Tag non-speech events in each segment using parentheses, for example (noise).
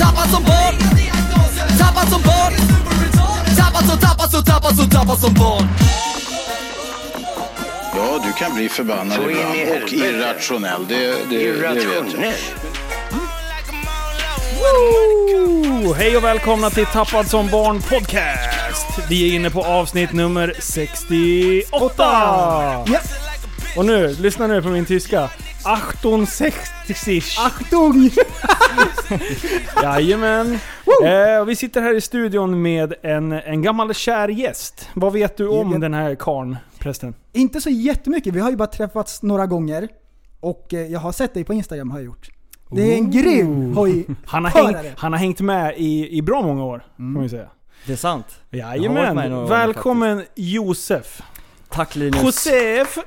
Tappad som barn Tappad som barn Tappad som, tappad som, tappad som, tappad som barn Ja, du kan bli förbannad Så ibland och irrationell. Det, det, det vet jag. Irrationell. Woo! Hej och välkomna till Tappad som barn podcast. Vi är inne på avsnitt nummer 68. Ja, Och nu, lyssna nu på min tyska. 68 Achtung! (laughs) Jajamän. Eh, och vi sitter här i studion med en, en gammal kär gäst. Vad vet du om den här karln, prästen? Inte så jättemycket, vi har ju bara träffats några gånger. Och eh, jag har sett dig på Instagram har jag gjort. Det är en grym hoj. Han har, hängt, han har hängt med i, i bra många år, får man ju säga. Det är sant. Jag har varit med i Jajamän. några år Välkommen Josef. Tack Linus. Josef!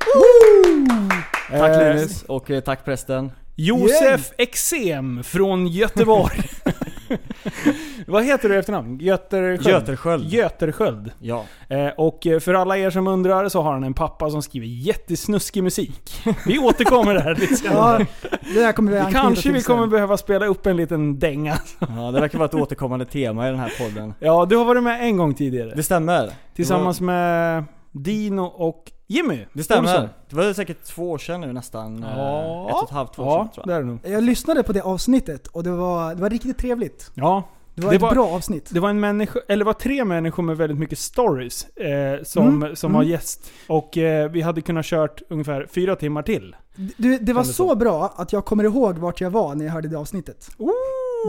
Tack Eh, Linus och eh, tack prästen. Josef Exem från Göteborg. (laughs) Vad heter du i efternamn? Götersköld? Götersköld. Götersköld. Ja. Eh, och för alla er som undrar så har han en pappa som skriver jättesnuskig musik. Vi återkommer där lite senare. Ja, det där kommer vi anknyta Kanske vi sen. kommer behöva spela upp en liten dänga. ja, det verkar vara ett återkommande tema i den här podden. Ja, du har varit med en gång tidigare. Det stämmer. Tillsammans med Dino och Jimmy. Det stämmer. Olsson. Det var säkert två år sedan nu nästan. eh, Ja. Ett och ett halvt, två år Ja, sedan tror det jag. är det nog. Jag lyssnade på det avsnittet och det var, det var riktigt trevligt. Ja, Det var Det ett var- bra avsnitt. Det var en människa, eller det var tre människor med väldigt mycket stories eh, som, Mm, som mm. var gäst. Och eh, vi hade kunnat kört ungefär fyra timmar till. Du, det var Kändes så så. bra att jag kommer ihåg vart jag var när jag hörde det avsnittet.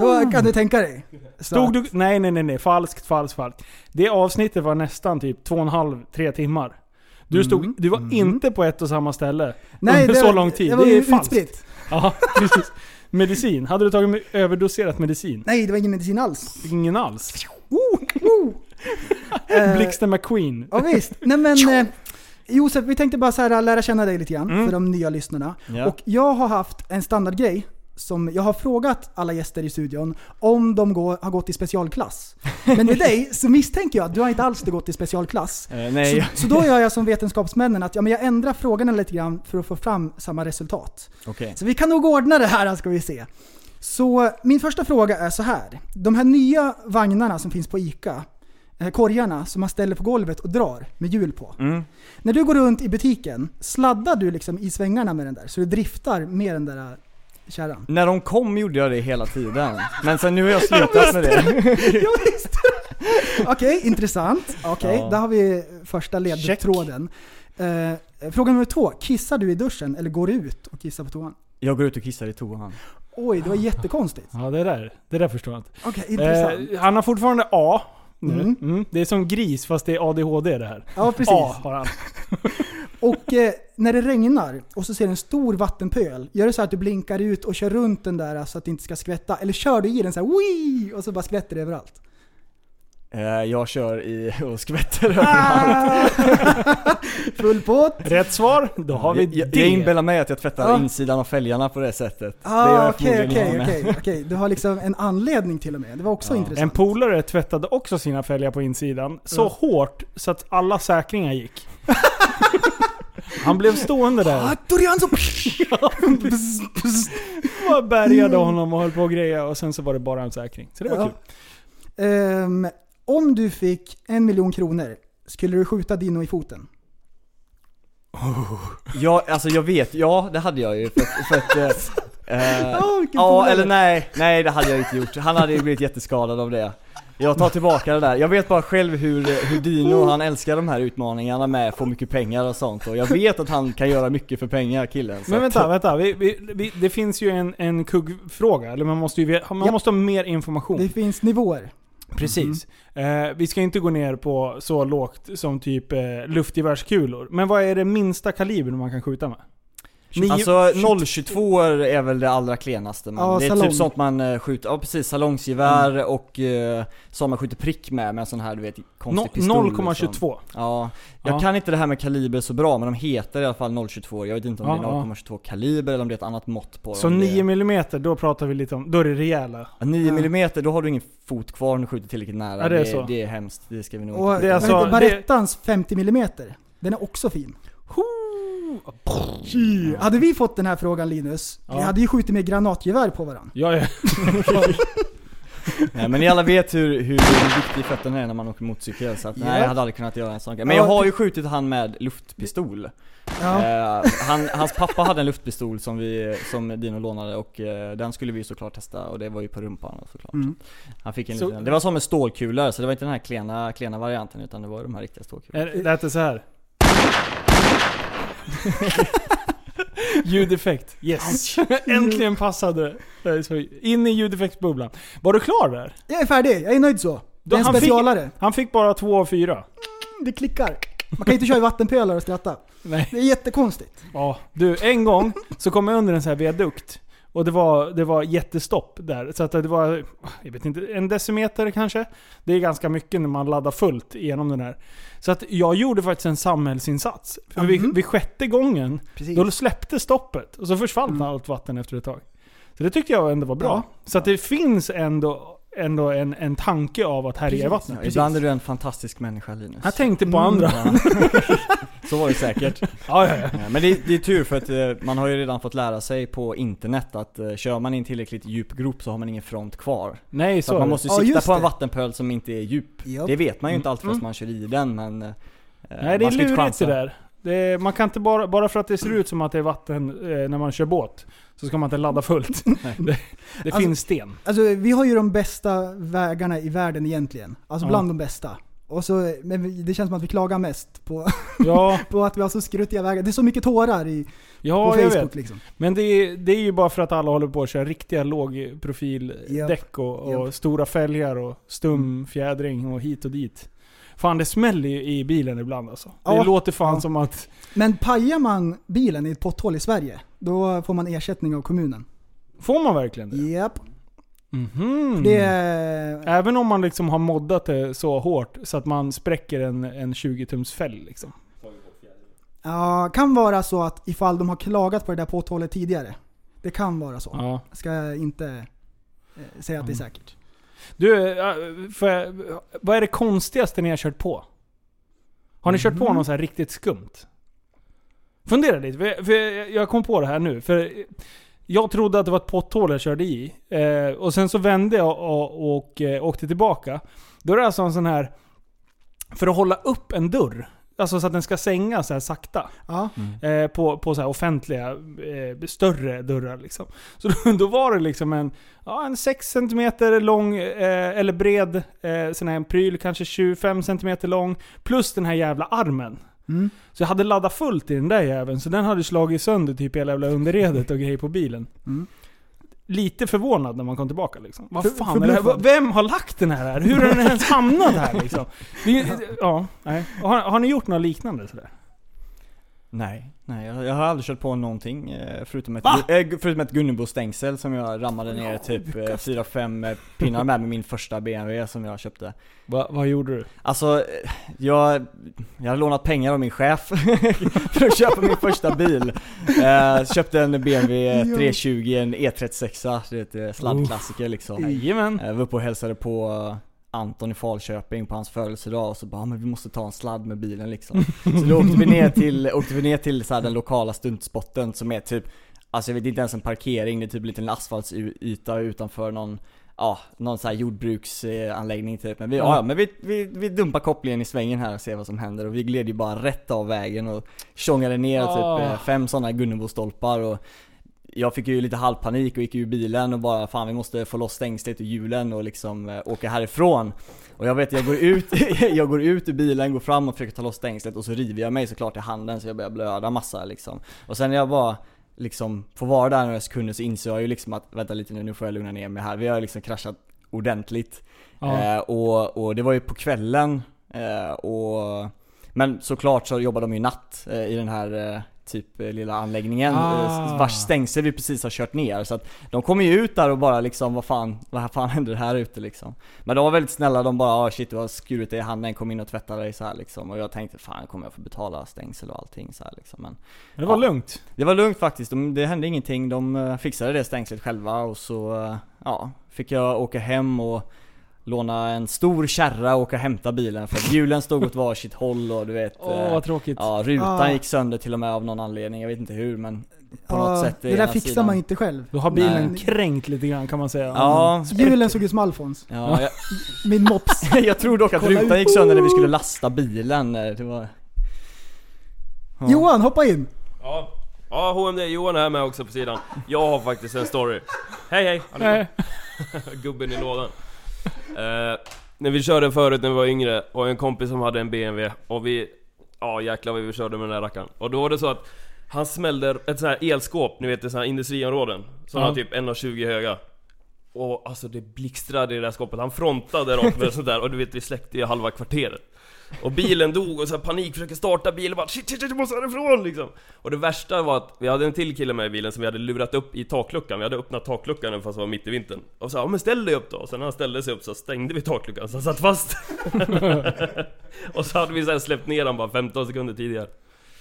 Då kan du tänka dig. Så Stod du... Nej, nej, nej, nej. Falskt, falskt, falskt. Det avsnittet var nästan typ två och en halv, tre timmar. Du, stod, Mm, du var mm. inte på ett och samma ställe Nej, under det, så lång tid. Det var Det är falskt. utspritt. (laughs) Ja, precis. Medicin. Hade du tagit med överdoserat medicin? Nej, det var ingen medicin alls. Ingen alls. (laughs) Eh, Blixten McQueen. Ja visst. Nej men eh, Josef, vi tänkte bara så här, lära känna dig lite grann Mm. för de nya lyssnarna. Ja. Och jag har haft en standardgrej som jag har frågat alla gäster i studion om de går, har gått i specialklass. Men med dig så misstänker jag att du har inte alls gått i specialklass. Eh, nej, Så, så då gör jag som vetenskapsmännen att ja, men jag ändrar frågorna lite grann för att få fram samma resultat. okej. Så vi kan nog ordna det här ska vi se. Så min första fråga är så här. De här nya vagnarna som finns på ICA, eh, korgarna som man ställer på golvet och drar med hjul på. Mm. När du går runt i butiken, sladdar du liksom i svängarna med den där? Så du driftar med den där kärran? När de kom gjorde jag det hela tiden. Men sen nu har jag slutat med det. ja, visst. Okej, intressant. Okej, Ja. där har vi första ledtråden. Eh, fråga nummer två. Kissar du i duschen eller går du ut och kissar på toan? Jag går ut och kissar i toan. Oj, det var jättekonstigt. Ja, det där, det där förstår jag inte. Okej, intressant. Eh, han har fortfarande A. Mm. Mm. Det är som gris fast det är ADHD det här. Ja, precis. A har han. Och eh, när det regnar och så ser du en stor vattenpöl, gör det så att du blinkar ut och kör runt den där så att det inte ska skvätta? Eller kör du i den så här Wii! och så bara skvätter det överallt? Eh, Jag kör i (laughs) och skvätter Ah! Full pott! Rätt svar, då har vi jag, jag, inbillar mig att jag tvättar Ja. insidan av fälgarna på det sättet. det Ah, Okej, okej, okej. Du har liksom en anledning till och med. Det var också Ja. intressant. En polare tvättade också sina fälgar på insidan. Så Ja. hårt så att alla säkringar gick. (laughs) Han blev stående där. Ah, Dorian så... (laughs) Bara bärgade honom och höll på och greja och sen så var det bara en säkring. Så det var Ja. kul. Ehm, om du fick en miljon kronor, skulle du skjuta Dino i foten? Ja, alltså jag vet, ja det hade jag ju för, för att... eh, (laughs) eh, vilken ja, polare. eller nej, nej det hade jag inte gjort. Han hade ju blivit jätteskadad av det. Jag tar tillbaka det där. Jag vet bara själv hur, hur Dino, han älskar de här utmaningarna med få mycket pengar och sånt och jag vet att han kan göra mycket för pengar killen. Men att- vänta, vänta. Vi, vi, vi, det finns ju en, en kuggfråga. Eller man måste ju man Ja. måste ha mer information. Det finns nivåer. Precis. Eh, vi ska inte gå ner på så lågt som typ eh, luftgevärskulor. Men vad är det minsta kalibern man kan skjuta med? Nio- Alltså 022 är väl det allra klenaste men Ja, det är salong. typ sånt man eh, skjuter, ja precis salongsgevär och eh, som man skjuter prick med med en sån här du vet konstig No- pistol 0,22. liksom. Ja, jag Ja. kan inte det här med kaliber så bra men de heter i alla fall 022 Jag vet inte om Ja, det är 0,22 kaliber eller om det är ett annat mått på Så om det 9 är- mm, då pratar vi lite om, då är det rejäla. Ja, 9 mm, då har du ingen fot kvar om du skjuter tillräckligt nära. Ja, det är det, så. det är hemskt, det ska vi nog Och inte Det är alltså- det- Barettans 50 mm Den är också fin. Tji. Hade vi fått den här frågan Linus, vi hade ju skjutit med granatgevär på varandra. Ja, ja. (laughs) Nej men ni alla vet hur, hur viktig fötterna är när man åker motorcykel så att, nej Ja. jag hade aldrig kunnat göra en sån grej. Men Ja, jag har ju skjutit han med luftpistol. Ja. Eh, han, hans pappa hade en luftpistol som, vi, som Dino lånade och eh, den skulle vi såklart testa och det var ju på rumpan såklart. Mm. Han fick en Så- liten, det var som med stålkulor så det var inte den här klena, klena varianten utan det var de här riktiga stålkulorna. Det lät det så här. (laughs) Ljudeffekt. Yes! (laughs) Äntligen passade det. In i ljudeffektsbubblan. Var du klar där? Jag är färdig, jag är nöjd så. Det är en han fick- specialare. Han fick bara två av fyra. Det klickar. Man kan inte köra i vattenpölar och skratta. Nej. Det är jättekonstigt. Ja, du, en gång så kom jag under en sån här viadukt. Och det var, det var jättestopp där. Så att det var, jag vet inte, en decimeter kanske. Det är ganska mycket när man laddar fullt igenom den här. Så att jag gjorde faktiskt en samhällsinsats. För vid, Mhm. vid sjätte gången, Precis. då släppte stoppet. Och så försvann Mm. allt vatten efter ett tag. Så det tyckte jag ändå var bra. Ja. Så att det finns ändå, ändå en, en tanke av att härja i vattnet. Ja, ibland är du en fantastisk människa Linus. Jag tänkte på Mm. andra. Ja. (laughs) Så var det säkert. Ja, ja, ja. Men det, det är tur för att eh, man har ju redan fått lära sig på internet att eh, kör man i en tillräckligt djup grop så har man ingen front kvar. Nej, Så, så är man det. måste sikta på en det. vattenpöl som inte är djup. Japp. Det vet man ju inte alltid Mm. fast man kör i den men eh, Nej det man är ska inte lurigt det där. Är, man kan inte bara, bara för att det ser ut som att det är vatten eh, när man kör båt, så ska man inte ladda fullt. (laughs) det det Alltså- finns sten. Alltså vi har ju de bästa vägarna i världen egentligen. Alltså Ja. bland de bästa. Och så, men det känns som att vi klagar mest på, Ja, (laughs) på att vi har så skruttiga vägar. Det är så mycket tårar i, ja på Facebook liksom. Men det är, det är ju bara för att alla håller på att köra riktiga lågprofildäck och, och Japp. stora fälgar och stum fjädring och hit och dit. Fan det smäller ju i bilen ibland alltså. Det Ja. låter fan Ja. som att... Men pajar man bilen i ett potthål i Sverige, då får man ersättning av kommunen. Får man verkligen det? Japp. Mhm. Det är... Även om man liksom har moddat det så hårt så att man spräcker en, en 20-tums fälg liksom. Ja, kan vara så att ifall de har klagat på det där potthålet tidigare. Det kan vara så. Ja. Jag ska inte eh, säga att det är Mm. säkert. Du, äh, för, vad är det konstigaste ni har kört på? Har ni kört på Mhm. något så här riktigt skumt? Fundera lite, för, för jag kom på det här nu. För jag trodde att det var ett potthål jag körde i. Eh, och sen så vände jag och, och eh, åkte tillbaka. Då är det alltså en sån här... För att hålla upp en dörr. Alltså så att den ska sänga så här sakta. Ja. Eh, på, på så här offentliga, eh, större dörrar liksom. (laughs) Så då, då var det liksom en, ja, en 6 cm lång, eh, eller bred, eh, sån här en pryl, kanske 25 cm lång, plus den här jävla armen. Mm. Så jag hade laddat fullt i den där jäveln, så den hade slagit sönder typ hela jävla underredet och grejer på bilen. Mm. Lite förvånad när man kom tillbaka liksom. Vad fan är det här? Vem har lagt den här här? Hur har den ens hamnat här liksom? (laughs) Är- ja, nej. Har, har ni gjort något liknande sådär? Nej, nej jag, jag har aldrig kört på någonting eh, förutom ett, eh, förutom ett Gunnebo-stängsel som jag rammade ner typ 4-5 pinnar med med min första BMW som jag köpte. Va, vad gjorde du? Alltså, eh, jag, jag har lånat pengar av min chef (laughs) för att köpa min första bil. Eh, köpte en BMW 320, en E36, det är ett eh, sladdklassiker liksom. Jajamän. Jag var uppe och hälsade på eh, Anton i Falköping på hans födelsedag och så bara, "Ah, men vi måste ta en sladd med bilen liksom. (laughs) Så då åkte vi ner till, åkte vi ner till så här, den lokala stuntspotten som är typ, alltså jag vet inte ens en parkering, det är typ en liten asfaltsyta utanför någon Ja, någon sån här jordbruksanläggning typ. Men vi, ja. Men vi, vi, vi dumpar kopplingen i svängen här och ser vad som händer. Och vi gled ju bara rätt av vägen och tjongade ner Ah. typ eh, fem sådana Gunnebo-stolpar och jag fick ju lite halvpanik och gick ur bilen och bara fan vi måste få loss stängslet och hjulen och liksom eh, åka härifrån. Och jag vet, jag går ut, (laughs) jag går ut ur bilen, går fram och försöker ta loss stängslet och så river jag mig såklart i handen så jag börjar blöda massa liksom. Och sen när jag bara liksom får vara där några sekunder så inser jag ju liksom att vänta lite nu, nu får jag lugna ner mig här. Vi har liksom kraschat ordentligt. Ja. Eh, och, och det var ju på kvällen. Eh, och, men såklart så jobbar de ju natt eh, i den här eh, typ eh, lilla anläggningen Ah. eh, vars stängsel vi precis har kört ner. Så att de kommer ju ut där och bara liksom, vad fan, vad fan händer här ute liksom? Men de var väldigt snälla, de bara ah, shit du har skurit dig i handen, kom in och tvätta dig så här liksom. Och jag tänkte fan kommer jag få betala stängsel och allting så här liksom. Men Det var Ja. lugnt. det var lugnt faktiskt, de, det hände ingenting. De eh, fixade det stängslet själva och så, ja, fick jag åka hem och låna en stor kärra och åka och hämta bilen för att hjulen stod åt varsitt håll och du vet Åh eh, vad tråkigt. Ja, rutan Ah. gick sönder till och med av någon anledning, jag vet inte hur men på Ja, något sätt det där fixar sidan. man inte själv. Då har bilen Nej. kränkt lite grann kan man säga. Ja, Hjulen såg ut som Alfons. ja jag, (laughs) Min mops. (laughs) jag tror dock att Kolla rutan ut. gick sönder när vi skulle lasta bilen, eh, det var... Ja. Johan, hoppa in! Ja, ja HMD, Johan är här med också på sidan. Jag har faktiskt en story. Hej hej! Nej. Gubben i lådan. (laughs) Eh, när vi körde förut när vi var yngre, och en kompis som hade en BMW, och vi... Ja jäklar vad vi körde med den här rackaren. Och då var det så att han smällde ett sånt här elskåp, ni vet det såna här industriområden. Som var typ 1,20 höga. Och alltså det blixtrade i det där skåpet, han frontade rakt med sånt där och du vet vi släckte ju halva kvarteret. Och bilen dog och så här panik, försöker starta bilen och bara shit shit shit jag måste härifrån liksom. Och det värsta var att vi hade en till kille med i bilen som vi hade lurat upp i takluckan, vi hade öppnat takluckan även fast det var mitt i vintern. Och så ja men ställ dig upp då, och sen när han ställde sig upp så stängde vi takluckan så han satt fast. (laughs) och så hade vi sen släppt ner han bara 15 sekunder tidigare.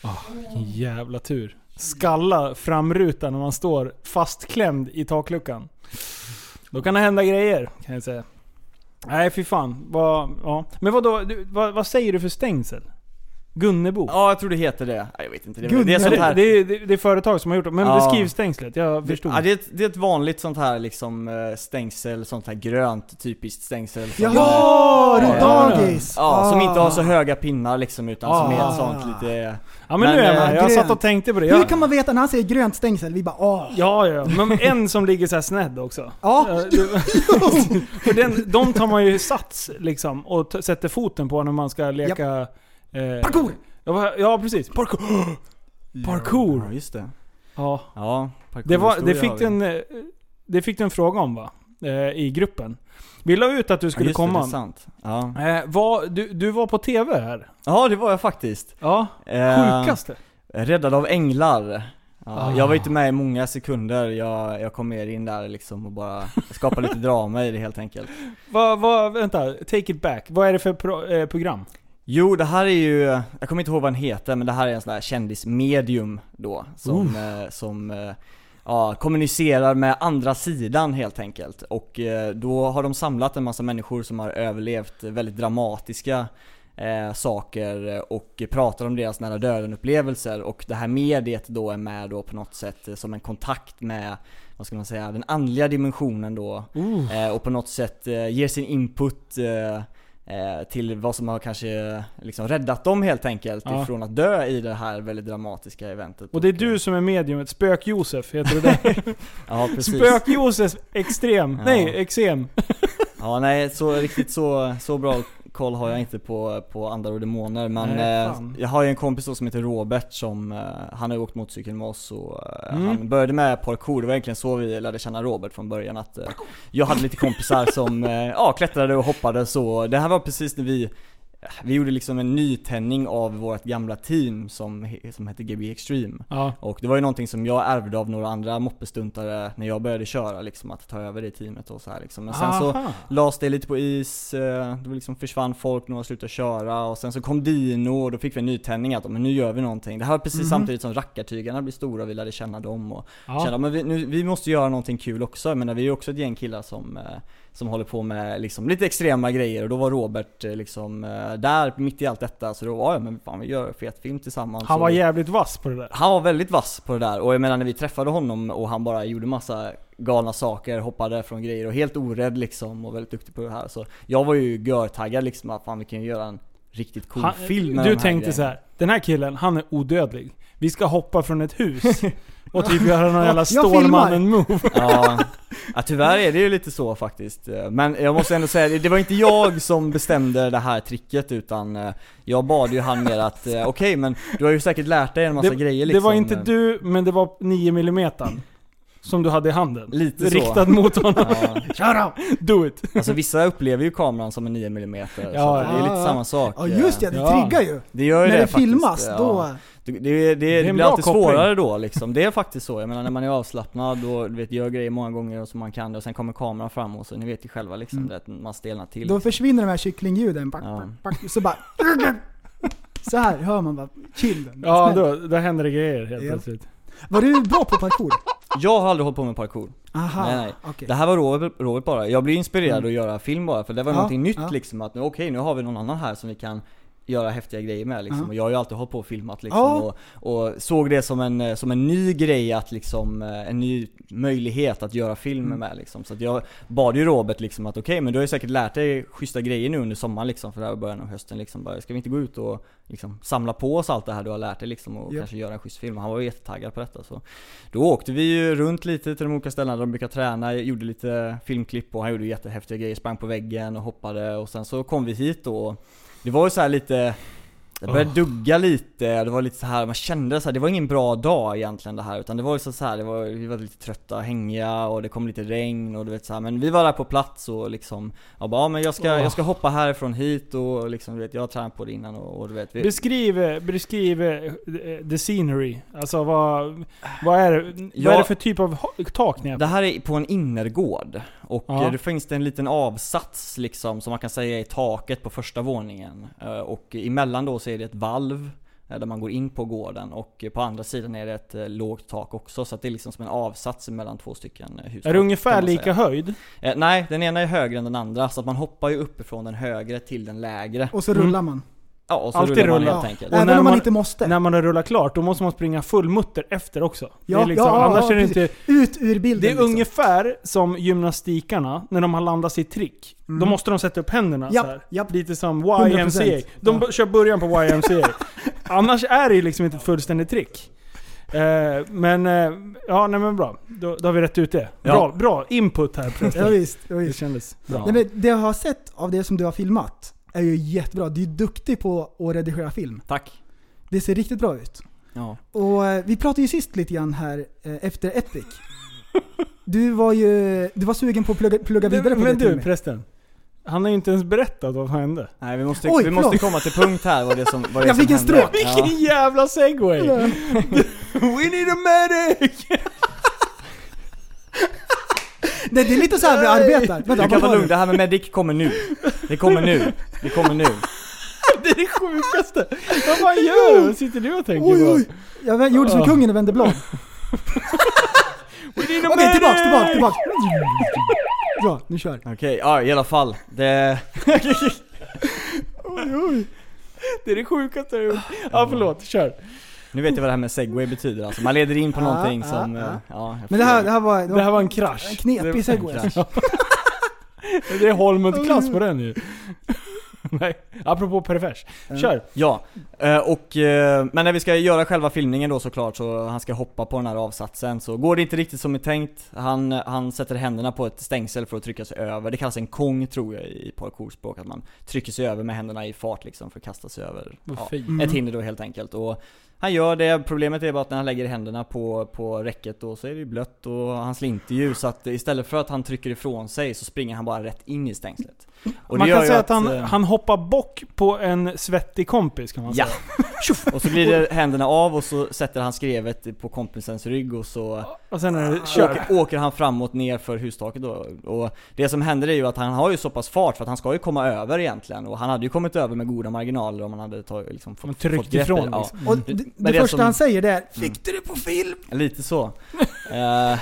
Ah, vilken jävla tur. Skalla framrutan när man står fastklämd i takluckan. Då kan det hända grejer, kan jag säga. Nej fy fan. Vad, ja. Men vad, då, du, vad, vad säger du för stängsel? Gunnebo? Ja, jag tror det heter det. Nej, jag vet inte. Det, det är sånt här... det, är- det, det är företag som har gjort det. Men Ja. beskriv stängslet, jag förstod. Ja, det, är ett, det är ett vanligt sånt här liksom eh, stängsel, sånt här grönt typiskt stängsel. som- Jaha, runt Ja. dagis! Ja, som inte har så Ah. höga pinnar liksom utan som är Ah. ett sånt lite... ja men, men, nu är jag eh, med. Jag satt och tänkte på det. Hur kan man veta när han säger grönt stängsel? Vi bara åh. Ja, ja. Men en som ligger så här snedd också. Ja. Ja, (laughs) För den, de tar man ju sats liksom och sätter foten på när man ska leka... Eh, Parkour! Ja, vad- ja precis. Parkour. (gasps) Parkour. Ja, just det. Ja. Ja, Det, var, det, fick du en, eh, det fick du en fråga om va? Eh, I gruppen. Vi la ut att du Ja, skulle just Det, det är komma. sant. Ja. Eh, vad, du, du var på TV här. ja, det var jag faktiskt. Ja. Eh, Sjukaste. Räddad av änglar. Ja, Ah. Jag var inte med i många sekunder, jag, jag kom mer in där liksom och bara skapade lite drama i det helt enkelt. (laughs) Vad, vad, vänta, take it back. Vad är det för pro, eh, program? Jo, det här är ju, jag kommer inte ihåg vad den heter, men det här är en sån där kändismedium då, som, eh, som eh, ja, kommunicerar med andra sidan helt enkelt. Och eh, då har de samlat en massa människor som har överlevt väldigt dramatiska eh, saker och pratar om deras nära döden upplevelser och det här mediet då är med då på något sätt eh, som en kontakt med vad ska man säga, den andliga dimensionen då. Eh, och på något sätt eh, ger sin input eh, eh, till vad som har kanske liksom räddat dem helt enkelt Ja. ifrån att dö i det här väldigt dramatiska eventet. Och det är du som är mediumet. Spök-Josef heter du det? (laughs) Ja precis. Spök-Josef extrem. Ja. Nej, exem. Ja nej, så riktigt så, så bra koll har jag inte på, på andar och demoner men Nej, eh, jag har ju en kompis då som heter Robert som, eh, han har ju åkt motorcykel med oss och eh, Mm. han började med parkour, det var egentligen så vi lärde känna Robert från början att eh, jag hade lite kompisar som, eh, ja klättrade och hoppade så det här var precis när vi vi gjorde liksom en nytändning av vårt gamla team som, som hette GB Extreme Ja. och det var ju någonting som jag ärvde av några andra moppestuntare när jag började köra liksom, att ta över det teamet och så här liksom. Men sen så Aha. lades det lite på is, eh, då liksom försvann folk, några slutade köra och sen så kom Dino och då fick vi en nytändning att men nu gör vi någonting. Det här var precis Mhm. samtidigt som rackartygarna blev stora och vi lärde känna dem och Ja. känna men vi, nu, vi måste göra någonting kul också. Menar vi är ju också ett gäng killar som, eh, som håller på med liksom lite extrema grejer och då var Robert eh, liksom eh, där mitt i allt detta så då var ja men fan vi gör fet film tillsammans. Han var jävligt vass på det där. han var väldigt vass på det där och jag menar när vi träffade honom och han bara gjorde massa galna saker, hoppade från grejer och helt orädd liksom och väldigt duktig på det här så jag var ju görtaggad liksom att fan vi kan ju göra en riktigt cool Han, film med du de här tänkte grejerna. så här. den här killen, han är odödlig. Vi ska hoppa från ett hus (laughs) och typ göra någon jävla. Stålmannen-move. (laughs) Ja. ja, tyvärr är det ju lite så faktiskt. Men jag måste ändå säga, det- det var inte jag som bestämde det här tricket utan eh, jag bad ju han mer att, eh, okej men du har ju säkert lärt dig en massa Det, grejer det liksom. var inte du, men det var 9 mm. Som du hade i handen. Lite så. Riktad mot honom. Ja. (laughs) Kör då! Do it! Alltså vissa upplever ju kameran som en 9 mm Ja, så det är lite samma sak. Ja just det, det Ja. triggar ju. Det gör ju När det, det faktiskt. filmas, Ja. då... Det, det, det, det blir alltid koppling. svårare då liksom. Det är faktiskt så. Jag menar när man är avslappnad och du vet, gör grejer många gånger och så man kan det och sen kommer kameran fram och så ni vet ju själva liksom Mm. det, att man stelnar till. Då försvinner de här kycklingljuden. Back, Ja. back, back, så bara... (laughs) Så här hör man bara chillen. Ja, då, då händer det grejer helt Ja. plötsligt. Var du bra på parkour? Jag har aldrig hållit på med parkour. Aha, Nej, nej. okej. Det här var Robert, Robert bara. Jag blev inspirerad att göra film bara för det var Ja, någonting nytt ja. liksom att nu, okej nu har vi någon annan här som vi kan göra häftiga grejer med liksom. Ja. Och jag har ju alltid hållit på och filmat liksom Ja. och, och såg det som en, som en ny grej att liksom, eh, en ny möjlighet att göra film Mm. med liksom. Så att jag bad ju Robert liksom att okej men du har ju säkert lärt dig schyssta grejer nu under sommaren liksom för det här början av hösten liksom. Bara, ska vi inte gå ut och liksom samla på oss allt det här du har lärt dig liksom och Japp. kanske göra en schysst film? Han var ju jättetaggad på detta så då åkte vi ju runt lite till de olika ställena där de brukar träna, gjorde lite filmklipp och han gjorde jättehäftiga grejer, sprang på väggen och hoppade och sen så kom vi hit då och det var ju så här lite det började dugga lite, det var lite så här man kände så här, det var ingen bra dag egentligen det här utan det var ju så här, det var, vi var lite trötta, hängiga och det kom lite regn och du vet så här, men vi var där på plats och liksom Jag bara, ja, men jag ska, jag ska hoppa härifrån hit och liksom du vet, jag har tränat på det innan och, och du vet vi, Beskriv, beskriv eh, the scenery. Alltså vad, vad, är, det, vad Ja. är det för typ av tak ni är på? Det här är på en innergård och Ja. det finns det en liten avsats liksom som man kan säga i taket på första våningen. Eh, Och emellan då så är det ett valv eh, där man går in på gården och på andra sidan är det ett eh, lågt tak också så att det är liksom som en avsats mellan två stycken eh, hus. Är det ungefär lika höjd? Eh, nej, den ena är högre än den andra så att man hoppar ju uppifrån den högre till den lägre. Och så Mm. rullar man. Ja, och så Alltid rullar man rulla. helt Ja. enkelt. Och Även när om man man- inte måste. När man har rullat klart, då måste man springa full mutter efter också. Ja, det är liksom, ja, ja, annars är det inte... Ut ur bilden Det är liksom. ungefär som gymnastikarna, när de har landat sitt trick. Mm. Då måste de sätta upp händerna Japp, så här. japp. Lite som 100%. YMCA. De Ja. kör början på YMCA. (laughs) Annars är det ju liksom inte ett fullständigt trick. Eh, men, eh, ja nej men bra. Då, då har vi rätt ut det. Bra, Ja. bra input här (laughs) Ja, visst, ja, Det visst. kändes bra. Ja. Nej, men det jag har sett av det som du har filmat är ju jättebra. Du är duktig på att redigera film. Tack. Det ser riktigt bra ut. Ja. Och eh, vi pratade ju sist lite grann här eh, efter Epic. Du var ju du var sugen på att plugga, plugga vidare på men det till och du med. förresten. Han har ju inte ens berättat vad som hände. Nej vi måste, Oj, vi måste förlåt. komma till punkt här vad det som vad det Jag som fick en hände. stråk. Ja. Vilken jävla segway! (laughs) We need a medic! (laughs) Det, det är lite så här vi arbetar. Vänta, Du kan var vara det? lugn, det här med medic kommer nu. Det kommer nu. Det kommer nu. Det är det sjukaste! Vad fan gör du? Vad sitter du och tänker Oj, på? oj. Jag vä- gjorde som Ja. kungen och vände blad. (laughs) Okej, tillbaks, medic! tillbaks, tillbaks. Så, nu kör. Okej, ja i alla fall. Det... (laughs) Det är det sjukaste jag har gjort. Ja förlåt, kör. Nu vet jag vad det här med segway betyder alltså. Man leder in på Ja, någonting ja, som... ja. eh, ja Men det här, det här var, det Det var här var en krasch. en knepig Det- segway. (laughs) Det är Holmut-klass på den ju. (laughs) Nej, apropå pervers. Kör. Ja, eh, och, eh, men när vi ska göra själva filmningen då såklart så han ska hoppa på den här avsatsen så går det inte riktigt som är tänkt. Han, han sätter händerna på ett stängsel för att trycka sig över. Det kallas en kong tror jag i parkourspråk, att man trycker sig över med händerna i fart liksom för att kasta sig över ja. Mm. ett hinder då helt enkelt. Och han gör det, problemet är bara att när han lägger händerna på, på räcket då så är det ju blött och han slinter ju så att istället för att han trycker ifrån sig så springer han bara rätt in i stängslet. Och man kan säga att, han, eh, han hoppar bock på en svettig kompis kan man Ja. säga. (laughs) Och så glider händerna av och så sätter han skrevet på kompisens rygg och så Och sen är det kör. åker, åker han framåt ner för hustaket då. Och det som händer är ju att han har ju så pass fart för att han ska ju komma över egentligen. Och han hade ju kommit över med goda marginaler om han hade tagit, liksom, fått, fått grepp ifrån, ja, liksom. Och Mm. det, det det första som- han säger det är 'Fick du det på film?' Lite så. (laughs) Eh,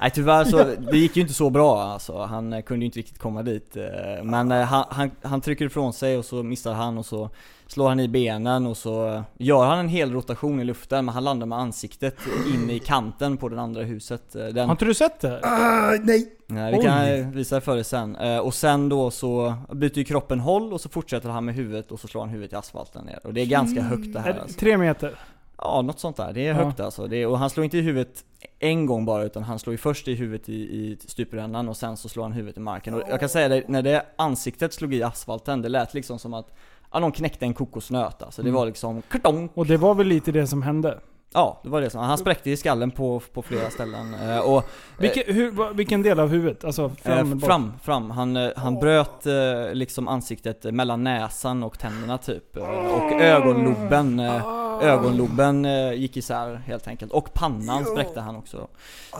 nej tyvärr så, det gick ju inte så bra alltså. Han eh, kunde ju inte riktigt komma dit. eh, men eh, han, han, han trycker ifrån sig och så missar han och så slår han i benen och så gör han en hel rotation i luften men han landar med ansiktet in i kanten på det andra huset. Den, Har inte du sett det? Ah, nej. Nej, vi Oj. kan visa för dig sen. Och sen då så byter ju kroppen håll och så fortsätter han med huvudet och så slår han huvudet i asfalten ner. Och det är ganska högt det Är här det alltså. Tre meter? Ja, något sånt där. Det är Ja. högt alltså. Det är, och han slår inte i huvudet en gång bara utan han slår ju först i huvudet i, i stuprännan och sen så slår han huvudet i marken. Och jag kan säga det, när det ansiktet slog i asfalten, det lät liksom som att Ja, någon knäckte en kokosnöt alltså. Det var liksom kartong. Och det var väl lite det som hände? Ja, det var det som, han spräckte i skallen på, på flera ställen. Eh, och, Vilke, hur, vad- vilken del av huvudet? Alltså fram, Eh, eller bak? fram, fram. Han, eh, han bröt eh, liksom ansiktet mellan näsan och tänderna typ. Eh, Och ögonloben, eh, ögonloben eh, gick isär helt enkelt. Och pannan spräckte han också.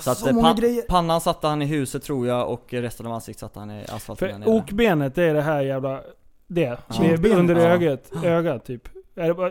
Så att Så eh, pan- pannan satte han i huset tror jag och resten av ansiktet satte han i asfalten För okbenet, det är det här jävla... Det. Det är under Ja. ögat, ögat typ.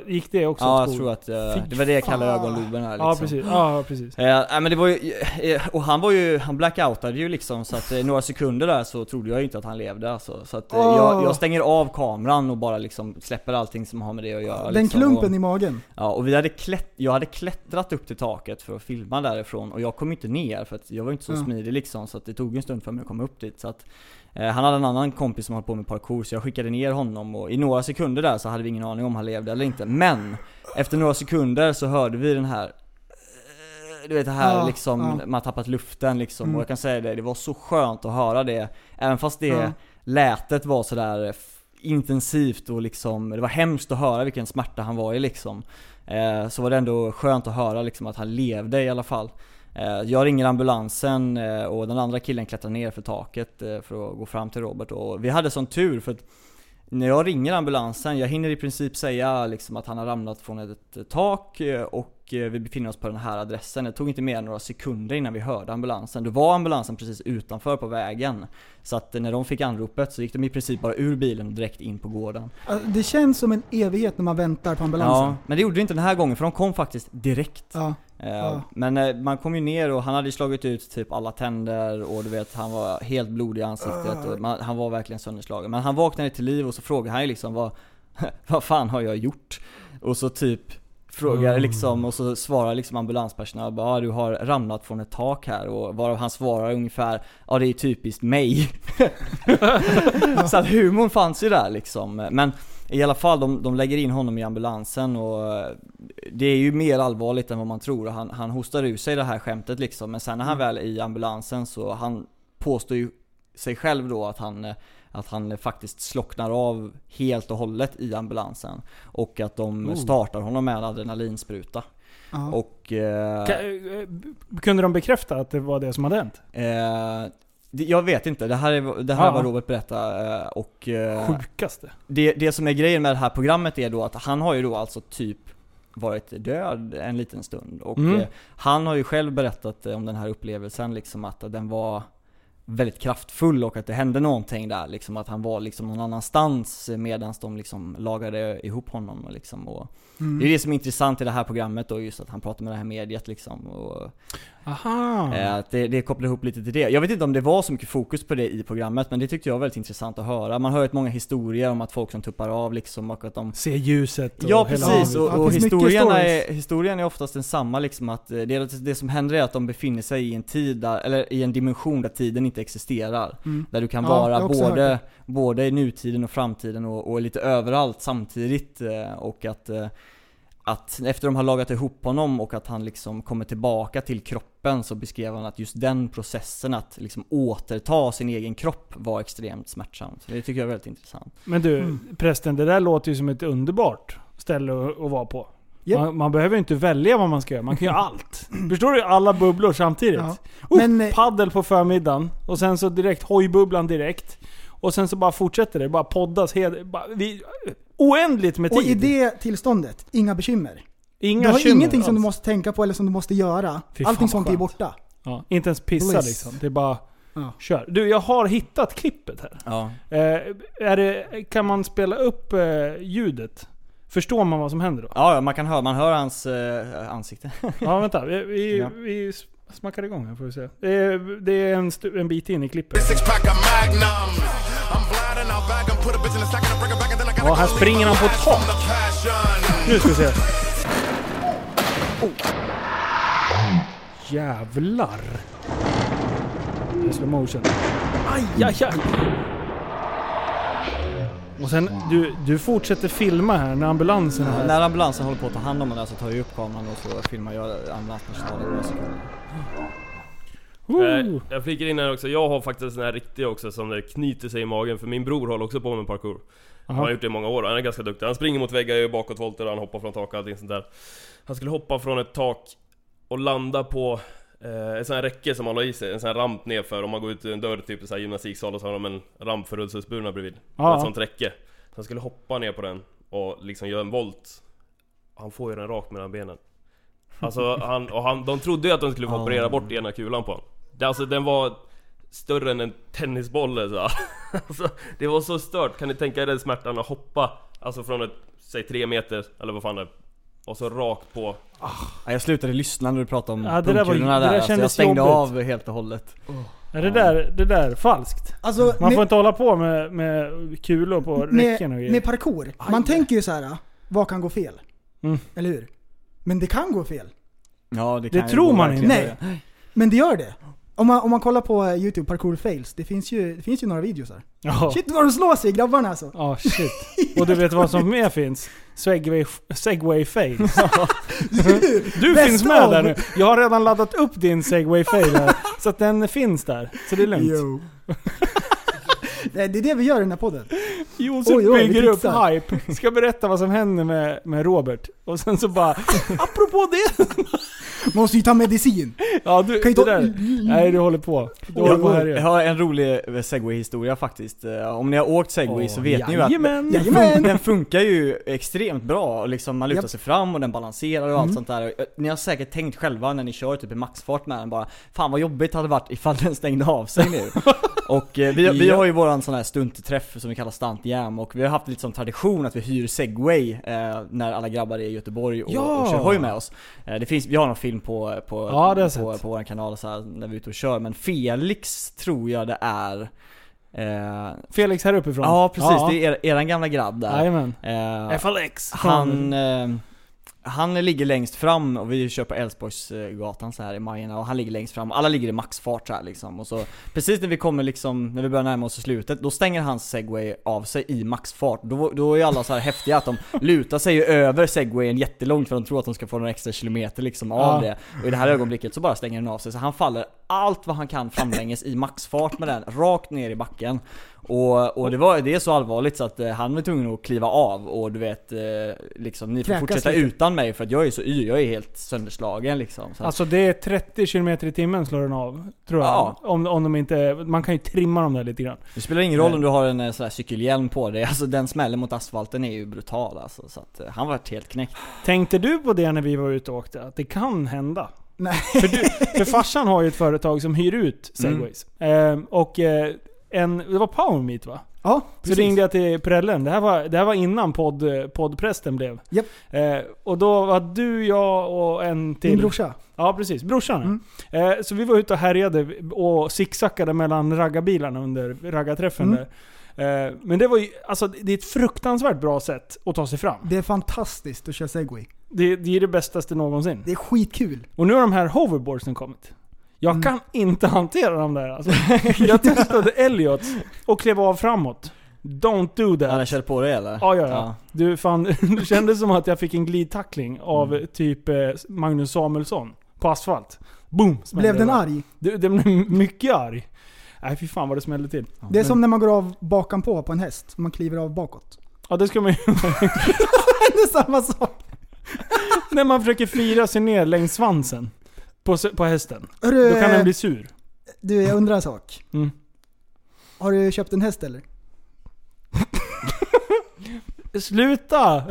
Gick det också Ja, jag tror att Fy det var det jag kallar fan. ögonloben här liksom. Ja precis, ja precis. Nej, men det var ju, eh, och han var ju, han blackoutade ju liksom så att eh, några sekunder där så trodde jag ju inte att han levde alltså. Så att eh, jag, jag stänger av kameran och bara liksom släpper allting som har med det att göra Den liksom, klumpen och, i magen. Ja, och vi hade klätt, jag hade klättrat upp till taket för att filma därifrån och jag kom inte ner för att jag var inte så smidig liksom så att det tog en stund för mig att komma upp dit så att Han hade en annan kompis som höll på med parkour så jag skickade ner honom och i några sekunder där så hade vi ingen aning om han levde eller inte Men efter några sekunder så hörde vi den här eh, du vet det här Ja, liksom, ja. man har tappat luften liksom Mm. och jag kan säga det, det var så skönt att höra det Även fast det Ja. lätet var sådär f- intensivt och liksom, det var hemskt att höra vilken smärta han var i liksom eh, Så var det ändå skönt att höra liksom att han levde i alla fall eh, Eh, jag ringer ambulansen eh, och den andra killen klättrar ner för taket eh, för att gå fram till Robert och vi hade sån tur för att när jag ringer ambulansen, jag hinner i princip säga liksom att han har ramlat från ett tak och och eh, vi befinner oss på den här adressen. Det tog inte mer än några sekunder innan vi hörde ambulansen. Då var ambulansen precis utanför på vägen. Så att när de fick anropet så gick de i princip bara ur bilen och direkt in på gården. Alltså, Det känns som en evighet när man väntar på ambulansen. Ja, men det gjorde det inte den här gången för de kom faktiskt direkt. Ja. Eh, Ja. Men eh, man kom ju ner och han hade slagit ut typ alla tänder och du vet han var helt blodig i ansiktet och man, han var verkligen sönderslagen. Men han vaknade till liv och så frågade han ju liksom vad, (laughs) vad fan har jag gjort? Och så typ frågar liksom och så svarar liksom ambulanspersonal bara ja, du har ramlat från ett tak här och varav han svarar ungefär ja det är typiskt mig. (laughs) så att humorn fanns ju där liksom. Men i alla fall, de, de lägger in honom i ambulansen och eh, det är ju mer allvarligt än vad man tror. Han, han hostar ur sig det här skämtet liksom, men sen när han väl är i ambulansen så han påstår ju sig själv då att han, eh, att han faktiskt slocknar av helt och hållet i ambulansen. Och att de Oh. startar honom med en adrenalinspruta. Ja. Och... Eh, eh, Kunde de bekräfta att det var det som hade hänt? eh, jag vet inte, det här är, det här Ja. är vad Robert berättade eh, och... Eh, Sjukaste. det, det som är grejen med det här programmet är då att han har ju då alltså typ varit död en liten stund och Mm. han har ju själv berättat om den här upplevelsen liksom att den var väldigt kraftfull och att det hände någonting där liksom att han var liksom någon annanstans medan de liksom lagade ihop honom liksom och Mm. Det är det som är intressant i det här programmet då just att han pratar med det här mediet liksom och Aha. Eh, Att det, det kopplar ihop lite till det. Jag vet inte om det var så mycket fokus på det i programmet, men det tyckte jag var väldigt intressant att höra. Man hör ju många historier om att folk som tuppar av liksom och att de Se ljuset och Ja precis, och, och historien, stories. är, historien är oftast densamma liksom att eh, det, det som händer är att de befinner sig i en tid där, eller i en dimension där tiden inte existerar. Mm. Där du kan Ja, vara har hört både, både i nutiden och framtiden och, och lite överallt samtidigt eh, och att eh, att efter de har lagat ihop honom och att han liksom kommer tillbaka till kroppen så beskrev han att just den processen att liksom återta sin egen kropp var extremt smärtsamt. Det tycker jag är väldigt intressant. Men du, Mm. prästen, det där låter ju som ett underbart ställe att, att vara på. Japp. Man, man behöver inte välja vad man ska göra, man kan göra (clears throat) allt. Förstår du? Alla bubblor samtidigt. Ja. Oh, Men, eh, paddel på förmiddagen, och sen så direkt hojbubblan direkt. Och sen så bara fortsätter det, bara poddas hed, bara, vi, oändligt med tid. Och i det tillståndet, inga bekymmer. Inga du har bekymmer ingenting som du måste tänka på eller som du måste göra. Fy Allting sånt är skönt. borta. Ja, inte ens pissa Bliss. liksom. Det är bara, Ja. kör. Du, jag har hittat klippet här. Ja. Eh, är det, kan man spela upp eh, ljudet? Förstår man vad som händer då? Ja, man kan höra, man hör hans eh, ansikte. (laughs) Ja, vänta. Vi, vi, Ja. vi smackar igång här får vi se. Det är, det är en, en bit in i klippet. Ja, här springer han på tak. Nu ska vi se. Jävlar. Det är slow motion. Aj, aj, aj. Och sen, du, du fortsätter filma här när ambulansen är här. När ambulansen håller på att ta hand om den så tar jag upp kameran och så filmar jag ambulanspersonalen några sekunder. Woo! Eh, Jag flikar in här också, jag har faktiskt en sån här riktig också som det knyter sig i magen för min bror håller också på med parkour. Han har gjort det i många år och han är ganska duktig. Han springer mot väggar, gör bakåtvolter, han hoppar från tak och allting sånt där. Han skulle hoppa från ett tak och landa på eh, en sån här räcke som man har i sig, en sån här ramp nerför. Om man går ut en dörr typ i här gymnastiksal och så har de en ramp för rullstolsburna bredvid. Ett sånt räcke. Så han skulle hoppa ner på den och liksom göra en volt. Han får ju den rakt mellan benen. Alltså han, och han, de trodde ju att de skulle få operera bort ena kulan på honom. Alltså den var större än en tennisboll så. (laughs) alltså, Det var så stört, kan ni tänka er den smärtan att hoppa Alltså från ett, säg tre meter, eller vad fan det är Och så rakt på Ja, jag slutade lyssna när du pratade om Ja, det där var- det där där, alltså, jag stängde jobbigt. av helt och hållet. Är det där, det där falskt? Alltså, Man med, får inte hålla på med, med kulor på räcken och med, grejer. med parkour. Man tänker ju så här, vad kan gå fel? Mm. Eller hur? Men det kan gå fel. Ja, det, Det kan ju tror man inte. Men det gör det. Om man, om man kollar på eh, youtube, parkour fails, det finns ju, det finns ju några videos här. Ja. Shit vad de slår sig grabbarna alltså. Ja, shit. Och du vet vad som mer finns? Segway, segway fail. (laughs) Du Bäst finns med av. där nu. Jag har redan laddat upp din segway fail här. Så att den finns där. Så det är lugnt. (laughs) Det, är det vi gör i den här podden. Josef Oj, oj, bygger upp hype. Ska berätta vad som händer med, med Robert. Och sen så bara, (laughs) apropå det. Måste ju ta medicin. Ja du, Kan det ta- där. Nej du håller på. Du håller på här Jag har en rolig eh, segway-historia faktiskt. Eh, Om ni har åkt segway så vet ni ju att Jajamän. den, den funkar ju extremt bra. Liksom man lutar sig fram och den balanserar och allt Mm. sånt där. Eh, Ni har säkert tänkt själva när ni kör typ i maxfart med den bara Fan vad jobbigt det hade varit ifall den stängde av sig nu. (laughs) och eh, vi, vi har ju våran sån här stuntträff som vi kallar stunt jam och vi har haft lite som tradition att vi hyr segway eh, när alla grabbar är i Göteborg och, Ja. och kör hoj med oss. Eh, det finns, vi har någon film på, på, Ja, på, sett. på vår kanal så här, när vi är ute och kör, men Felix tror jag det är eh, Felix här uppifrån. Ja precis, det är er, eran gamla grabb där. Jajamän. Eh, FLX. han, eh, han ligger längst fram och vi kör på Älvsborgsgatan så här i Majerna och han ligger längst fram, alla ligger i maxfart så här liksom. Och så Precis när vi kommer liksom, när vi börjar närma oss slutet, då stänger hans segway av sig i maxfart. Då, då är alla så här häftiga att de lutar sig ju över segwayen jättelångt för de tror att de ska få några extra kilometer liksom av Ja. det. Och i det här ögonblicket så bara stänger den av sig, så han faller allt vad han kan framlänges i maxfart med den, rakt ner i backen och, och det, var, det är så allvarligt så att eh, han var tvungen att kliva av och du vet, eh, liksom ni får Kräkas fortsätta lite. utan mig för att jag är så yr, jag är helt sönderslagen liksom. Så att, Alltså det är 30 km i timmen slår den av. Tror jag. Ja. Om, om de inte... Man kan ju trimma dem där lite grann. det spelar ingen roll om du har en eh, sån här cykelhjälm på dig, (laughs) alltså den smällen mot asfalten är ju brutal alltså. Så att eh, han var helt knäckt. Tänkte du på det när vi var ute och åkte? Att det kan hända? Nej. För, du, för farsan har ju ett företag som hyr ut segways. Eh, och eh, en, det var Power Meet va? Ja, Så precis. ringde jag till prällen. Det här var, det här var innan podd, poddprästen blev. Japp. Eh, och då var du, jag och en till. Din brorsa. Ja precis, brorsan Mm. eh, Så vi var ute och härjade och zigzackade mellan raggarbilarna under raggarträffen Mm. där. Eh, men det var ju, alltså det är ett fruktansvärt bra sätt att ta sig fram. Det är fantastiskt att köra segway. Det, det är det bästaste någonsin. Det är skitkul. Och nu har de här hoverboardsen kommit. Jag Mm. kan inte hantera dem där alltså. (laughs) Jag testade Elliot och klev av framåt. Don't do that. Han har kört på dig eller? Ja, ja, ja. Du, fan, (laughs) det kändes som att jag fick en glidtackling av Mm. typ eh, Magnus Samuelsson på asfalt. Boom! smällde Blev det den arg? Den blev mycket arg. Nej fy fan vad det smällde till. Det är som när man går av bakan på på en häst. Man kliver av bakåt. Ja det ska man ju... (laughs) det är samma sak. när man försöker fira sig ner längs svansen. På, på hästen. Hörru, Då kan den bli sur. Du, jag undrar en sak. Mm. Har du köpt en häst eller? (laughs) Sluta!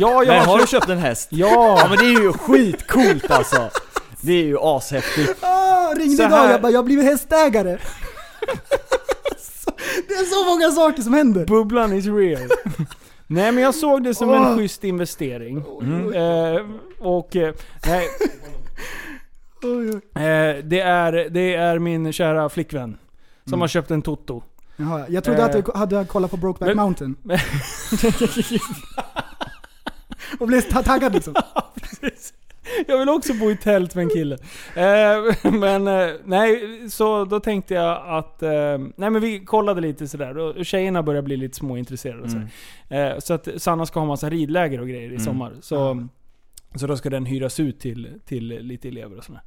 ja, jag Men har du köpt- en häst? Ja! Ja men det är ju skitcoolt alltså! Det är ju ashäftigt. Ah, ringde Så idag här- jag bara, jag har blivit hästägare. Det är så många saker som händer. Bubblan is real. Nej men jag såg det som Åh. en schysst investering. Eh, och eh, nej. Eh, det, är, det är min kära flickvän. Som Mm. har köpt en Toto. Jaha, jag trodde Eh. att du hade kollat på Brokeback Men- Mountain. (laughs) (laughs) Och blev ta- taggad liksom. (laughs) Precis. Jag vill också bo i tält med en kille. Eh, men eh, nej, så då tänkte jag att... Eh, nej men vi kollade lite sådär. Och tjejerna börjar bli lite småintresserade. Och så. Eh, så att Sanna ska ha massa ridläger och grejer i Mm. sommar. Så, så då ska den hyras ut till, till lite elever och sådär.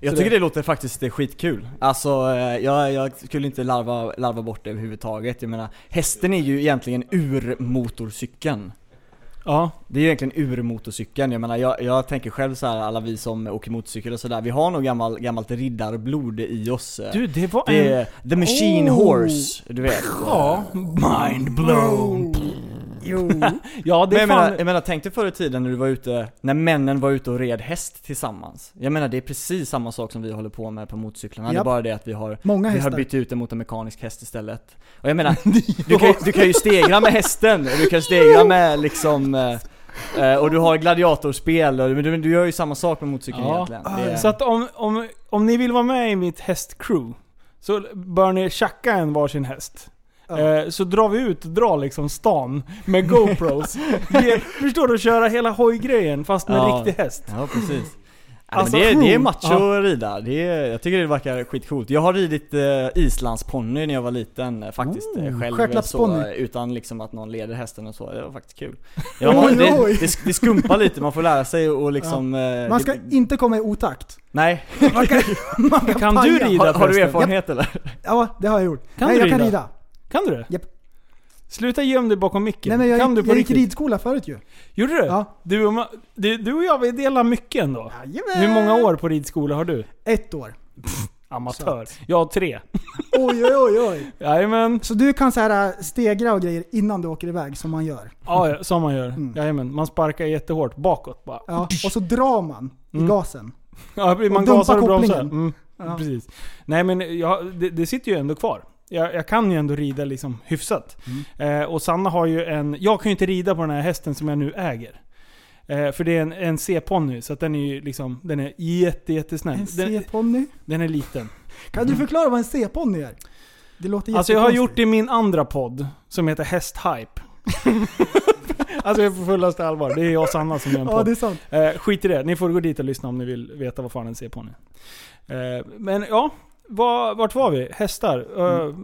Jag Så tycker det- det låter faktiskt skitkul. Alltså, eh, jag, jag skulle inte larva, larva bort det överhuvudtaget. Jag menar, hästen är ju egentligen urmotorcykeln. Ja. Det är ju egentligen urmotorcykeln. Jag menar, jag, jag tänker själv så här, alla vi som åker motorcykel och sådär, vi har nog gammal, gammalt riddarblod i oss. eh. Du, det var det en... the machine Oh. horse, du vet. Ja. Mind blown. Jo. (laughs) Ja, det Men jag fan... menar, jag menar, tänk dig förr i tiden när du var ute, när männen var ute och red häst tillsammans. Jag menar det är precis samma sak som vi håller på med på motorcyklarna. Det är Japp. bara det att vi har, Många vi har bytt ut det mot en mekanisk häst istället. Och jag menar, (laughs) du kan, du kan ju stegra med hästen, och du kan stegra med liksom eh, eh, och du har gladiatorspel, och, men du, du gör ju samma sak med motorcykeln Ja. egentligen. Är, Så att om, om, om ni vill vara med i mitt hästcrew, så bör ni tjacka en varsin häst. Ja. Eh, så drar vi ut och drar liksom stan med GoPros. (laughs) Vi- Förstår du? Köra hela hojgrejen fast med Ja. riktig häst. Ja precis. (laughs) Alltså, det, är, det är macho ja. att rida, det är, jag tycker det verkar skitcoolt. Jag har ridit eh, islandsponny när jag var liten eh, faktiskt, eh, Oh, själv så, utan liksom att någon leder hästen och så, det var faktiskt kul. (laughs) Ja, man, det, det, det skumpar lite, man får lära sig och liksom... eh, Man ska det, inte komma i otakt. Nej, Man kan, man kan, Kan du rida har, har du erfarenhet eller? Ja, det har jag gjort. Kan Nej, du jag kan rida? rida. Kan du det? Japp. Sluta göm dig bakom micken. Nej men jag, kan du på jag gick riktigt? ridskola förut ju. Gjorde du? Ja. Du, och ma- du, du och jag, vi delar mycket ändå. Jajamän. Hur många år på ridskola har du? Ett år. Amatör. Jag har tre. Oj oj oj oj. Jajamän. Så du kan så här äh, stegra och grejer innan du åker iväg som man gör. Ja, ja, som man gör. Mm. Jajamän. Man sparkar jättehårt bakåt bara. Ja. Och så drar man i Mm. gasen. (laughs) Ja, man dumpar gasar och bromsar. kopplingen. Mm, Ja. Precis. Nej men jag, det, det sitter ju ändå kvar. Jag, jag kan ju ändå rida liksom hyfsat. Mm. Eh, och Sanna har ju en... Jag kan ju inte rida på den här hästen som jag nu äger. Eh, för det är en, en C-ponny, så den är ju liksom... Den är jätte, jättesnäll. En Den, C-ponny. den är liten. Kan du förklara vad en C-ponny är? Det låter Alltså jag har gjort det i min andra podd, som heter Hästhype. (laughs) alltså jag är på fullaste allvar. Det är jag och Sanna som gör en Ja podd. det är sant. Eh, skit i det, ni får gå dit och lyssna om ni vill veta vad fan en C-ponny är. Eh, men ja, var, vart var vi? Hästar? Eh,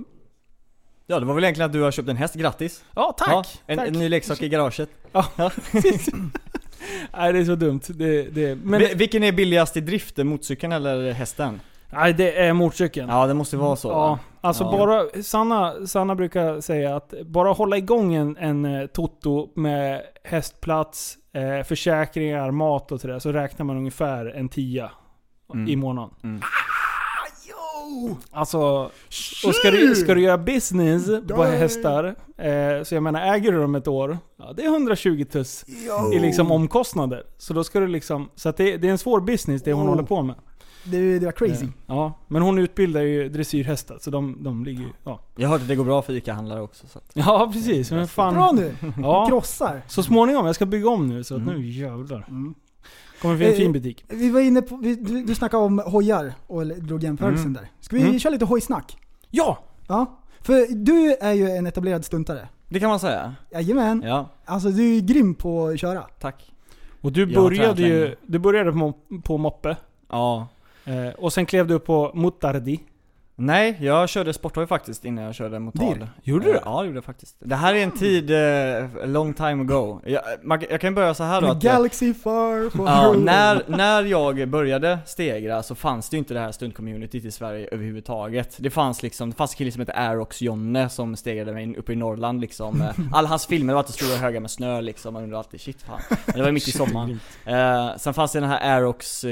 Ja det var väl egentligen att du har köpt en häst, grattis! Ja, tack! Ja, en, tack. en ny leksak i garaget. (laughs) Nej det är så dumt. Det, det, men, Vi- Vilken är billigast i drift, motorcykeln eller hästen? nej det är motorcykeln. Ja det måste vara så Ja, va? alltså Ja. bara, Sanna, Sanna brukar säga att bara hålla igång en, en eh, Toto med hästplats, eh, försäkringar, mat och sådär, så räknar man ungefär en tia Mm. i månaden. Mm. Alltså, och ska du, ska du göra business på hästar, eh, så jag menar äger du dem ett år, ja, det är 120 tuss i liksom omkostnader. Så då ska du liksom, så att det, det är en svår business det hon Oh. håller på med. Det, det var crazy. Eh, Ja, men hon utbildar ju dressyrhästar, så de, de ligger ju... Ja, Jag har hört att det går bra för ICA-handlare också så att... ja precis. Men fan, Bra nu. Ja, Krossar. så småningom. Jag ska bygga om nu, så att Mm. nu jävlar. Kommer bli en Eh, fin butik. Vi var inne på, vi, du, du snackade om hojar och drog jämförelsen Mm. där. Ska vi Mm. köra lite hojsnack? Ja! Ja. För du är ju en etablerad stuntare. Det kan man säga. Jajamän. Ja, Alltså du är ju grym på att köra. tack. Och du Jag började ju... Du började på, på moppe. Ja. Eh, och sen klev du upp på motardi. Nej, jag körde sporthoj faktiskt innan jag körde motard. Dir. Gjorde du? Eh, Ja, det gjorde jag faktiskt. Det här är en tid, eh, long time ago. Jag, man, jag kan börja så här då att... eh, Galaxy far Ja, när, när jag började stegra så fanns det ju inte det här stuntcommunityt i Sverige överhuvudtaget. Det fanns liksom, det fanns en kille som hette Aerox Jonne som stegrade mig uppe i Norrland liksom. Eh, (laughs) Alla hans filmer var alltid stora högar med snö liksom, man undrar alltid shit fan. Men det var mitt i sommaren. Eh, sen fanns det den här Aerox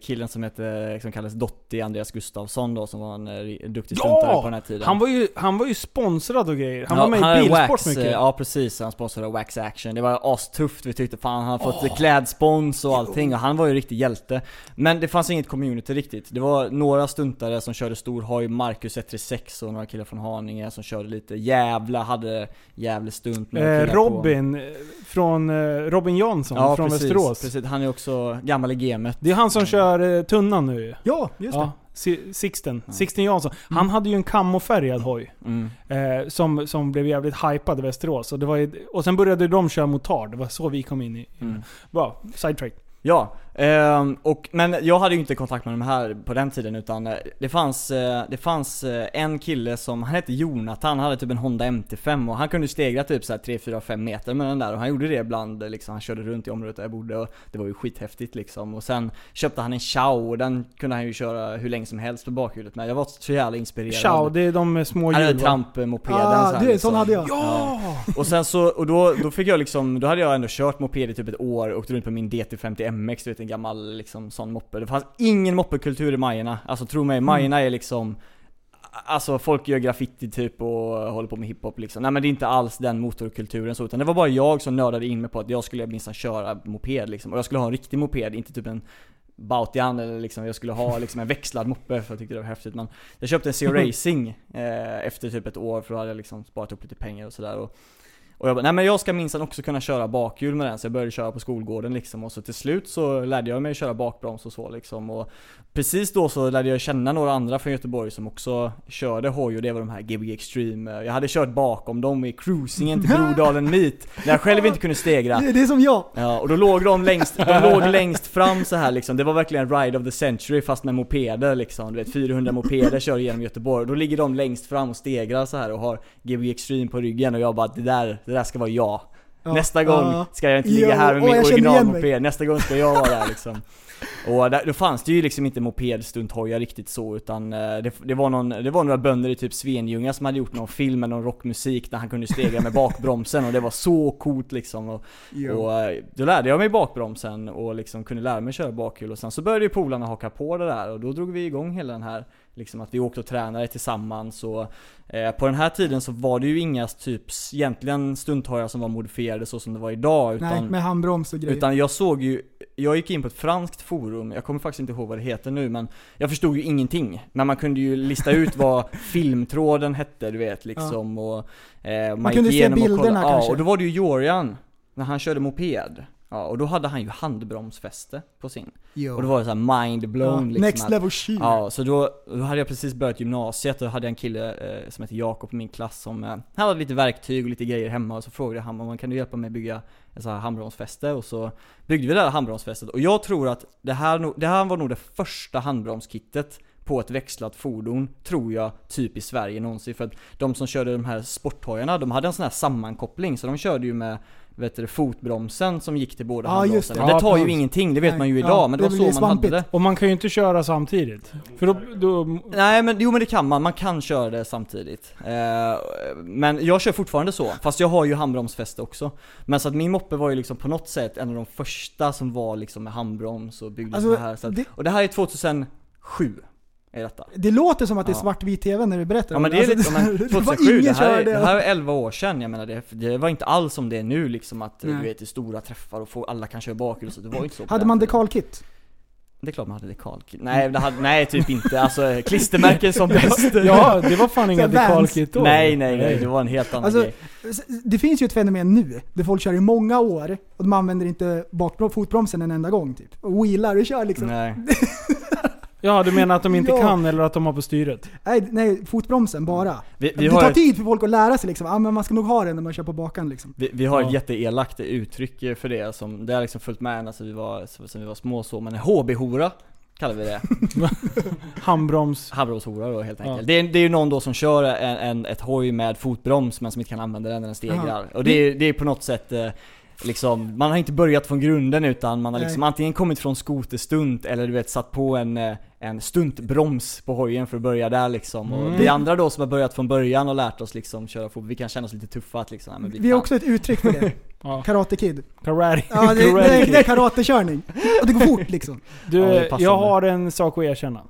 killen som hette, som kallades Dotti, Andreas Gustafsson då, som var en eh, duktig stuntare på den här tiden. Han var ju, han var ju sponsrad och grejer. Han Ja, var med är i bilsport Wax, mycket. eh, Ja precis, han sponsrade Wax Action. Det var astufft, vi tyckte fan han har fått klädspons och allting och han var ju riktig hjälte. Men det fanns inget community riktigt. Det var några stuntare som körde stor hoj, Marcus 136 och några killar från Haninge som körde lite Jävla, hade Jävle stunt med Eh, killar på- Robin, eh, från eh, Robin Jansson Ja från precis, Västerås. precis, han är också gammal i gamet. Det är han som kör eh, tunnan nu. Ja, just Ja, det. Si- Sixten. Sixten Jansson. Han hade ju en kamofärgad hoj. Mm. Eh, som, som blev jävligt hypad i Västerås. Och, det var ju, och sen började de köra motard. Det var så vi kom in i. Mm. Bra, sidetrack. Ja, ehm, och, men jag hade ju inte kontakt med de här på den tiden utan eh, det fanns, eh, det fanns eh, en kille som, han hette Jonathan, han hade typ en Honda MT5 och han kunde stegra typ så här 3, 4, 5 meter med den där och han gjorde det ibland liksom, han körde runt i området där jag bodde och det var ju skithäftigt liksom. Och sen köpte han en Chao och den kunde han ju köra hur länge som helst på bakhjulet med. Jag var så jävla inspirerad. Ciao, det är de små Han hade trampmopeden Ah, du, liksom. sån hade jag. Ja! Och sen så, och då, då fick jag liksom, då hade jag ändå kört moped i typ ett år, åkt runt på min DT50 MX, du vet en gammal liksom sån moppe. Det fanns ingen moppekultur i Majerna. Alltså tro mig, Majerna är liksom Alltså folk gör graffiti typ och håller på med hiphop liksom. Nej men det är inte alls den motorkulturen så, utan det var bara jag som nördade in mig på att jag skulle minsann köra moped liksom. Och jag skulle ha en riktig moped, inte typ en Bautian eller liksom, jag skulle ha liksom en växlad moppe för jag tyckte det var häftigt. Men jag köpte en CO Racing eh, efter typ ett år för då hade jag liksom sparat upp lite pengar och sådär. Och, och jag bara, nej men jag ska minsann också kunna köra bakhjul med den, så jag började köra på skolgården liksom. Och så till slut så lärde jag mig köra bakbroms och så liksom. Och precis då så lärde jag känna några andra från Göteborg som också körde hoj och det var de här Gbg Extreme. Jag hade kört bakom dem i cruisingen till (laughs) Brodalen Meet, när jag själv inte kunde stegra. Det, är som jag. Ja, och då låg de längst, de låg längst fram så här liksom. Det var verkligen ride of the century fast med mopeder liksom. Du vet 400 mopeder kör genom Göteborg. Då ligger de längst fram och stegrar så här och har Gbg Extreme på ryggen och jag bara det där, det där ska vara jag. Ja, Nästa gång ska jag inte ligga Ja, här med min originalmoped, nästa gång ska jag vara där liksom. Och där, då fanns det ju liksom inte mopedstunthojar riktigt så utan eh, det, det, var någon, det var några bönder i typ Svenljunga som hade gjort någon film med någon rockmusik där han kunde stegra med bakbromsen och det var så coolt liksom. Och, och eh, då lärde jag mig bakbromsen och liksom kunde lära mig köra bakhjul och sen så började ju polarna haka på det där och då drog vi igång hela den här Liksom att vi åkte och tränade tillsammans och eh, på den här tiden så var det ju inga typ egentligen stunthojar som var modifierade så som det var idag utan Nej, med handbroms och grejer. utan jag såg ju, jag gick in på ett franskt forum, jag kommer faktiskt inte ihåg vad det heter nu men Jag förstod ju ingenting, men man kunde ju lista ut vad (laughs) filmtråden hette du vet liksom och eh, man, kunde gick se igenom och bilderna kollade, Ja, kanske. och då var det ju Jorian, när han körde moped Ja, och då hade han ju handbromsfäste på sin. Jo. Och då var det så här mind blown ja, liksom Next att- level shit. Ja, så då, då hade jag precis börjat gymnasiet och då hade jag en kille eh, som heter Jakob i min klass som, eh, han hade lite verktyg och lite grejer hemma och så frågade honom om han kan du hjälpa mig bygga ett så här handbromsfäste och så byggde vi det här handbromsfästet och jag tror att det här, det här var nog det första handbromskittet på ett växlat fordon, tror jag, typ i Sverige någonsin. För att de som körde de här sporthojarna, de hade en sån här sammankoppling, så de körde ju med vet du, fotbromsen som gick till båda Ja, just handbromsarna. det. Det tar Ja, ju precis. ingenting, det vet Nej. man ju Ja, idag, men det, det var så man hade svampigt. det. Och man kan ju inte köra samtidigt. För då, då Nej men jo men det kan man, man kan köra det samtidigt. Eh, men jag kör fortfarande så, fast jag har ju handbromsfäste också. Men så att min moppe var ju liksom på något sätt en av de första som var liksom med handbroms och byggde Alltså, så här. Så att, det- och det här är 2007, är detta. Det låter som att det är svartvit TV när du berättar Ja men det är lite, Alltså, men (laughs) det var 2007, ingen det här, är, det här är 11 år sedan, jag menar det, det var inte alls som det är nu liksom att Nej. du vet, det är stora träffar och få, alla kan köra bakhjul det var inte så Hade man dekalkit? Det är klart man hade dekalkit. Nej, det hade, nej typ inte, alltså klistermärken som (laughs) bäst. Ja, det var fan inga dekalkit då. Nej nej nej, det var en helt annan Alltså, grej. det finns ju ett fenomen nu, där folk kör i många år och de använder inte bakbrom- fotbromsen en enda gång typ. Och wheelar och kör liksom. Nej. (laughs) Ja, du menar att de inte (laughs) Ja. kan eller att de har på styret? nej, fotbromsen bara. Vi, vi det har tar ett, tid för folk att lära sig liksom. Ja, men man ska nog ha den när man kör på bakan liksom. vi, vi har Ja. ett jätteelakt uttryck för det som, det har liksom följt med ända sedan vi var, sedan vi var små så, men HB-hora kallar vi det. (laughs) Handbroms. Handbromshora då helt enkelt. Ja. Det, är, det är ju någon då som kör en, en, ett hoj med fotbroms men som inte kan använda den när den stegrar. Och det är, det är på något sätt eh, Liksom, man har inte börjat från grunden utan man har Nej. liksom antingen kommit från skoterstunt eller du vet satt på en, eh, en stuntbroms på hojen för att börja där liksom. Och Mm. vi andra då som har börjat från början och lärt oss liksom köra fotboll, vi kan känna oss lite tuffa att liksom, men vi, Vi har också ett uttryck för det. (laughs) Ja. Karate Kid. Karate. Ja, det, det, är- det är karatekörning. Och det går fort liksom. Du, Ja, jag har en sak att erkänna.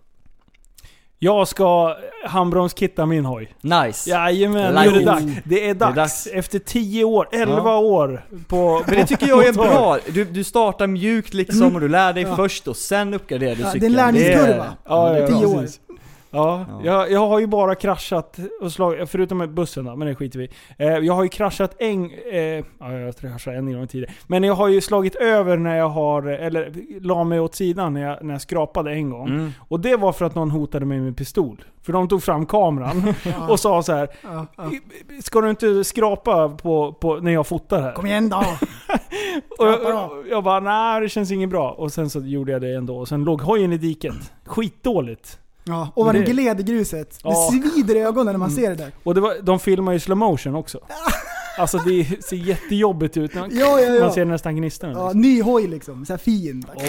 Jag ska handbromskitta min hoj. Nice! Jajamän, nu är det dags. Det är dags. dags. Efter 10 år, 11 Ja. år på... Men det tycker jag är (laughs) bra, du, du startar mjukt liksom och du lär dig Ja. först och sen uppgraderar du Ja, det är cykeln. en lärningskurva. Ja, ja, Tio år. Ja, Ja. Jag, jag har ju bara kraschat, och slag, förutom med bussen då, men det skiter vi eh, Jag har ju kraschat en... Eh, ja, jag kraschade en gång tidigare. Men jag har ju slagit över när jag har, eller la mig åt sidan när jag, när jag skrapade en gång. Mm. Och det var för att någon hotade mig med pistol. För de tog fram kameran (laughs) och sa så här. Ska du inte skrapa på, på när jag fotar här? Kom igen då! (laughs) Och jag, jag bara, nej det känns inget bra. Och sen så gjorde jag det ändå. Och sen låg hojen i diket. Skitdåligt. Ja, och vad den Det- gled i gruset. Ja. Det svider i ögonen när man ser det där. Och det var, de filmar ju slow motion också. (laughs) Alltså det ser jättejobbigt ut när Ja, ja, ja. man ser nästan gnistan. Ja, Liksom. ny hoj liksom. Så här fin. Åh,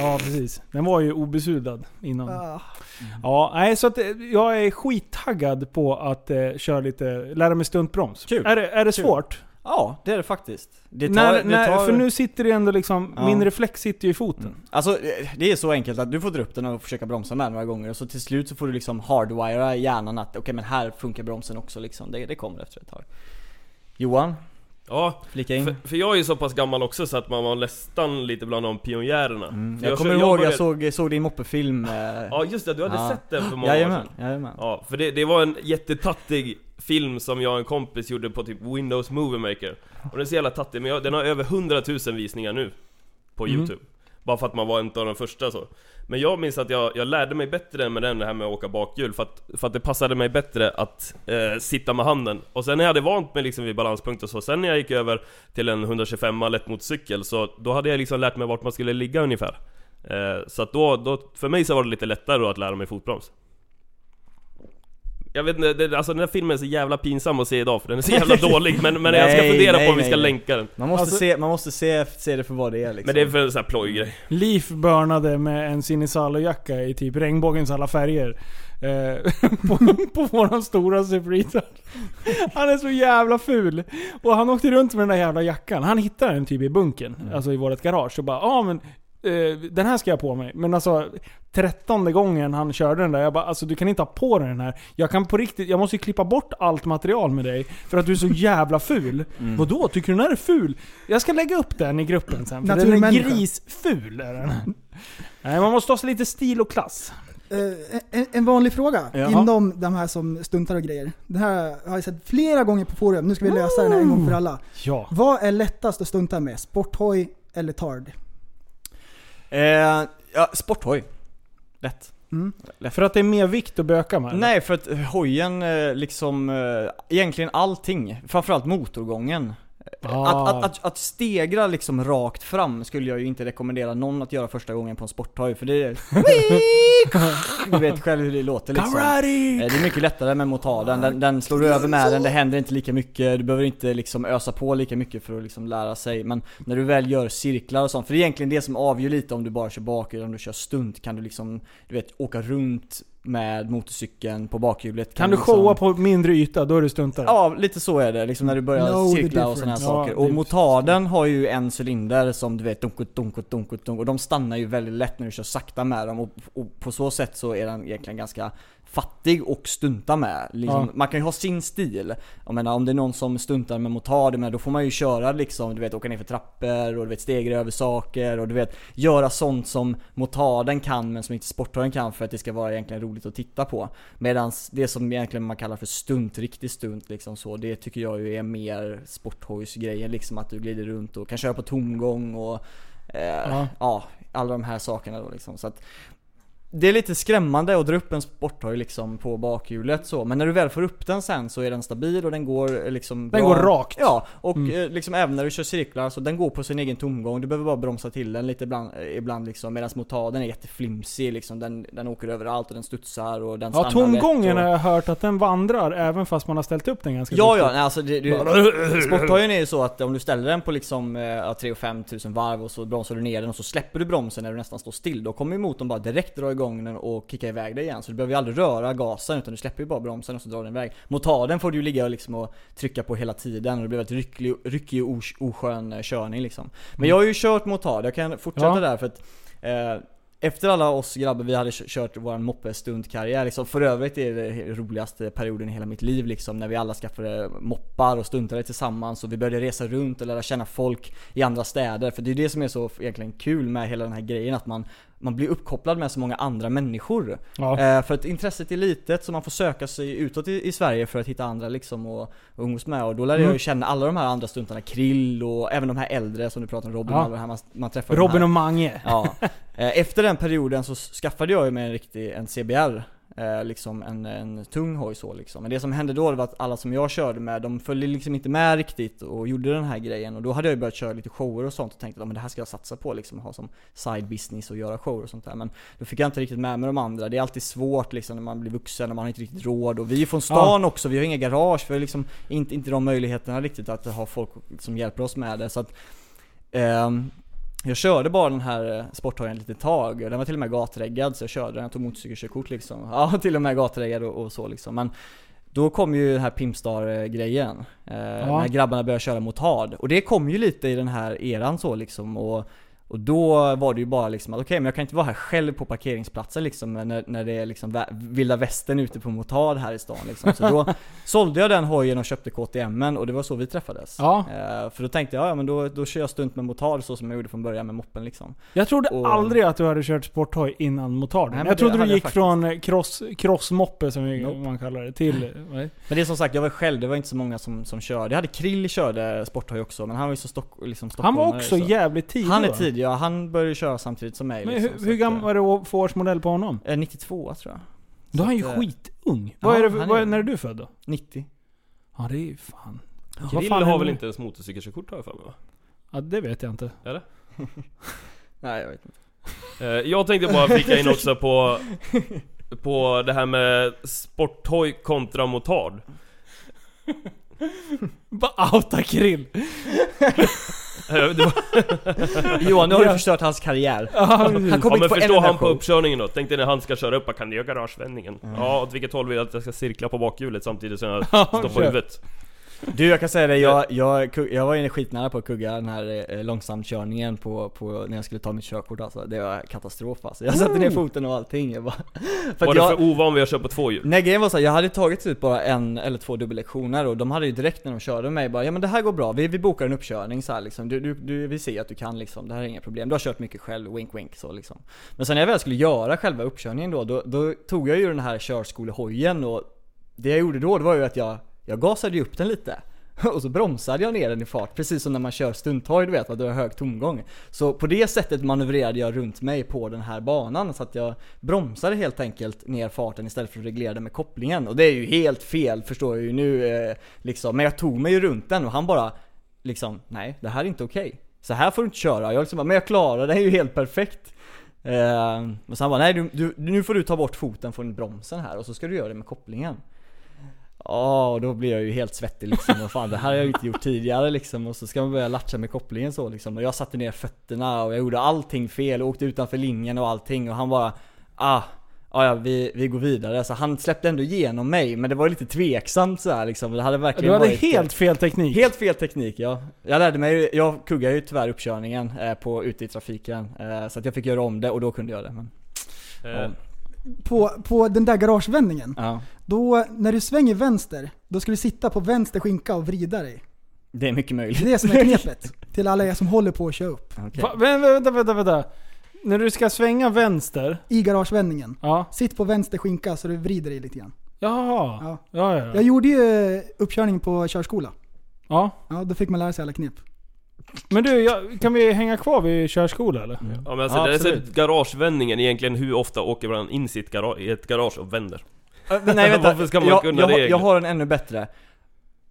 ja precis. Den var ju obesudlad innan. Ja. Ja, nej så att eh, jag är skittaggad på att eh, köra lite, lära mig stuntbroms. Kul. Är det, är det Kul. svårt? Ja, det är det faktiskt. Det tar, när, det när, tar, För nu sitter det ändå liksom, Ja. min reflex sitter ju i foten. Alltså eh, det är så enkelt att du får dra upp den och försöka bromsa med några gånger och så till slut så får du liksom hardwira hjärnan att okej men här funkar bromsen också liksom. Det, det kommer efter ett tag. Johan, Ja, flika in. för, för jag är ju så pass gammal också så att man var nästan lite bland de pionjärerna. Mm. För Jag, kommer ihåg, jag såg, såg din moppefilm. Eh, Ja just det, du hade Ja. sett den för många år jajamän, sedan. jajamän. Ja, för det, det var en jättetattig film som jag och en kompis gjorde på typ Windows Movie Maker. Och den är så jävla tattig, men jag, den har över 100 000 visningar nu På Mm. youtube. Bara för att man var en av de första så. Men jag minns att jag, jag lärde mig bättre med den, det här med att åka bakhjul För att, för att det passade mig bättre att eh, sitta med handen. Och sen när jag hade vant mig liksom vid balanspunkt och så Sen när jag gick över till en 125 lättmotorcykel Så då hade jag liksom lärt mig vart man skulle ligga ungefär. Eh, Så att då, då, för mig så var det lite lättare då att lära mig fotbroms jag vet inte, det, alltså den här filmen är så jävla pinsam att se idag för den är så jävla (laughs) dålig men, men jag ska Nej, fundera nej, på om vi ska nej. länka den Man måste, Alltså- se, man måste se, se det för vad det är liksom. Men det är för en sån här plojgrej Leaf burnade med en Sinisalo-jacka i typ regnbågens alla färger. Eh, (laughs) på, på våran stora Suprita. Han är så jävla ful. Och han åkte runt med den där jävla jackan. Han hittade den typ i bunken, alltså i vårt garage. Och bara ja men eh, den här ska jag ha på mig. Men alltså trettonde gången han körde den där, jag bara alltså du kan inte ha på dig den här. Jag kan på riktigt, jag måste ju klippa bort allt material med dig. För att du är så (laughs) jävla ful. Mm. Vadå? Tycker du den här är ful? Jag ska lägga upp den i gruppen sen. För den är grisful är den. Nej, man måste ha lite stil och klass. Eh, en, en vanlig fråga Jaha. inom de här som stuntar och grejer. Det här har jag sett flera gånger på forum. Nu ska vi lösa den här en gång för alla. Ja. Vad är lättast att stunta med? Sporthoj eller tard? Eh, ja, sporthoj. Lätt. Mm. För att det är mer vikt att böka med? Nej, för att hojen eh, liksom, eh, egentligen allting. Framförallt motorgången. Ah. Att, att, att, stegra liksom rakt fram skulle jag ju inte rekommendera någon att göra första gången på en sporthoj, för det är... (laughs) Du vet själv hur det låter liksom. Karate! Eh, Det är mycket lättare med motarden, den, den slår du över med den, det händer inte lika mycket, du behöver inte liksom ösa på lika mycket för att liksom lära sig. Men när du väl gör cirklar och sånt, för det är egentligen det som avgör lite om du bara kör bakhjul, om du kör stunt, kan du liksom, du vet, åka runt med motorcykeln på bakhjulet. Kan du liksom, showa på mindre yta, då är du stuntare? Ja, lite så är det. Liksom när du börjar the cirkla och sådana här difference. saker. Ja, och motarden har ju en cylinder som du vet dunkut, dunkut, dunkut, dunkut. Och de stannar ju väldigt lätt när du kör sakta med dem. Och, och på så sätt så är den egentligen ganska fattig och stunta med. Liksom, Ja. Man kan ju ha sin stil. Jag menar om det är någon som stuntar med motard, men då får man ju köra liksom, du vet åka ner för trappor och du vet stegra över saker och du vet göra sånt som motarden kan men som inte sporthöjen kan för att det ska vara egentligen roligt att titta på. Medan det som egentligen man kallar för stunt, riktig stunt liksom så, det tycker jag ju är mer sporthojsgrejer liksom att du glider runt och kan köra på tomgång och eh, Ja. ja. alla de här sakerna då liksom. Så att, det är lite skrämmande att dra upp en sporthoj liksom på bakhjulet så, men när du väl får upp den sen så är den stabil och den går eh, liksom Den bra. går rakt. Ja, och Mm. eh, liksom även när du kör cirklar så den går på sin egen tomgång, du behöver bara bromsa till den lite ibland, eh, ibland liksom, medan motarden är jätteflimsig liksom, den, den åker överallt och den studsar och den Ja, stannar lätt tomgången och... har jag hört att den vandrar även fast man har ställt upp den ganska Ja, ja, nej, alltså det, det, (laughs) Sporthojen är ju så att om du ställer den på liksom ja, 3 5 tusen varv och så bromsar du ner den och så släpper du bromsen när du nästan står still. Då kommer ju motorn bara direkt dra igång den och kicka iväg dig igen. Så du behöver ju aldrig röra gasen utan du släpper ju bara bromsen och så drar den iväg. Motarden får du ju ligga och, liksom och trycka på hela tiden och det blir väldigt ryckig, ryckig och os- oskön eh, körning liksom. Men jag har ju kört motard, jag kan fortsätta Ja. där för att eh, efter alla oss grabbar, vi hade kö- kört vår moppe-stuntkarriär liksom. För övrigt är det roligaste perioden i hela mitt liv liksom. När vi alla skaffade moppar och stuntade tillsammans och vi började resa runt och lära känna folk i andra städer. För det är det som är så egentligen kul med hela den här grejen att man man blir uppkopplad med så många andra människor. Ja. Eh, för att intresset är litet så man får söka sig utåt i, i Sverige för att hitta andra liksom och, och umgås med. Och då lärde jag Mm. ju känna alla de här andra stuntarna, Krill och även de här äldre som du pratar om, Robin Ja. och alla här man, man träffar. Robin och Mange. Ja. Eh, Efter den perioden så skaffade jag ju mig en riktig, en CBR. Eh, liksom en, en tung hoj så liksom. Men det som hände då var att alla som jag körde med, de följde liksom inte med riktigt och gjorde den här grejen. Och då hade jag ju börjat köra lite shower och sånt och tänkte att det här ska jag satsa på liksom, ha som side business och göra shower och sånt där. Men då fick jag inte riktigt med mig de andra. Det är alltid svårt liksom när man blir vuxen och man har inte riktigt råd. Och vi är från stan också, vi har inga garage, vi har liksom inte, inte de möjligheterna riktigt att ha folk som hjälper oss med det. Så att, ehm, jag körde bara den här eh, sporthojen ett litet tag, den var till och med gatreggad så jag körde den, jag tog motorcykelkörkort liksom. (laughs) Ja, till och med gatreggad och, och så liksom. Men då kom ju den här Pimpstar-grejen. Eh, När grabbarna började köra motard. Och det kom ju lite i den här eran så liksom. Och, och då var det ju bara liksom att okej, men jag kan inte vara här själv på parkeringsplatsen liksom när, när det är liksom vilda västern ute på motard här i stan liksom. Så då (laughs) sålde jag den hojen och köpte KTM och det var så vi träffades. Ja. Eh, för då tänkte jag, ja men då, då kör jag stunt med motard så som jag gjorde från början med moppen liksom. Jag trodde Och- aldrig att du hade kört sporthoj innan. Nej, men Jag trodde du gick från cross, crossmoppe som Nope. man kallar det, till... nej. Men det är som sagt, jag var själv, det var inte så många som, som körde. Jag hade Krill körde sporthoj också, men han var ju så stock, liksom Han var stockholmare, också så. jävligt tidig Han är tidig, ja. Han började köra samtidigt som mig Men liksom, hur, så hur gammal var det för årsmodell på honom? eh, 92 tror jag. Då är han ju att, eh, skitung. ja, vad är det, för- han är- vad är, när är du född då? 90. Ja det är ju fan... Vad Grill fan är har väl det? inte ens motorcykelkörkort har jag för mig va? Ja det vet jag inte. (laughs) Nej jag vet inte. Eh, Jag tänkte bara (laughs) flika in också på På det här med sporthoj kontra motard (laughs) Bara outa krill. Eh, (laughs) Johan, nu har du Ja. förstört hans karriär. Ja, Han Ja kommer men inte få en förstå enda han på uppkörningen då, tänk dig när han ska köra upp, han kan göra garagevändningen Ja, åt vilket håll vill jag att jag ska cirkla på bakhjulet samtidigt som jag står på huvudet? Du jag kan säga det, jag, (laughs) jag, jag var ju skitnära på att kugga den här eh, långsamkörningen på, på, när jag skulle ta mitt körkort alltså. Det var katastrof alltså. Jag satte ner foten och allting. Jag bara, (laughs) för Var du jag, för ovan vid att köra på två hjul? Nej grejen var så jag hade tagit ut bara en eller två dubbellektioner och de hade ju direkt när de körde med mig bara Ja men det här går bra, vi, vi bokar en uppkörning så här liksom. du, du, du, Vi ser att du kan liksom, det här är inga problem. Du har kört mycket själv, wink wink så liksom Men sen när jag väl skulle göra själva uppkörningen då, då, då tog jag ju den här körskolehojen och Det jag gjorde då, det var ju att jag, jag gasade ju upp den lite (laughs) och så bromsade jag ner den i fart, precis som när man kör stunthoj du vet, att du har hög tomgång. Så på det sättet manövrerade jag runt mig på den här banan, så att jag bromsade helt enkelt ner farten istället för att reglera den med kopplingen. Och det är ju helt fel förstår jag ju nu eh, liksom, men jag tog mig ju runt den och han bara liksom, nej det här är inte okej. Så här får du inte köra. Jag liksom bara, men jag klarar det, det är ju helt perfekt. Eh, och så han bara, nej du, du, nu får du ta bort foten från bromsen här och så ska du göra det med kopplingen. Ja, och då blir jag ju helt svettig liksom. Vad fan, det här har jag ju inte gjort tidigare liksom. Och så ska man börja latcha med kopplingen så liksom. Och jag satte ner fötterna och jag gjorde allting fel och åkte utanför linjen och allting. Och han bara, ah, ah ja vi, vi går vidare. Så han släppte ändå igenom mig, men det var lite tveksamt så här liksom. Det hade verkligen Du hade varit, helt fel teknik. Helt fel teknik ja. Jag lärde mig, jag kuggade ju tyvärr uppkörningen eh, på, ute i trafiken. Eh, så att jag fick göra om det och då kunde jag det. Men, Eh, På, på den där garagevändningen, ja, då när du svänger vänster, då ska du sitta på vänster skinka och vrida dig. det är mycket Det är möjligt. det som är (laughs) knepet. till alla er som håller på att köra upp. Okej. Va, vä- vänta, vänta, vänta. När du ska svänga vänster. I garagevändningen. Ja. Sitt på vänster skinka så du vrider dig lite grann. Jaha. Ja. Ja, ja, Jag ja. gjorde ju eh, uppkörning på körskola. ja. Ja, då fick man lära sig alla knep. Men du, jag, kan vi hänga kvar vid körskola eller? Ja men alltså, Ja, det är så garagevändningen egentligen, hur ofta åker man in sitt gara- i ett garage och vänder? Nej (laughs) vänta, Varför ska man jag, kunna jag, det jag har en ännu bättre.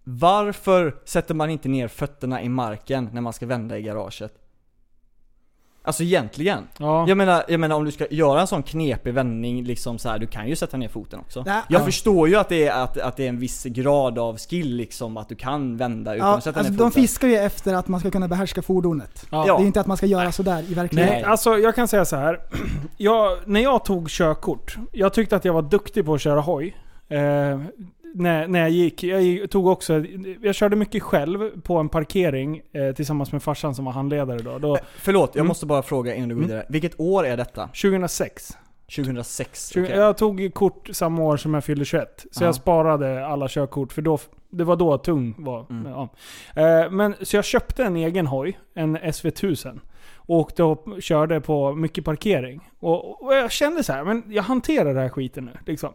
Varför sätter man inte ner fötterna i marken när man ska vända i garaget? Alltså egentligen. Ja. Jag menar, jag menar om du ska göra en sån knepig vändning liksom så här, du kan ju sätta ner foten också. Nej, jag ja. förstår ju att det, är, att, att det är en viss grad av skill liksom, att du kan vända utan Ja, att sätta alltså, ner de foten. fiskar ju efter att man ska kunna behärska fordonet. Ja. Det är inte att man ska göra sådär i verkligheten. Nej, alltså jag kan säga så här. (clears throat) Jag, när jag tog körkort, jag tyckte att jag var duktig på att köra hoj. Eh, när, när jag gick, jag tog också, jag körde mycket själv på en parkering eh, tillsammans med farsan som var handledare då. då Eh, Förlåt, jag Mm. måste bara fråga innan du går Mm. vidare. Vilket år är detta? 2006. 2006? 20, okej. Jag tog kort samma år som jag fyllde 21. Så Ja. jag sparade alla körkort, för då, det var då tung var. Mm. Ja. Eh, men, så jag köpte en egen hoj, en SV1000. Och åkte och körde på mycket parkering. Och, och jag kände så här, men jag hanterar den här skiten nu. Liksom.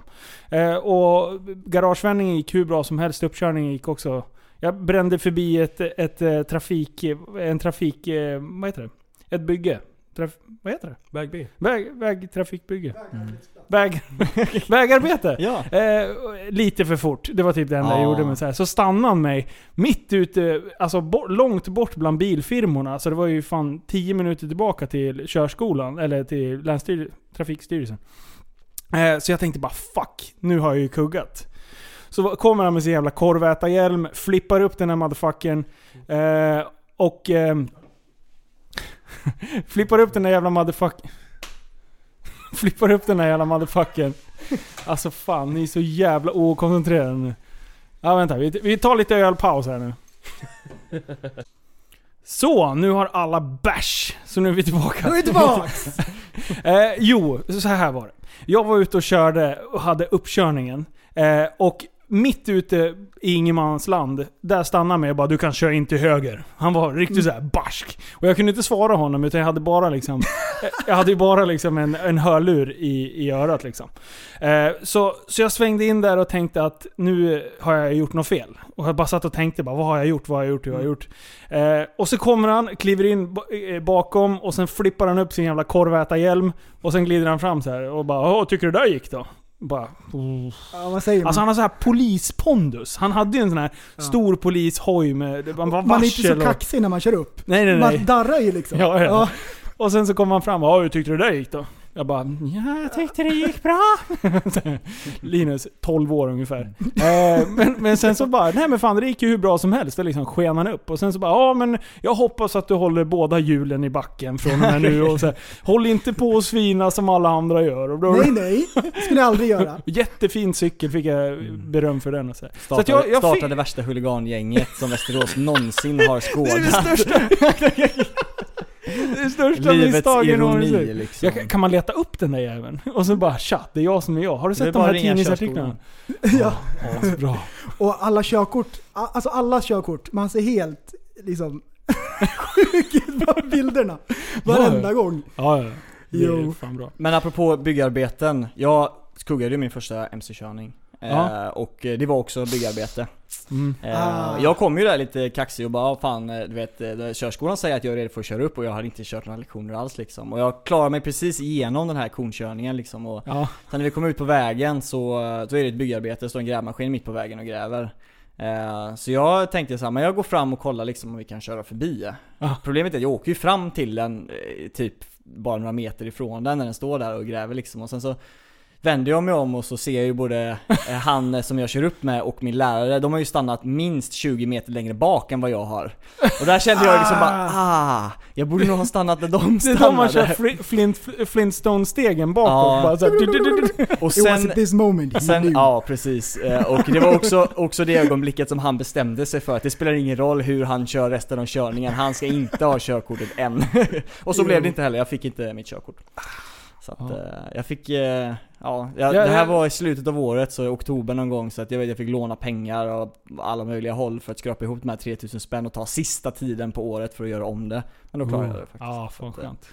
Eh, och garagevändningen gick hur bra som helst, uppkörningen gick också. Jag brände förbi ett, ett, eh, trafik, en trafik, eh, vad heter det? Ett bygge. Traf, vad heter det? Vägbil. Väg, vägtrafikbygge. Väg, (laughs) vägarbete. Ja. Eh, lite för fort. Det var typ det enda jag Ja. gjorde. Men så, här. så stannade han mig mitt ute, alltså bo- långt bort bland bilfirmorna. Så det var ju fan 10 minuter tillbaka till körskolan, eller till länsstyr- trafikstyrelsen. Eh, så jag tänkte bara fuck, nu har jag ju kuggat. Så va- kommer han med sin jävla korvätarhjälm, flippar upp den här motherfuckern. Eh, och... ehm, (laughs) flippar upp den där jävla motherfuck... (laughs) flippar upp den där jävla motherfuckern. Alltså fan, ni är så jävla okoncentrerade nu. Ja vänta, vi, vi tar lite ölpaus här nu. (laughs) Så, nu har alla bärs. Så nu är vi tillbaka. Nu är vi tillbaks! (laughs) Eh, jo, så här var det. Jag var ute och körde och hade uppkörningen. Eh, och mitt ute i ingenmansland, där stannade mig och bara 'Du kan köra in till höger' Han var riktigt såhär barsk. Och jag kunde inte svara honom utan jag hade bara liksom... (laughs) jag hade ju bara liksom en, en hörlur i, i örat liksom. Eh, så, så jag svängde in där och tänkte att nu har jag gjort något fel. Och jag bara satt och tänkte bara, vad har jag gjort? Vad har jag gjort? Vad har jag gjort? Eh, och så kommer han, kliver in eh, bakom och sen flippar han upp sin jävla korvätarhjälm. Och sen glider han fram så här och bara Åh, tycker du det där gick då? Bara, Ja, vad säger man? Alltså han har så här polispondus. Han hade ju en sån här stor polishoj med man var man är inte så kaxig när man kör upp. Nej nej nej. Man darrar ju liksom. Ja, ja. Och sen så kom han fram och "Ja, hur tyckte du det där gick då? Jag bara ja, jag tyckte det gick bra. (laughs) Linus, 12 år ungefär. Eh, men, men sen så bara, nej men fan det gick ju hur bra som helst. Det liksom sken han upp. Och sen så bara, ja men jag hoppas att du håller båda hjulen i backen från och med nu. Och så här, Håll inte på och svina som alla andra gör. Och då, Nej nej, det skulle jag aldrig göra. (laughs) Jättefin cykel, fick jag beröm för den. Och så här. så Startade, att jag, jag startade värsta huligangänget som Västerås någonsin har (laughs) det är det skådat. största, det största Livets misstagen ironi någonsin. liksom. Jag, kan man leta upp den där jäveln? Och så bara tja, det är jag som är jag. Har du sett de här tidningsartiklarna? Ja. Ja, bra. Och alla körkort, alltså alla körkort, man ser helt liksom (laughs) sjuk ut på bilderna. Varenda gång. Ja, ja. Det är Jo. fan bra. Men apropå byggarbeten, jag skuggade ju min första MC-körning. Ja. Eh, och det var också byggarbete. Mm. Eh, Ah. Jag kom ju där lite kaxig och bara, "Ah, fan eh, du vet, körskolan säger att jag är redo för att köra upp och jag hade inte kört några lektioner alls liksom. Och jag klarade mig precis igenom den här konkörningen liksom. Och Ja. sen när vi kom ut på vägen så, då är det ett byggarbete, det står en grävmaskin mitt på vägen och gräver. Så jag tänkte så här, men jag går fram och kollar liksom om vi kan köra förbi. Ja. Problemet är att jag åker ju fram till den, typ bara några meter ifrån den när den står där och gräver liksom. Och sen så vänder jag mig om och så ser jag ju både eh, han eh, som jag kör upp med och min lärare, de har ju stannat minst 20 meter längre bak än vad jag har. Och där kände jag liksom bara, ah, jag borde nog ha stannat när de Det är de man kör stannade. fli- flint, Flintstone-stegen bakåt. Ja. Bara så här. (laughs) Och It was sen, at this moment Sen, ja precis. Eh, Och det var också, också det ögonblicket som han bestämde sig för att det spelar ingen roll hur han kör resten av körningen, han ska inte ha körkortet än. (laughs) Och så blev det inte heller, jag fick inte mitt körkort. Så att Ja. jag fick, ja, jag, Ja, det här var i slutet av året, så i oktober någon gång, så att jag vet jag fick låna pengar och alla möjliga håll för att skrapa ihop de här 3000 spänn och ta sista tiden på året för att göra om det. Men då klarade jag det faktiskt. Ja, fan eh, skönt.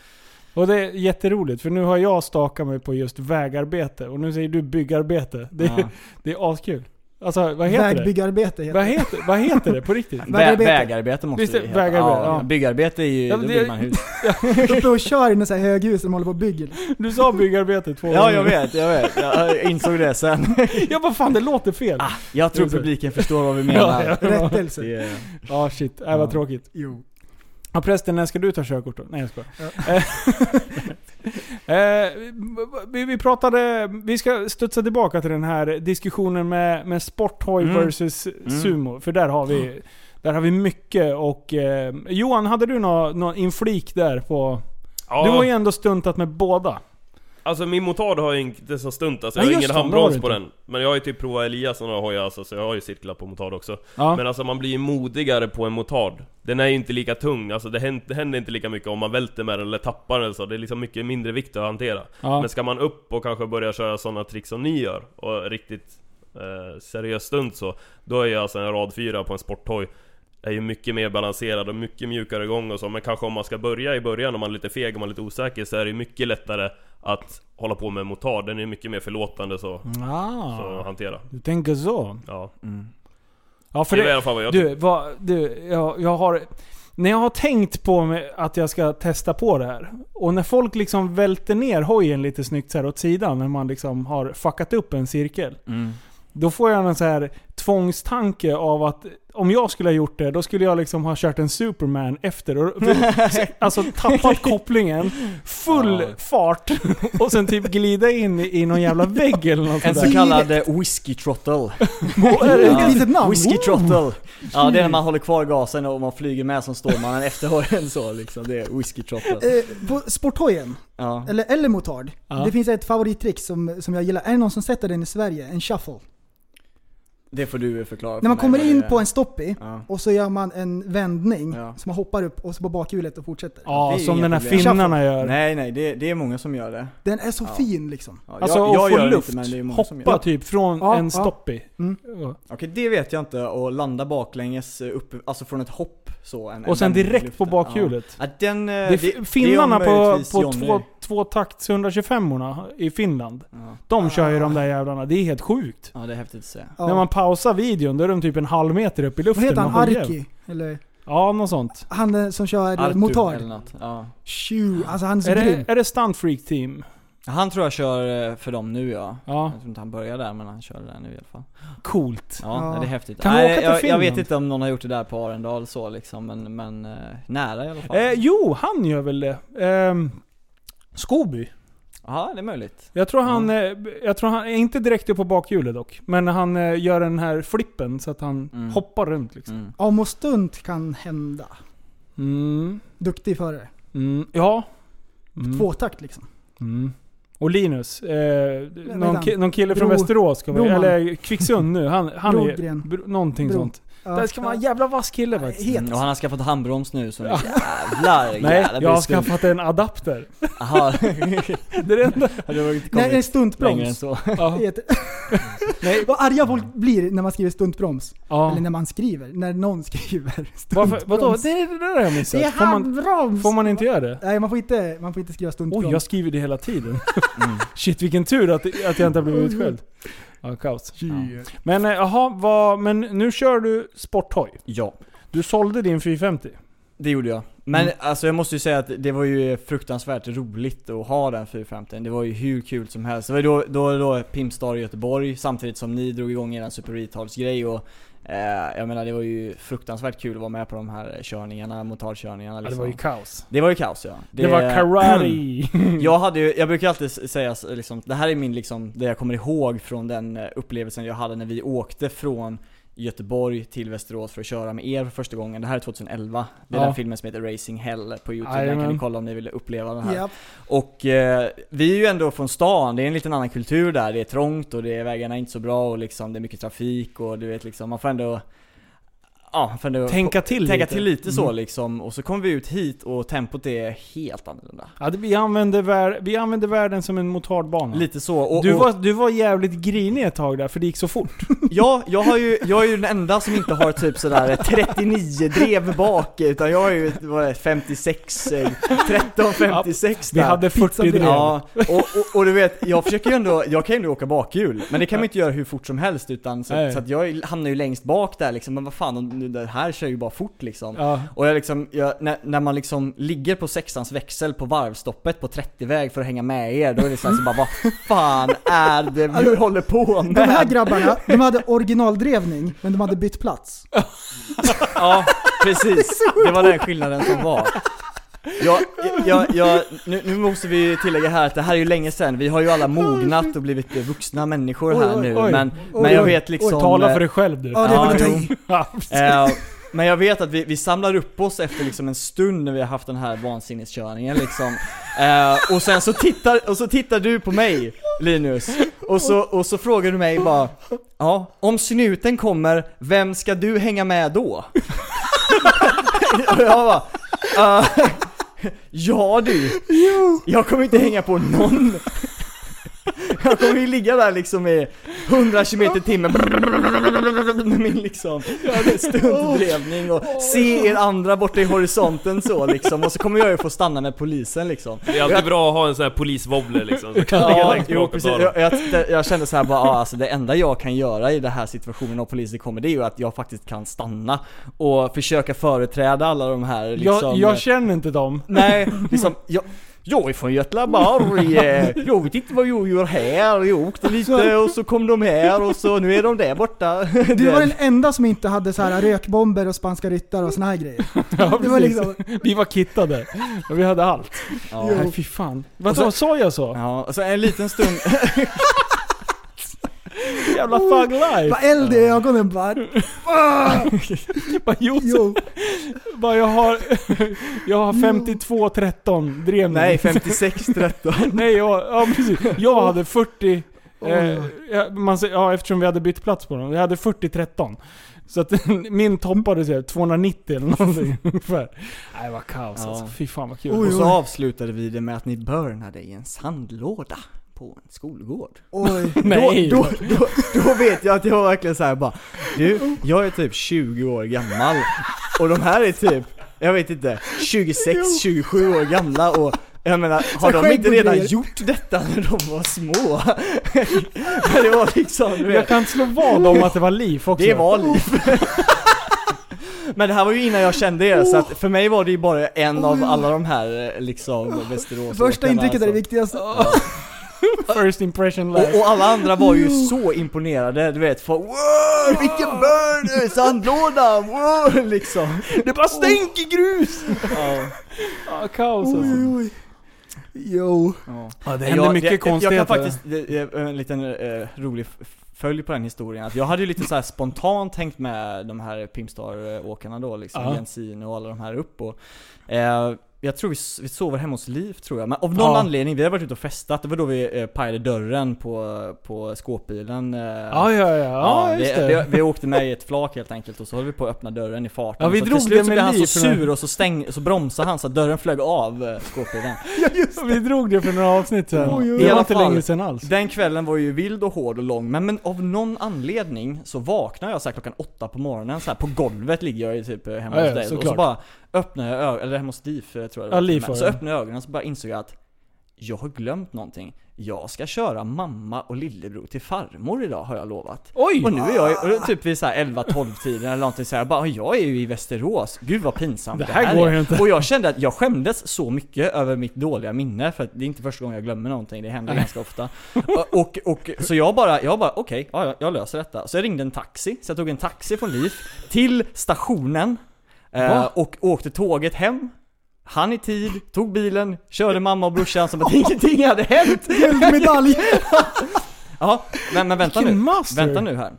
Och det är jätteroligt, för nu har jag stakat mig på just vägarbete. Och nu säger du byggarbete. Det, är- ja. det är askul. Alltså, vad heter det? Vägbyggarbete heter Vad det. heter, vad heter det på riktigt? (laughs) Vä- Vägarbete. vägarbete måste Visst det är heta. vägarbete, ja. Byggarbete är ju, Ja, då det- bygger man hus. (laughs) Uppe och kör i något så här höghus som håller på och bygger. Du sa byggarbete två Ja gånger. jag vet, jag vet. Jag insåg det sen. (laughs) Jag bara fan det låter fel. Ah, jag tror Det publiken förstår vad vi menar. Ja, ja. Rättelse. Det är- Ja shit, äh, vad Ja. tråkigt. Jo. Ja förresten, när ska du ta körkort då? Nej jag skojar. Eh, vi, vi pratade, vi ska studsa tillbaka till den här diskussionen med, med sporthoj Mm. versus Mm. sumo. För där har vi, där har vi mycket och... Eh, Johan, hade du någon nå inflik där på... Ja, Du har ju ändå stuntat med båda. Alltså min motard har ju inte så stunt alltså, Nej, jag har just ingen det, det har handbroms du på den. Men jag har ju typ provat Elias några hojar alltså, så jag har ju cirklar på motard också. Ja. Men alltså man blir ju modigare på en motard. Den är ju inte lika tung, alltså det händer, det händer inte lika mycket om man välter med den eller tappar den så. Det är liksom mycket mindre vikt att hantera. ja. Men ska man upp och kanske börja köra sådana tricks som ni gör, och riktigt eh, seriöst stunt så, då är ju alltså en rad 4 på en sporthoj är ju mycket mer balanserad och mycket mjukare gång och så Men kanske om man ska börja i början om man är lite feg och man är lite osäker så är det mycket lättare att hålla på med motard Den är mycket mer förlåtande så, så Ah, att hantera du tänker så. Ja, Ja, för det är i det, alla fall vad jag du, vad, du jag, jag har... När jag har tänkt på att jag ska testa på det här. Och när folk liksom välter ner hojen lite snyggt så här åt sidan. När man liksom har fuckat upp en cirkel. Mm. Då får jag en så här tvångstanke av att om jag skulle ha gjort det, då skulle jag liksom ha kört en Superman efter. Och, (laughs) alltså tappat kopplingen, full Ja. fart och sen typ glida in i, någon jävla vägg eller något En så där. kallad whisky trottle. Ett litet namn. Whisky trottle. Ja det är när man håller kvar gasen och man flyger med som Stålmannen efter hojen så liksom. Det är whisky trottle. Eh, på sporthojen, Ja. eller, eller motard. Ja. Det finns ett favorittrick som, som jag gillar. Är det någon som sätter den i Sverige? En shuffle. Det får du förklara för När man mig kommer in det på en stoppie Ja. och så gör man en vändning, Ja. så man hoppar upp och så på bakhjulet och fortsätter. Ja, som den här problem. finnarna gör. Nej nej, det, det är många som gör det. Den är så Ja. fin liksom. Ja, Alltså jag, jag att få gör luft, inte men det är många som gör hoppa typ från Ja, en ja. stoppie. Mm. Okej det vet jag inte, och landa baklänges upp, alltså från ett hopp så. En, Och sen direkt på bakhjulet. Ja. Ja, den, eh, Det det, det finnarna om på, på två, två takts 125 i Finland. Ja. De kör ju de där jävlarna. Det är helt sjukt. ja det är häftigt att se. Ja. När man pausar videon, då är de typ en halv meter upp i Vad luften. heter han? Arki? Eller Ja, något sånt. han eh, som kör Artur motard? eller något. Ja. Tju, alltså han är så Är grym. det, är det Stunt Freak Team? Han tror jag kör eh, för dem nu ja. Ja, Jag tror inte han börjar där men han kör där nu i alla fall. coolt. Ja, Ja. det är häftigt. Kan Nej, åka till jag, jag Finland? vet inte om någon har gjort det där på Arendal så liksom, men, men eh, nära i alla fall. Eh, jo, han gör väl det. Ehm, Scooby. Ja, det är möjligt. Jag tror han, eh, jag tror han, inte direkt upp på bakhjulet dock. Men han eh, gör den här flippen så att han Mm. hoppar runt liksom. Mm. Om och stunt kan hända. Mm. Duktig förare. Mm. Ja. Mm. Tvåtakt liksom. Och Linus, eh, någon, ki- någon kille från Bro- Västerås, vi, Broman. eller Kvicksund nu. Han, han är, Brogren. bro, någonting Bro. sånt. Ja. Det ska vara en jävla vass kille faktiskt. Mm, och han har skaffat handbroms nu så Ja. jävlar, (laughs) Nej, jävlar jag har skaffat en adapter. Jaha. (laughs) Det är det enda. Nej, en stuntbroms. Heter- (laughs) Vad arga folk blir när man skriver stuntbroms. Ja. Eller när man skriver. När någon skriver Varför, vadå? stuntbroms. Det, det där har jag missat. Det är får, man, får man inte göra det? Nej, man får inte, man får inte skriva stuntbroms. Oj, jag skriver det hela tiden. Mm. Shit vilken tur att, att jag inte har blivit utskälld. Ja, kaos. Men eh, jaha, vad, men nu kör du sporthoj. Ja, Du sålde din 450. det gjorde jag. Men Mm. alltså jag måste ju säga att det var ju fruktansvärt roligt att ha den 450 Det var ju hur kul som helst. Det var ju då, då, då Pimpstar i Göteborg samtidigt som ni drog igång er Super Retards grej och jag menar det var ju fruktansvärt kul att vara med på de här körningarna, motorkörningarna Ja, liksom. det var ju kaos. Det var ju kaos ja. Det, var karate. (clears throat) Jag hade ju, jag brukar alltid säga liksom, det här är min liksom, det jag kommer ihåg från den eh, upplevelsen jag hade när vi åkte från Göteborg till Västerås för att köra med er för första gången. Det här är 2011. Det är Ja. den filmen som heter Racing Hell på Youtube. Den kan ni kolla om ni vill uppleva den här. Ja. Och eh, vi är ju ändå från stan, det är en liten annan kultur där. Det är trångt och det är, vägarna är inte så bra och liksom det är mycket trafik och du vet liksom, man får ändå Ja, får ändå Tänka till tänka lite. till lite så Mm. liksom. Och så kommer vi ut hit och tempot är helt annorlunda. Ja, det, vi, använde vär, vi använde världen som en motardbana. Lite så. Och, du, och, var, du var jävligt grinig ett tag där, för det gick så fort. (laughs) Ja, jag, har ju, jag är ju den enda som inte har typ sådär 39 drev bak utan jag har ju vad är det, 56, eh, 13, 56 Vi där. hade 40 drev. Ja, och, och, och du vet, jag försöker ju ändå, jag kan ju ändå åka bakhjul, men det kan man inte göra hur fort som helst utan så, så att jag hamnar ju längst bak där liksom, men vad fan, nu, det här kör ju bara fort liksom. Ja. Och jag liksom, jag, när, när man liksom ligger på sexans växel på varvstoppet på 30-väg för att hänga med er, då är det så, här, så bara vad fan är det vi håller på med? De här grabbarna, de hade originaldrevning, men de hade bytt plats. Ja, precis. Det var den skillnaden som var. Ja, ja, ja, nu, nu måste vi tillägga här att det här är ju länge sedan, vi har ju alla mognat och blivit vuxna människor här Oj, oj, nu, oj. men, Oj, men jag oj. vet liksom... Tala eh, för dig själv du. Ja, det Ja, det. Ja, Eh, men jag vet att vi, vi samlar upp oss efter liksom en stund när vi har haft den här vansinneskörningen liksom. Eh, och sen så tittar, och så tittar du på mig Linus, och så, och så frågar du mig bara Ja, om snuten kommer, vem ska du hänga med då? (laughs) och jag bara "Eh, Ja du, jag kommer inte hänga på någon Jag kommer ju ligga där liksom i 100 km i timmen med min liksom stuntdrevning och se er andra borta i horisonten så liksom och så kommer jag ju få stanna med polisen liksom. Det är alltid bra att ha en sån här poliswobbler liksom, så kan Ja, jo precis. Jag, jag, jag kände så här bara, ja, alltså det enda jag kan göra i den här situationen om polisen kommer det är ju att jag faktiskt kan stanna och försöka företräda alla de här liksom jag, jag känner inte dem. Nej, liksom, jag, jag är från Götlaborg, eh, (laughs) jag vet inte vad jag gör här, jag åkte lite och så kom de här och så nu är de där borta. (laughs) Du var den enda som inte hade så här rökbomber och spanska ryttare och såna här grejer. (laughs) Ja, Det var liksom, Vi var kittade. Och vi hade allt. Ja. Nej fy fan. Vad sa- jag så? Ja, och så en liten stund, (laughs) Jävla thug life. bara eld i ögonen bara. (laughs) Bara Jo. bara jag har, jag har 52-13 drevning. nej 56 13 (laughs) Nej, jag, ja precis. Jag hade 40, eh, ja, man, säger- ja eftersom vi hade bytt plats på dem. Jag hade 40-13. Så att min toppade sig 290 eller någonting ungefär. Nej det var kaos Ja. alltså. Fy fan vad kul. Oj, Och så avslutade vi det med att ni burnade i en sandlåda på en skolgård. Oj. (laughs) Nej. Då, då, då, då vet jag att jag verkligen så här bara Du, jag är typ 20 år gammal och de här är typ, jag vet inte, 26, 27 år gamla och jag menar, har de inte redan grejer. gjort detta när de var små? (laughs) Det var liksom, du Jag kan slå vad om att det var liv också. det var liv. (laughs) Men det här var ju innan jag kände er, så att för mig var det ju bara en av alla de här eh, liksom Västerås Första intrycket är det viktigaste. First impression last. Och, och alla andra var ju så imponerade, du vet, för wow, vilken burner, sandlåda, wow, (laughs) liksom. Det bara stänker grus! (laughs) Ja, Ja, kaos alltså. Oj, oj. Jo. ja. Ja, det Jag- hände mycket jag, jag, konstigheter. jag kan faktiskt, det- det- en liten eh, rolig följ på den historien, att jag hade ju lite så här spontant tänkt med de här Pimstar-åkarna då liksom, Ja. Jensine och alla de här upp och eh, jag tror vi, vi sover hemma hos Liv tror jag, men av någon Ja. anledning, vi har varit ute och festat, det var då vi eh, pajade dörren på, på skåpbilen eh, Ja, ja, ja. Ja, just vi, det. vi, vi åkte med i ett flak helt enkelt och så höll vi på att öppna dörren i farten. Ja, vi så drog till slut det så med blev han så sur och så, stäng, så bromsade han så att dörren flög av eh, skåpbilen. (laughs) Vi drog det för några avsnitt sen. Oj. Det var inte fall. länge sen alls. Den kvällen var ju vild och hård och lång, men, men av någon anledning så vaknar jag så här klockan åtta på morgonen så här på golvet ligger jag ju typ eh, hemma Ja, hos ja, dig. Och så såklart. bara öppnar jag ögonen, eller hemma hos Dif tror jag det var. Så det. öppnar jag ögonen och så bara insåg jag att jag har glömt någonting. Jag ska köra mamma och lillebror till farmor idag har jag lovat. Oj! Och nu är jag och det är typ vid så här 11-12 tiden eller någonting så här, bara jag är ju i Västerås, gud vad pinsamt Det här går är. inte. Och jag kände att jag skämdes så mycket över mitt dåliga minne för att det är inte första gången jag glömmer någonting, det händer ganska ofta. Och, och, så jag bara, jag bara okej, ja, jag löser detta. Så jag ringde en taxi, så jag tog en taxi från Liv till stationen eh, och åkte tåget hem. Han i tid, tog bilen, körde mamma och brorsan som att (laughs) ingenting hade hänt. Guldmedalj. (laughs) Ja, men, men vänta nu. Master! Vänta nu här.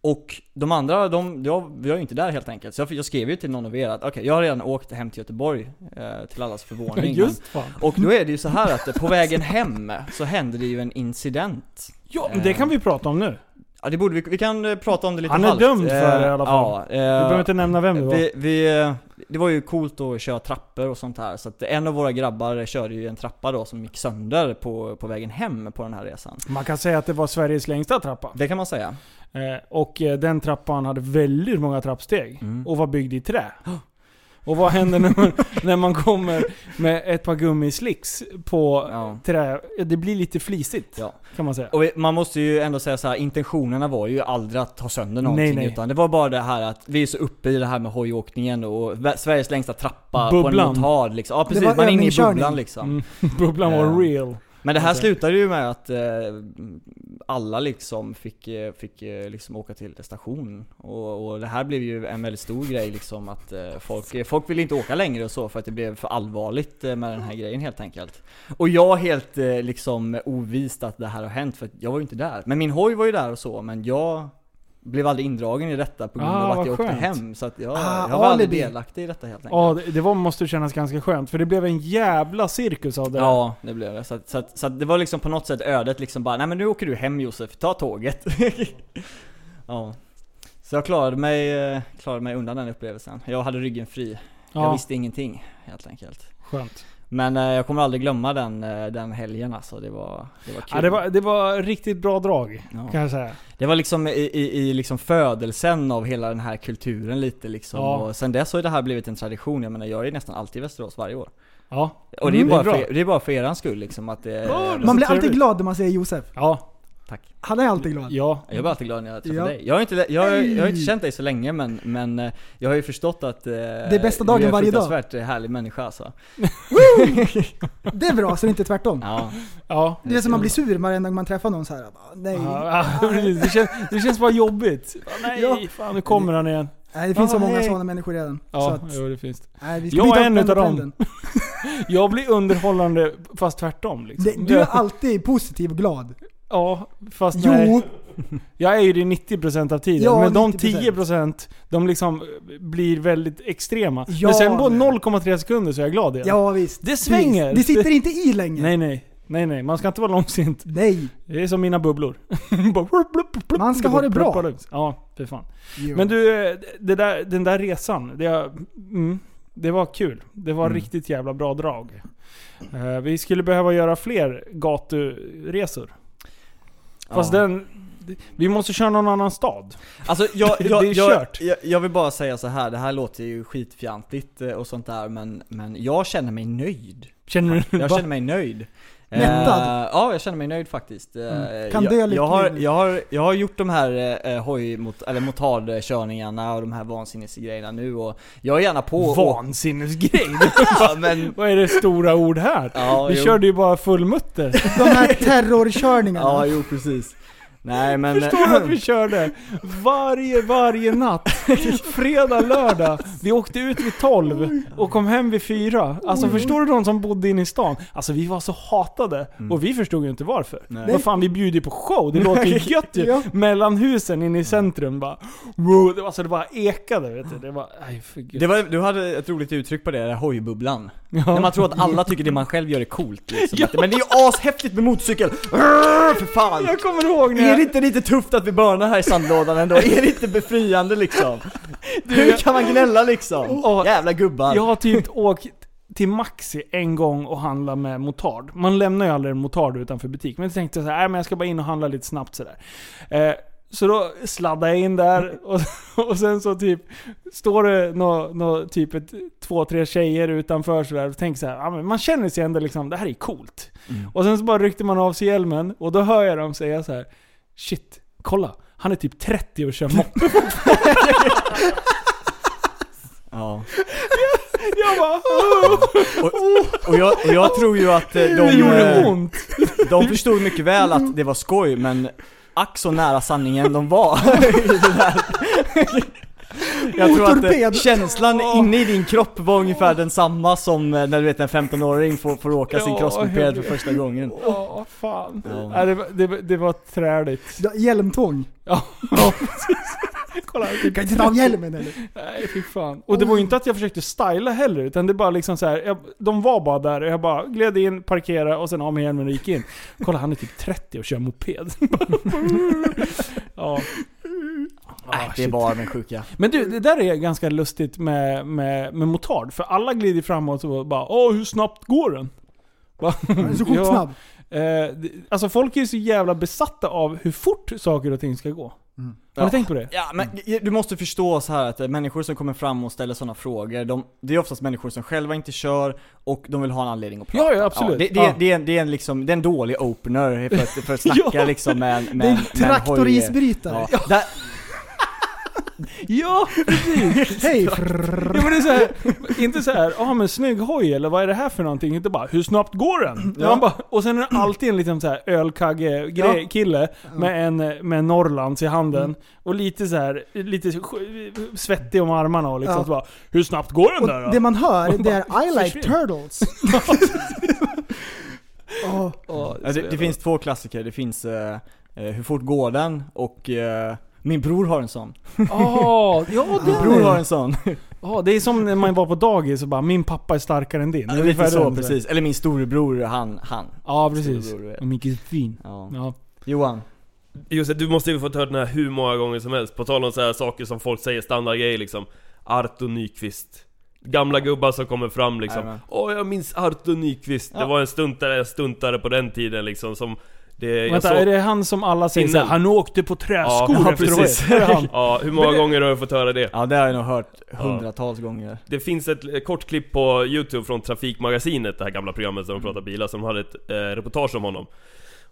Och de andra, de, jag, jag är ju inte där helt enkelt. Så jag, jag skrev ju till någon av er att okej, jag har redan åkt hem till Göteborg, eh, till allas förvåning. Just fan. Och då är det ju så här att på vägen hem så hände det ju en incident. Ja, men det kan vi prata om nu. Ja det borde vi, vi kan eh, prata om det lite Han är halvt. dömd för det i Eh, alla fall. Ja, Vi behöver inte nämna vem det var. vi, vi, eh, det var ju coolt att köra trappor och sånt här, så att en av våra grabbar körde ju en trappa då som gick sönder på, på vägen hem på den här resan. Man kan säga att det var Sveriges längsta trappa. Det kan man säga. Eh, och eh, den trappan hade väldigt många trappsteg. Mm. Och var byggd i trä. Och vad händer när man, när man kommer med ett par gummislicks på Ja. trä? Det blir lite flisigt, Ja. kan man säga. Och man måste ju ändå säga så här, intentionerna var ju aldrig att ta sönder någonting Nej, nej. utan det var bara det här att vi är så uppe i det här med hojåkningen och Sveriges längsta trappa på Bubblan. en motard liksom. Ja precis, man är inne i bubblan liksom. Mm. (laughs) Bubblan var Eh, real. Men det här slutade ju med att eh, alla liksom fick, eh, fick eh, liksom åka till station. Och, och det här blev ju en väldigt stor grej liksom att eh, folk, folk ville inte åka längre och så för att det blev för allvarligt eh, med den här grejen helt enkelt. Och jag helt eh, liksom ovist att det här har hänt för jag var ju inte där. Men min hoj var ju där och så men jag blev aldrig indragen i detta på grund Ah, av att jag åkte skönt. hem. Så att jag, Ah, jag var aldrig alibi. delaktig i detta helt enkelt. Ja, det, det var, måste kännas ganska skönt. För det blev en jävla cirkus av det. Ja, det blev det. Så, att, så, att, så att det var liksom på något sätt ödet liksom bara, nej men nu åker du hem Josef, ta tåget. (laughs) ja. Så jag klarade mig, eh, klarade mig undan den upplevelsen. Jag hade ryggen fri. Jag Ja, visste ingenting, helt enkelt. skönt. Men eh, jag kommer aldrig glömma den, eh, den helgen alltså. Det var, det var kul. Ja, det, var, det var riktigt bra drag, Ja. kan jag säga. Det var liksom i, i, i liksom födelsen av hela den här kulturen lite liksom. Ja. Och sen dess har ju det här blivit en tradition. Jag menar jag är nästan alltid i Västerås varje år. Ja. Och det är, Mm, bara bra. för, det är bara för eran skull liksom att det... Ja, det- Man blir alltid glad när man säger Josef. Ja. Tack. Han är alltid glad. Ja. Jag blir alltid glad när jag träffar Ja. dig. Jag har, inte, jag, har- jag har inte känt dig så länge men, men eh, jag har ju förstått att eh, är bästa dagen du är en varje dag. fruktansvärt eh, härlig människa alltså. (laughs) Det är bra, så det är inte tvärtom. Ja. Ja. Det är som man blir sur varje gång man träffar någon så här. bara, Nej. Ja, det, känns, det känns bara jobbigt. Nej, Ja. fan nu kommer han igen. Nej, det finns så Ja, många sådana människor redan. så Ja, att, jo, det finns det. nej, vi ska Jag är en utav dem. (laughs) Jag blir underhållande fast tvärtom liksom. Det, du är alltid positiv och glad. Ja, fast Jo. nej. Jag är ju det 90% av tiden. Ja, men de 90%. 10% de liksom blir väldigt extrema. Ja, men sen på men- 0,3 sekunder så är jag glad igen. Ja visst. Det svänger. Precis. Det sitter inte i länge. Nej nej. Nej nej, man ska inte vara långsint. Nej. Det är som mina bubblor. (laughs) Man ska ha det bra. Ja, för fan. Jo. Men du, det där, den där resan. Det, mm, det var kul. Det var Mm. riktigt jävla bra drag. Eh, vi skulle behöva göra fler gaturesor. Fast den... Vi måste köra någon annan stad. Alltså jag, jag, (laughs) det är jag, kört. jag, jag vill bara säga så här. det här låter ju skitfjantigt eh, och sånt där men, men jag känner mig nöjd. Känner du? Jag känner mig nöjd. Mättad? Eh, ja, jag känner mig nöjd faktiskt. Eh, Mm. Kan jag, dö jag, har, jag, har, jag har gjort de här eh, hoj mot, eller motardkörningarna och de här vansinnesgrejerna nu och jag är gärna på och- Vansinnesgrej. (laughs) ja, men, (laughs) Vad är det stora ord här? ja, Vi jo. körde ju bara fullmutter. De här terrorkörningarna. Ja, jo precis. Nej men... Förstår du att vi körde (laughs) varje, varje natt? Fredag, lördag. Vi åkte ut vid 12 och kom hem vid 4. Alltså förstår du de som bodde inne i stan? Alltså vi var så hatade. Och vi förstod ju inte varför. Nej. Vad fan, vi bjuder ju på show. Det låter ju gött ju. (laughs) Ja. Mellan husen inne i centrum bara... Wow, det, var, alltså, det bara ekade vet du. Det var... Aj, för gud. Det var, du hade ett roligt uttryck på det, där hojbubblan. Ja. När man tror att alla tycker det man själv gör är coolt liksom. (laughs) Men det är ju ashäftigt med motorcykel! Arr, för fan! Jag kommer ihåg när Är det inte lite tufft att vi börnar här i sandlådan ändå? Är det inte befriande liksom? Hur kan man gnälla liksom? Åh. Jävla gubbar! Jag har typ åkt till Maxi en gång och handlat med motard. Man lämnar ju aldrig en motard utanför butik. Men jag tänkte så här, "Nej, men jag ska bara in och handla lite snabbt sådär. Eh, så då sladdade jag in där och, (laughs) och sen så typ står det nå, nå, typ ett, två, tre tjejer utanför sådär och tänker så här, ja, men man känner sig ändå liksom, det här är coolt. Och sen så bara ryckte man av sig hjälmen och då hör jag dem säga så här, shit, kolla. Han är typ 30 och kör moppe. (laughs) Ja. Jag bara, "Åh." Och jag, och jag tror ju att eh, de, det gjorde eh, ont. de förstod mycket väl att det var skoj men ack så nära sanningen de var. (laughs) Jag tror att känslan inne i din kropp var ungefär densamma som eh, när du vet en 15-åring får, får åka sin crossmoped för första gången. Åh, fan. Ja. Det, var- det, det var träligt. Ja, Hjälmtvång. Ja, ja precis. (laughs) Kolla. Du kan inte ta av hjälmen eller? Nej, fy fan. Och det var ju inte att jag försökte styla heller, utan det bara liksom så här. Jag, de var bara där och jag bara gled in, parkerade och sen av med hjälmen och gick in. Kolla, han är typ 30 och kör moped. (laughs) ja. Ah, Nej, det är shit. bara med sjuka. Men du, det där är ganska lustigt med, med, med motard. För alla glider framåt och bara Åh, hur snabbt går den? (laughs) Den är (laughs) så sjukt Ja. snabb. Eh, alltså folk är ju så jävla besatta av hur fort saker och ting ska gå. Har Ja. du tänkt på det? Ja men du måste förstå så här att eh, människor som kommer fram och ställer sådana frågor, de, det är oftast människor som själva inte kör och de vill ha en anledning att prata. Ja, ja, absolut. det, det, Ja. det, är, det, är en liksom, det är en dålig opener för att, för att (laughs) snacka Ja. liksom med, med Det är en traktorisbrytare. Ja. Där, Ja, precis! (laughs) Hej! Ja, men det är så här, inte så här, ja men snygg hoj eller vad är det här för någonting? Inte bara, hur snabbt går den? Ja. Bara, och sen är det alltid en liten så här ölkagge Ja. med en med Norrlands i handen. Och lite så här, lite svettig om armarna och liksom Ja. så bara, hur snabbt går den där Och då? det man hör, det är I like turtles. (laughs) Åh, Ja, ja, det, det finns två klassiker, det finns eh, eh, Hur fort går den? och eh, Min bror har en sån. Ja, (laughs) ja Min det, bror har en sån. ja, det är som när man var på dagis och bara 'Min pappa är starkare än din' Ja, Ungefär så precis. Eller min storebror, han, han. Ja precis. Och min kusin. Ja. Ja. Johan. Just det, du måste ju fått höra den här hur många gånger som helst, på tal om så här saker som folk säger, standardgrejer liksom Arto Nyqvist Gamla gubbar som kommer fram liksom. Åh jag minns Artur Nyqvist, det Ja. var en stuntare, stuntare på den tiden liksom som det, Vänta, såg- är det han som alla säger Innan- han åkte på träskor Ja, efter precis. Ja, hur många gånger har jag fått höra det? Ja det har jag nog hört hundratals gånger. Det finns ett kort klipp på Youtube från Trafikmagasinet, det här gamla programmet där de pratar bilar, som hade ett eh, reportage om honom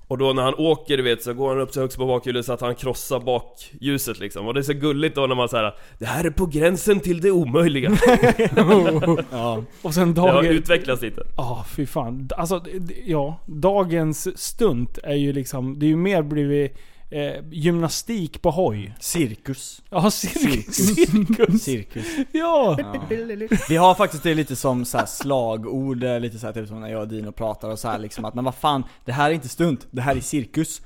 Och då när han åker, du vet, så går han upp så högst på bakhjulet så att han krossar bakljuset liksom Och det är så gulligt då när man säger Det här är på gränsen till det omöjliga (laughs) Ja. Och sen Det har dagen... utvecklats lite Ja, fy fan. Alltså, ja. Dagens stunt är ju liksom, det är ju mer blivit eh, gymnastik på hoj. Cirkus. Ja, cirkus. cirkus. Cirkus. Ja. Ja. Vi har faktiskt det lite som så här slagord, eh, lite så här, typ som när jag och Dino pratar och så här liksom att men vad fan, det här är inte stunt, det här är cirkus.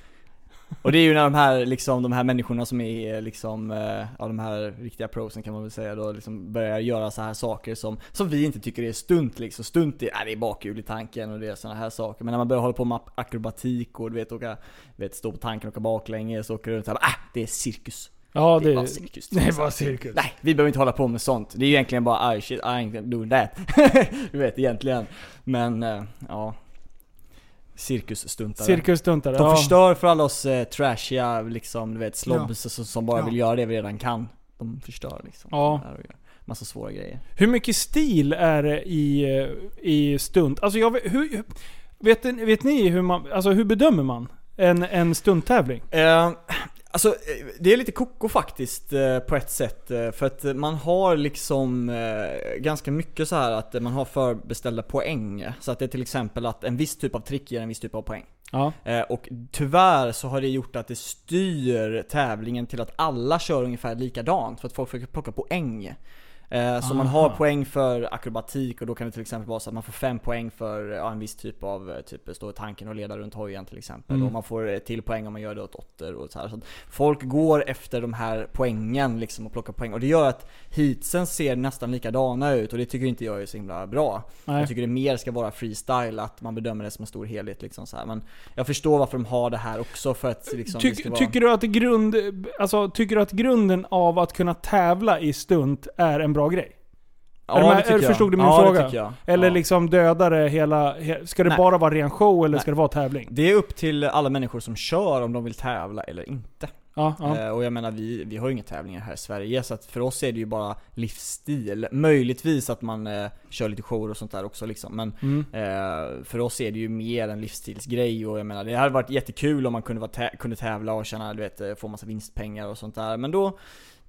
Och det är ju när de här, liksom, de här människorna som är liksom, eh, ja de här riktiga prosen kan man väl säga då, liksom börjar göra så här saker som, som vi inte tycker är stunt liksom. Stunt är, äh, det är bakhjul i tanken och det är såna här saker. Men när man börjar hålla på med akrobatik och du vet åka, du vet stå på tanken och åka baklänges och åka runt så här, äh, det är cirkus. Ja, Det är det, bara cirkus. det är bara cirkus. Nej, vi behöver inte hålla på med sånt. Det är ju egentligen bara I shit, I ain't doing that. (laughs) du vet egentligen. Men, eh, ja. Cirkusstuntare. Cirkusstuntare. De ja. förstör för alla oss eh, trashiga, liksom, du vet, slobs som, som bara Ja. vill göra det vi redan kan. De förstör liksom. Ja. Det här och gör Massa svåra grejer. Hur mycket stil är det i, eh, i stunt? Alltså jag vet, hur, vet, vet ni hur man, alltså hur bedömer man en, en stunttävling? Eh, alltså, eh, det är lite koko faktiskt eh, på ett sätt. eh, För att man har liksom ganska mycket så här att man har förbeställda poäng. Så att det är till exempel att en viss typ av trick ger en viss typ av poäng. Ja. Och tyvärr så har det gjort att det styr tävlingen till att alla kör ungefär likadant för att folk försöker plocka poäng. Eh, Så man har poäng för akrobatik och då kan det till exempel vara så att man får fem poäng för ja, en viss typ av, eh, typ stå i tanken och leda runt hojen till exempel. Mm. Och man får ett till poäng om man gör det åt åttor och så här. Så folk går efter de här poängen liksom och plockar poäng. Och det gör att heatsen ser nästan likadana ut och det tycker inte jag är så himla bra. Nej. Jag tycker det mer ska vara freestyle, att man bedömer det som en stor helhet liksom så här. Men jag förstår varför de har det här också för att liksom ska vara... Tycker du att grund, alltså, tycker du att grunden av att kunna tävla i stunt är en bra grej? Ja, är det tycker jag. förstod du min ja, fråga? Det jag. Eller ja. liksom döda det hela, he, ska det Nej. bara vara ren show eller Nej. ska det vara tävling? Det är upp till alla människor som kör om de vill tävla eller inte. Ja, ja. Eh, och jag menar vi, vi har ju inga tävlingar här i Sverige så att för oss är det ju bara livsstil. Möjligtvis att man eh, kör lite shower och sånt där också liksom. Men Mm. eh, för oss är det ju mer en livsstilsgrej och jag menar det hade varit jättekul om man kunde, vara kunde tävla och tjäna, du vet, eh, få massa vinstpengar och sånt där. Men då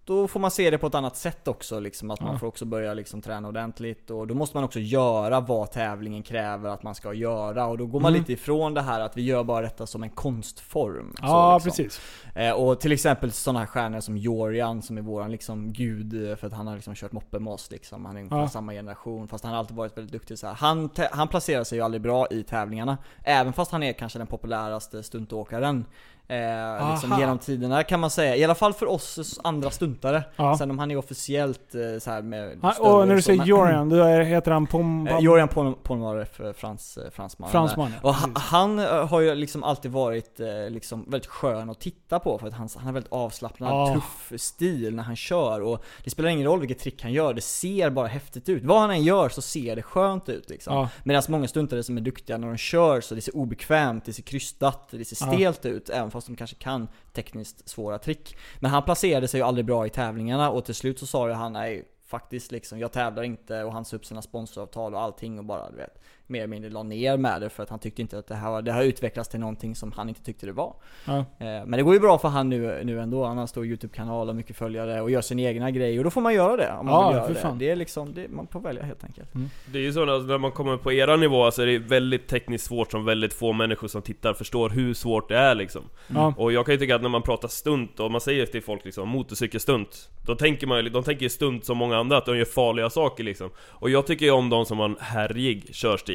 då får man se det på ett annat sätt också liksom, att man Ja. får också börja liksom träna ordentligt och då måste man också göra vad tävlingen kräver att man ska göra och då går man Mm. lite ifrån det här att vi gör bara detta som en konstform. så Ja, liksom. precis. Eh, och till exempel sådana här stjärnor som Jorian som är våran liksom gud eh, för att han har liksom kört moppe med oss liksom. Han är ungefär Ja. samma generation fast han har alltid varit väldigt duktig så här. Han, han placerar sig ju aldrig bra i tävlingarna. Även fast han är kanske den populäraste stuntåkaren. Eh, liksom genom tiderna kan man säga. I alla fall för oss andra stuntare. Ja. Sen om han är officiellt eh, så här med större och när du säger Jorian, då heter han Pom... Eh, Jorian eh, frans, eh, fransman. Fransman, ja, Och han, han eh, har ju liksom alltid varit eh, liksom väldigt skön att titta på för att han, han har väldigt avslappnad, Ja. tuff stil när han kör och det spelar ingen roll vilket trick han gör, det ser bara häftigt ut. Vad han än gör så ser det skönt ut liksom. Ja. Medan många stuntare som är duktiga när de kör så det ser obekvämt, det ser krystat, det ser stelt ut även fast de kanske kan tekniskt svåra trick. Men han placerade sig ju aldrig bra i tävlingarna och till slut så sa ju han nej faktiskt liksom, jag tävlar inte och han sa upp sina sponsoravtal och allting och bara du vet mer eller mindre la ner med det för att han tyckte inte att det här var, det har utvecklats till någonting som han inte tyckte det var. Ja. Eh, Men det går ju bra för han nu, nu ändå, han har en stor YouTube-kanal och mycket följare och gör sin egna grej och då får man göra det om man Ja, vill göra för det. fan. Det är liksom, det, man får välja helt enkelt. Det är ju så att när man kommer på era nivåer så är det väldigt tekniskt svårt som väldigt få människor som tittar förstår hur svårt det är liksom. Ja. Och jag kan ju tycka att när man pratar stunt och man säger till folk liksom motorcykelstunt Då tänker man ju, de tänker ju stunt som många andra, att de gör farliga saker liksom Och jag tycker ju om de som har en härjig körstil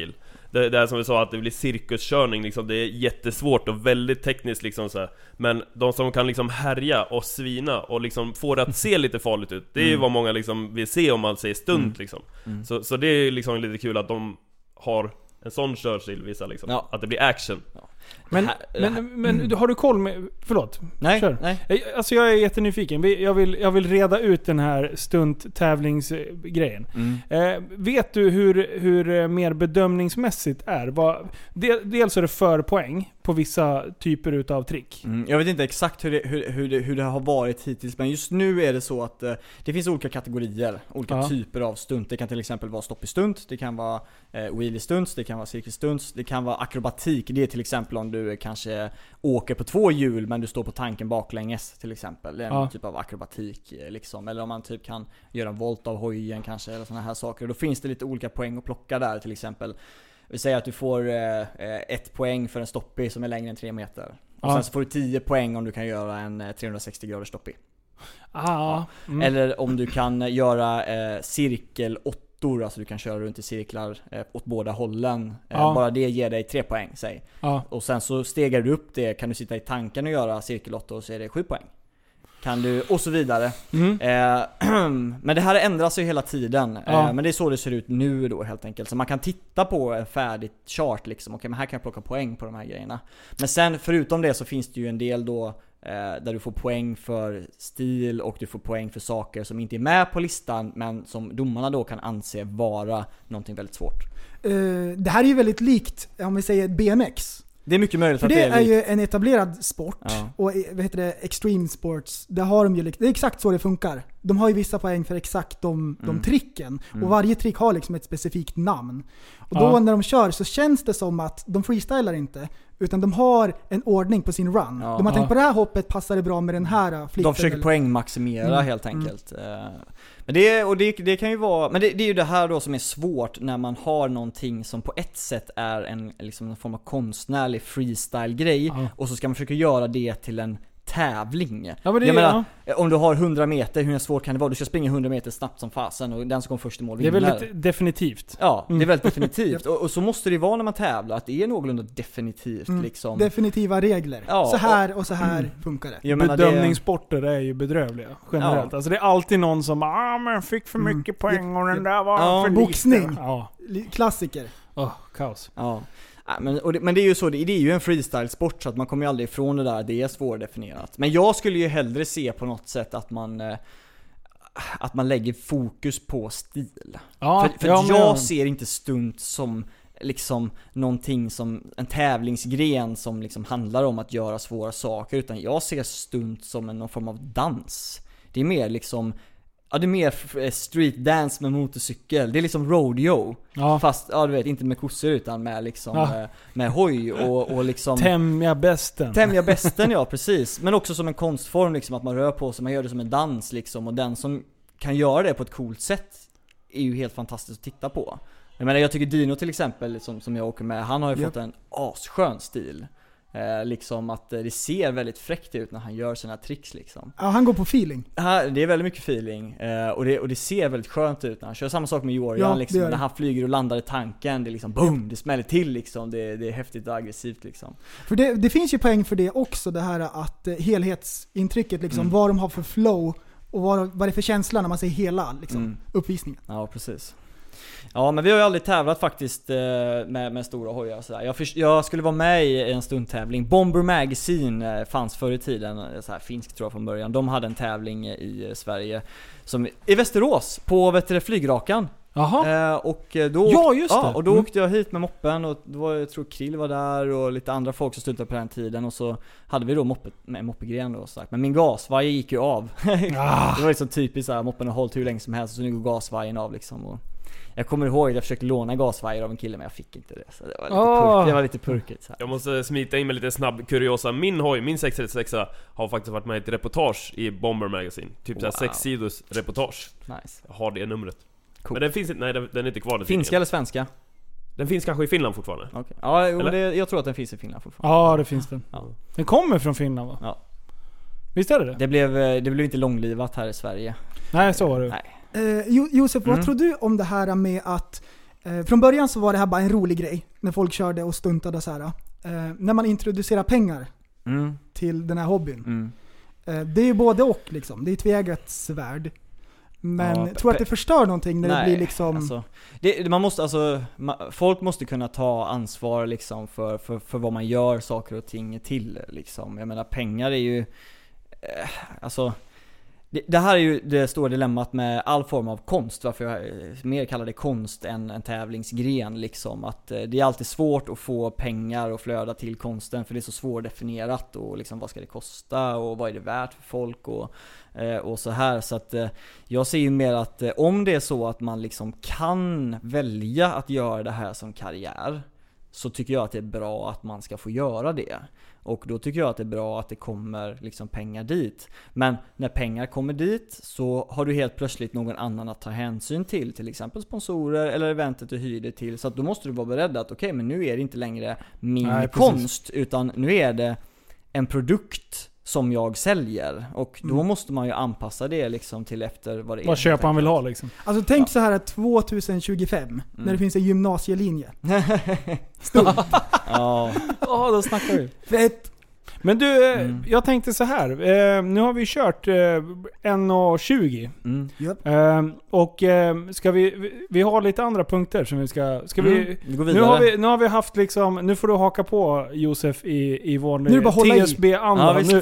det, det är som vi sa, att det blir cirkuskörning liksom, det är jättesvårt och väldigt tekniskt liksom så här. Men de som kan liksom härja och svina och liksom få det att se lite farligt ut Det är ju vad många liksom vill se om man säger stunt liksom. Så, så det är liksom lite kul att de har en sån körstil vissa liksom, Ja. att det blir action. Ja. Men, här- men, men har du koll med... Förlåt. Nej, Kör. nej. Alltså jag är jättenyfiken. Jag vill, jag vill reda ut den här stunttävlingsgrejen. Mm. Eh, vet du hur, hur eh, mer bedömningsmässigt är? Vad, del, dels är det för poäng på vissa typer utav trick. Mm, jag vet inte exakt hur det, hur, hur, det, hur det har varit hittills men just nu är det så att eh, det finns olika kategorier, olika Ja. typer av stunt. Det kan till exempel vara stopp i stunt, det kan vara eh, wheelie stunts, det kan vara cirkus stunts, det kan vara akrobatik. Det är till exempel om du kanske åker på två hjul men du står på tanken baklänges till exempel. Det är en Ja. typ av akrobatik eh, liksom. Eller om man typ kan göra en volt av hojen kanske eller sådana här saker. Då finns det lite olika poäng att plocka där till exempel. Vi säger att du får eh, eh, ett poäng för en stoppie som är längre än 3 meter. Och Ja. sen så får du 10 poäng om du kan göra en eh, 360 graders stoppie. Ah, mm. Eller om du kan göra eh, cirkelåttor, alltså du kan köra runt i cirklar eh, åt båda hållen. Eh, Ja. Bara det ger dig 3 poäng, säg. ja. Och sen så stegar du upp det, kan du sitta i tanken och göra cirkelåttor så är det 7 poäng. Kan du, och så vidare. Mm. Eh, (clears throat) men det här ändras ju hela tiden. Ja. Eh, men det är så det ser ut nu då helt enkelt. Så man kan titta på en färdigt chart liksom. Okej men här kan jag plocka poäng på de här grejerna. Men sen förutom det så finns det ju en del då eh, där du får poäng för stil och du får poäng för saker som inte är med på listan men som domarna då kan anse vara någonting väldigt svårt. Eh, det här är ju väldigt likt, om vi säger BMX. Det är mycket möjligt För att det det är, är ju en etablerad sport. Ja. Och eh, vad heter det, extreme sports, där har de ju, det är exakt så det funkar. De har ju vissa poäng för exakt de, de Mm. tricken. Mm. Och varje trick har liksom ett specifikt namn. Och då Ja. när de kör så känns det som att de freestylar inte. Utan de har en ordning på sin run. Ja. de har tänkt på det här hoppet passar det bra med den här uh, flicken. De försöker eller- poängmaximera Mm, helt mm. enkelt. Eh, Men det, och det, det kan ju vara, men det, det är ju det här då som är svårt när man har någonting som på ett sätt är en, liksom en form av konstnärlig freestyle-grej Ja. och så ska man försöka göra det till en tävling. Ja men det, Jag menar, ja. om du har 100 meter, hur svårt kan det vara? Du ska springa 100 meter snabbt som fasen och den som kommer först i mål det är vinner. väldigt definitivt. Ja, det Mm. är väldigt definitivt. (laughs) och, och så måste det ju vara när man tävlar, att det är någorlunda definitivt Mm. liksom. Definitiva regler. Ja, så här och så här funkar det. Menar, det- Bedömningssporter är ju bedrövliga generellt. Ja. Alltså det är alltid någon som ah men jag fick för Mm. mycket poäng och den där var Ja, för boxning. liten. Ja. Li- Klassiker. Åh, kaos. Ja. Ja, men, det, men det är ju så, det, det är ju en freestyle-sport så att man kommer ju aldrig ifrån det där, det är svårdefinierat. Men jag skulle ju hellre se på något sätt att man eh, att man lägger fokus på stil. Ja, för för ja, men- jag ser inte stunt som liksom någonting som, en tävlingsgren som liksom handlar om att göra svåra saker, utan jag ser stunt som en, någon form av dans. Det är mer liksom, ja det är mer street dance med motorcykel, det är liksom rodeo. Ja. Fast, ja du vet, inte med kossor utan med liksom, Ja. eh, med hoj och, och liksom Tämja bästen. Tämja (laughs) bästen ja, precis. Men också som en konstform liksom, att man rör på sig, man gör det som en dans liksom. Och den som kan göra det på ett coolt sätt är ju helt fantastiskt att titta på. Jag menar jag tycker Dino till exempel, som, som jag åker med, han har ju Ja. fått en asskön stil. Eh, liksom att eh, det ser väldigt fräckt ut när han gör sina tricks liksom. Ja, han går på feeling. Det är väldigt mycket feeling, eh, och, det, och det ser väldigt skönt ut när han kör. Samma sak med Jorian Ja, liksom, när han flyger och landar i tanken, det är liksom boom, det smäller till liksom. Det, det är häftigt och aggressivt liksom. För det, det finns ju poäng för det också, det här att eh, helhetsintrycket, liksom, Mm. vad de har för flow och vad, vad det är för känsla när man ser hela liksom, Mm. uppvisningen. Ja, precis. Ja, men vi har ju aldrig tävlat faktiskt eh, med, med stora hojar sådär. Jag, jag skulle vara med i en stunttävling. Bomber Magazine eh, fanns förr i tiden, eh, så här, finsk tror jag från början. De hade en tävling i Sverige, som, i Västerås, på vet du, flygrakan. Jaha. Eh, och då, Ja, just ja, det. och då Mm. åkte jag hit med moppen och då var, jag tror Krill var där och lite andra folk som stuntade på den tiden och så hade vi då moppet, med moppegren då sagt. Men min gasvajer gick ju av. (laughs) Ah. Det var liksom typiskt såhär, moppen har hållit hur länge som helst och så nu går gasvajern av liksom. Och jag kommer ihåg att jag försökte låna gasvajer av en kille men jag fick inte det. Så det var lite, Ah. purk, det var lite purkigt så här. Jag måste smita in med lite snabb kuriosa. Min hoj, min 636 har faktiskt varit med i ett reportage i Bomber Magazine. Typ såhär Wow. sex sidors reportage. Nice. Jag har det numret. Cool. Men den finns inte, nej den, den är inte kvar den Finska eller svenska? Den finns kanske i Finland fortfarande. Okej. Ja, jo, det, jag tror att den finns i Finland fortfarande. Ja, det finns den. Ja. Den kommer från Finland va? Ja. Visst är det det? Det blev, eh, det blev inte långlivat här i Sverige. Nej, så var det. Nej. Eh, jo, Josef, vad Mm. tror du om det här med att eh, från början så var det här bara en rolig grej när folk körde och stuntade och så här. Eh, när man introducerar pengar Mm. till den här hobbyn. Mm. Eh, det är ju både och liksom. Det är ett tveeggat svärd. Men Ja, tror att det förstör någonting när det blir liksom... Alltså, det, man måste alltså, ma- folk måste kunna ta ansvar liksom för, för, för vad man gör saker och ting till liksom. Jag menar pengar är ju, eh, alltså det, det här är ju det stora dilemmat med all form av konst, varför jag eh, mer kallar det konst än en tävlingsgren liksom. Att eh, det är alltid svårt att få pengar och flöda till konsten för det är så svårdefinierat och liksom vad ska det kosta och vad är det värt för folk och, eh, och så här. Så att jag ser ju mer att om det är så att man liksom kan välja att göra det här som karriär så tycker jag att det är bra att man ska få göra det. Och då tycker jag att det är bra att det kommer liksom pengar dit. Men när pengar kommer dit så har du helt plötsligt någon annan att ta hänsyn till. Till exempel sponsorer eller eventet du hyr dig till. Så att då måste du vara beredd att okej, men nu är det inte längre min Nej, konst utan nu är det en produkt som jag säljer. Och då måste man ju anpassa det liksom till efter vad det är. Vad köparen vill ha liksom. Alltså tänk så här att 2025, när det Mm. finns en gymnasielinje. (laughs) Ja. Ja, då snackar vi. Fett! Men du, eh, Mm. jag tänkte så här. Eh, nu har vi kört eh, 1.20. Mm. Japp. Eh, och eh, ska vi, vi- vi har lite andra punkter som vi ska... Ska vi, Mm. Vi går nu, vidare. har vi, nu har vi haft liksom, nu får du haka på Josef i, i Nu bara hålla i. TSB-anda. Ja, nu,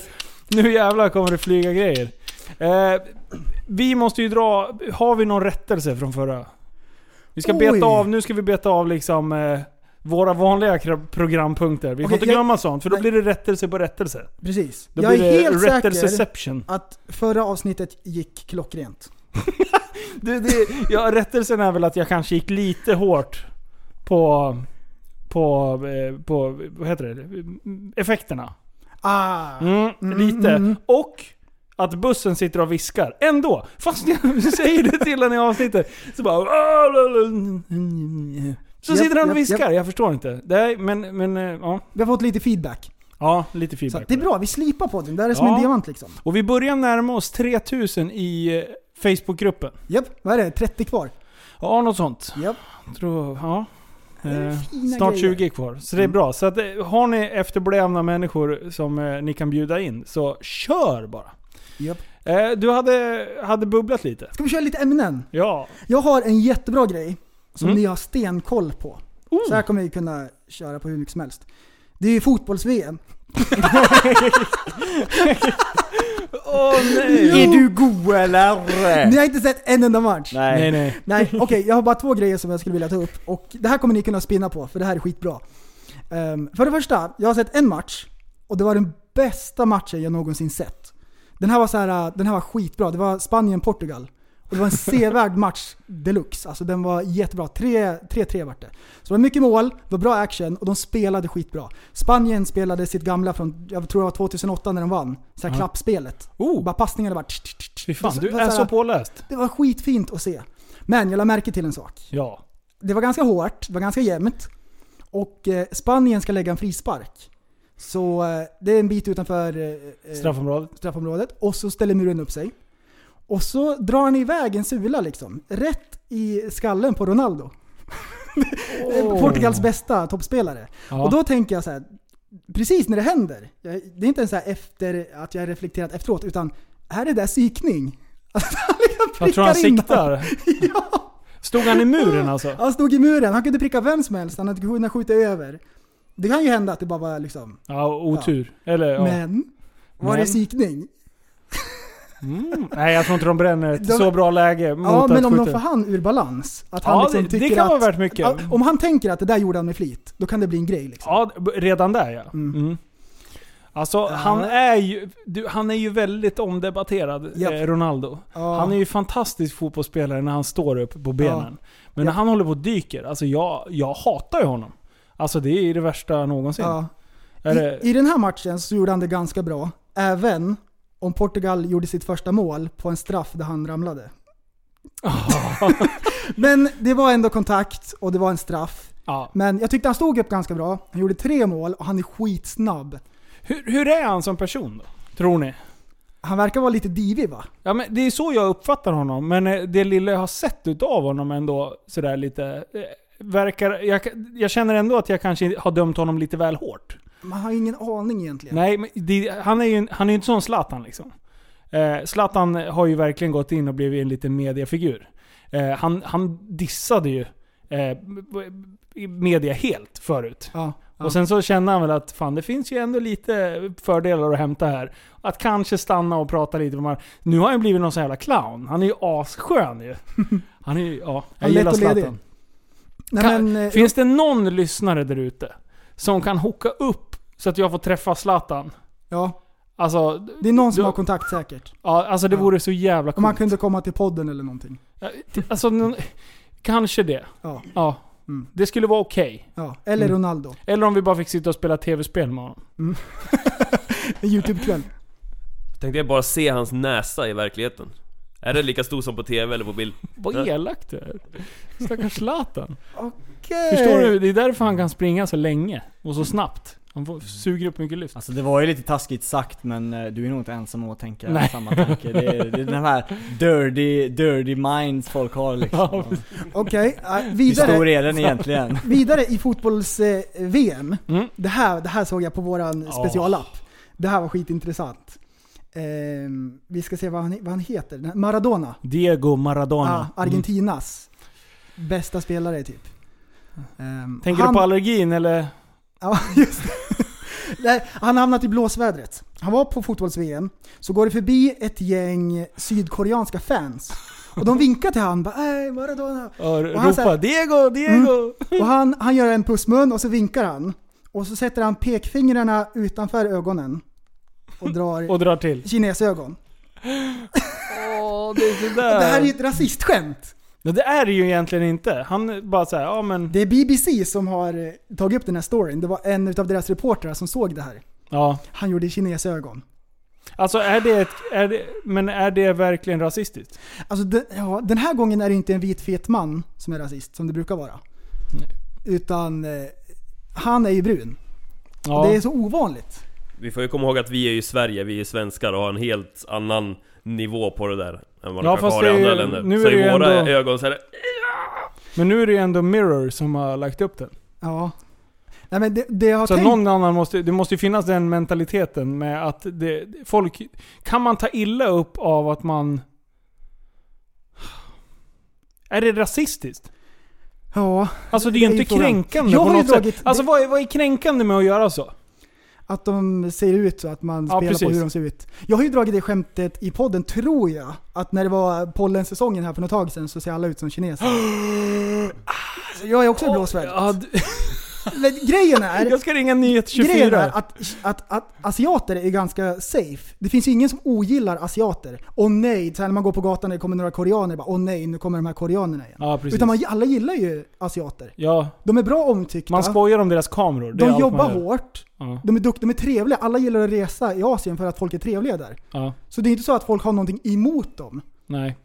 nu jävlar kommer det flyga grejer. Eh, vi måste ju dra, har vi någon rättelse från förra? Vi ska Oj. beta av, nu ska vi beta av liksom eh, våra vanliga programpunkter. Vi får Okej, inte jag- glömma sånt, för då Nej. blir det rättelse på rättelse. Precis. Då jag är blir det helt säker rättelseception. att förra avsnittet gick klockrent. (laughs) Det, det, ja, rättelsen är väl att jag kanske gick lite hårt på, på, eh, på vad heter det? Effekterna. Ah! Mm, Mm, lite. mm. Och att bussen sitter och viskar. Ändå! Fast jag (laughs) säger det till henne i avsnittet. Så bara... Så Japp, sitter han och viskar. Jag förstår inte. Nej, men, men eh, ja. Vi har fått lite feedback. Ja, lite Så feedback. det är bra, vi slipar på den. Det här är som Ja. en diamant liksom. Och vi börjar närma oss 3000 i eh, Facebookgruppen. Japp, vad är det? 30 kvar? Ja, något sånt. Japp. Tror, ja. Eh, Snart grejer. 20 kvar. Så det är bra. Så att, eh, har ni efterblivna människor som eh, ni kan bjuda in, så kör bara. Japp. Eh, du hade, hade bubblat lite. Ska vi köra lite ämnen? Ja. Jag har en jättebra grej som Mm. ni har stenkoll på. Oh. Så här kommer vi kunna köra på hur mycket som helst. Det är ju fotbolls-VM. (laughs) Åh nej! Är du god eller? Ni har inte sett en enda match? Nej Nej. nej. Nej, okej. jag har bara två grejer som jag skulle vilja ta upp. Och det här kommer ni kunna spinna på, för det här är skitbra. Ehm, för det första, jag har sett en match. Och det var den bästa matchen jag någonsin sett. Den här var, så här, den här var skitbra. Det var Spanien-Portugal. Det var en sevärd (laughs) match deluxe. Alltså den var jättebra. 3-3 vart det. Så det var mycket mål, det var bra action och de spelade skitbra. Spanien spelade sitt gamla från, jag tror det var 2008 när de vann. Så här Ja. klappspelet. Oh, Bara passningarna var... fy fan. Du är så påläst. Det var skitfint att se. Men jag la märke till en sak. Ja. Det var ganska hårt, det var ganska jämnt. Och eh, Spanien ska lägga en frispark. Så eh, det är en bit utanför eh, Straffområdet. straffområdet. Och så ställer muren upp sig. Och så drar han iväg en sula liksom. Rätt i skallen på Ronaldo. (laughs) Portugals bästa toppspelare. Ja. Och då tänker jag så här. Precis när det händer. Det är inte ens så här efter att jag reflekterat efteråt. Utan är det där psykning? (laughs) Alltså, han liksom jag tror han siktar. (laughs) ja. Stod han i muren alltså? Han stod i muren, han kunde pricka vem som helst, han hade kunnat skjuta över. Det kan ju hända att det bara var liksom... Ja, otur. Eller ja. Men, var det Men. psykning? Mm. Nej, jag tror inte de bränner ett De- så bra läge mot Ja, men att om de får han ur balans. Att han Ja, liksom det, det kan att, vara värt mycket. Ja, Om han tänker att det där gjorde han med flit, då kan det bli en grej liksom. Ja, redan där ja. Mm. Mm. Alltså, han är ju, du, han är ju väldigt omdebatterad, Japp. eh, Ronaldo. Ja. Han är ju fantastisk fotbollsspelare när han står upp på benen. Men när Japp. han håller på och dyker, alltså jag, jag hatar ju honom. Alltså det är ju det värsta någonsin. Det, I, I den här matchen så gjorde han det ganska bra. Även om Portugal gjorde sitt första mål på en straff där han ramlade. (laughs) Men det var ändå kontakt och det var en straff. ja. Men jag tyckte han stod upp ganska bra. Han gjorde tre mål och han är skitsnabb. hur, hur är han som person då? Tror ni? Han verkar vara lite divig va? Ja, men det är så jag uppfattar honom, men eh, det lilla jag har sett utav honom ändå sådär lite... eh, Verkar, jag, jag känner ändå att jag kanske har dömt honom lite väl hårt. Man har ingen aning egentligen. Nej, men det, han är ju han är ju inte sån Zlatan liksom. Eh, Zlatan har ju verkligen gått in och blivit en liten mediafigur. Eh, han, han dissade ju eh, media helt förut. Ja, ja. Och sen så känner han väl att fan det finns ju ändå lite fördelar att hämta här. Att kanske stanna och prata lite med Mar- Nu har han blivit någon sån jävla clown. Han är ju asskön ju. (laughs) Han är ju, ja. Jag gillar. Zlatan. Nej, Kan, men, eh, finns det någon lyssnare där ute som kan hooka upp så att jag får träffa Zlatan? ja, Alltså, det är någon som du- har kontakt säkert. ja, alltså det Ja. vore så jävla Om coolt. man kunde komma till podden eller någonting. Alltså, kanske det. Ja, Ja. Mm. Det skulle vara okej. ja. Eller Mm. Ronaldo. Eller om vi bara fick sitta och spela tv-spel med honom. (laughs) En YouTube-kväll. Tänkte jag bara se hans näsa i verkligheten. Är den lika stor som på TV eller på bild? Vad elakt du är. Stackars Zlatan. Okej. Förstår du? Det är därför han kan springa så länge och så snabbt. Han får, suger upp mycket luft. Alltså det var ju lite taskigt sagt men eh, du är nog inte ensam om att tänka Nej. samma tanke. Det är, det är den här dirty, dirty minds folk har (laughs) liksom. Ja, Okej, äh, Hur vidare. stor är den egentligen? (laughs) Vidare i fotbolls-VM. Mm. Det, här, det här såg jag på våran specialapp. Det här var skitintressant. Ehm, vi ska se vad han, vad han heter. Maradona. Diego Maradona. Mm. Ah, Argentinas bästa spelare typ. Ehm, Tänker han, du på allergin eller? Ja, (laughs) just det. Nej, han hamnat i blåsvädret. Han var på fotbolls-VM, så går det förbi ett gäng sydkoreanska fans. Och de vinkar till han, bara "Ey, Maradona. Och han ropa säger- Diego, Diego! Och han, han gör en pussmun och så vinkar han. Och så sätter han pekfingrarna utanför ögonen. Och drar Och drar till. kinesögon. Åh, det är Det här är ju ett rasistskämt. Ja, det är det ju egentligen inte. Han bara säger ja men... Det är BBC som har eh, tagit upp den här storyn. Det var en av deras reportrar som såg det här. Ja. Han gjorde kinesögon. Alltså är det ett... Är det, men är det verkligen rasistiskt? Alltså den, ja, den här gången är det inte en vit fet man som är rasist, som det brukar vara. Utan eh, han är ju brun. Ja. Det är så ovanligt. Vi får ju komma ihåg att vi är ju Sverige, vi är svenskar och har en helt annan nivå på det där än vad de Ja, kanske fast har i det andra länder. nu så är det i ju våra ändå- ögon så är det... Men nu är det ju ändå Mirror som har lagt upp den. Ja. Nej men det, det jag har Så tänkt... någon annan måste... Det måste ju finnas den mentaliteten med att det, folk... Kan man ta illa upp av att man... Är det rasistiskt? Ja, Alltså det är ju Det är ju inte frågan. kränkande Jag på har ju något sätt. dragit- Alltså vad är, vad är kränkande med att göra så? Att de ser ut så att man Ja, spelar på precis. hur de ser ut. Jag har ju dragit det skämtet i podden, tror jag. Att när det var pollensäsongen här för något tag sedan så ser alla ut som kineser. Alltså, (gasps) jag är också i blåsväder. Ja, (laughs) Men grejen är... jag ska ringa Nyhet Grejen 24. är att, att, att asiater är ganska safe. Det finns ju ingen som ogillar asiater. Åh nej, så här när man går på gatan och det kommer några koreaner, bara, åh nej, nu kommer de här koreanerna igen. Ja, precis. Utan man, alla gillar ju asiater. Ja, De är bra omtyckta. man skojar om deras kameror. Det de jobbar hårt. Ja, De är duktiga, de är trevliga. Alla gillar att resa i Asien för att folk är trevliga där. ja, Så det är inte så att folk har någonting emot dem. nej.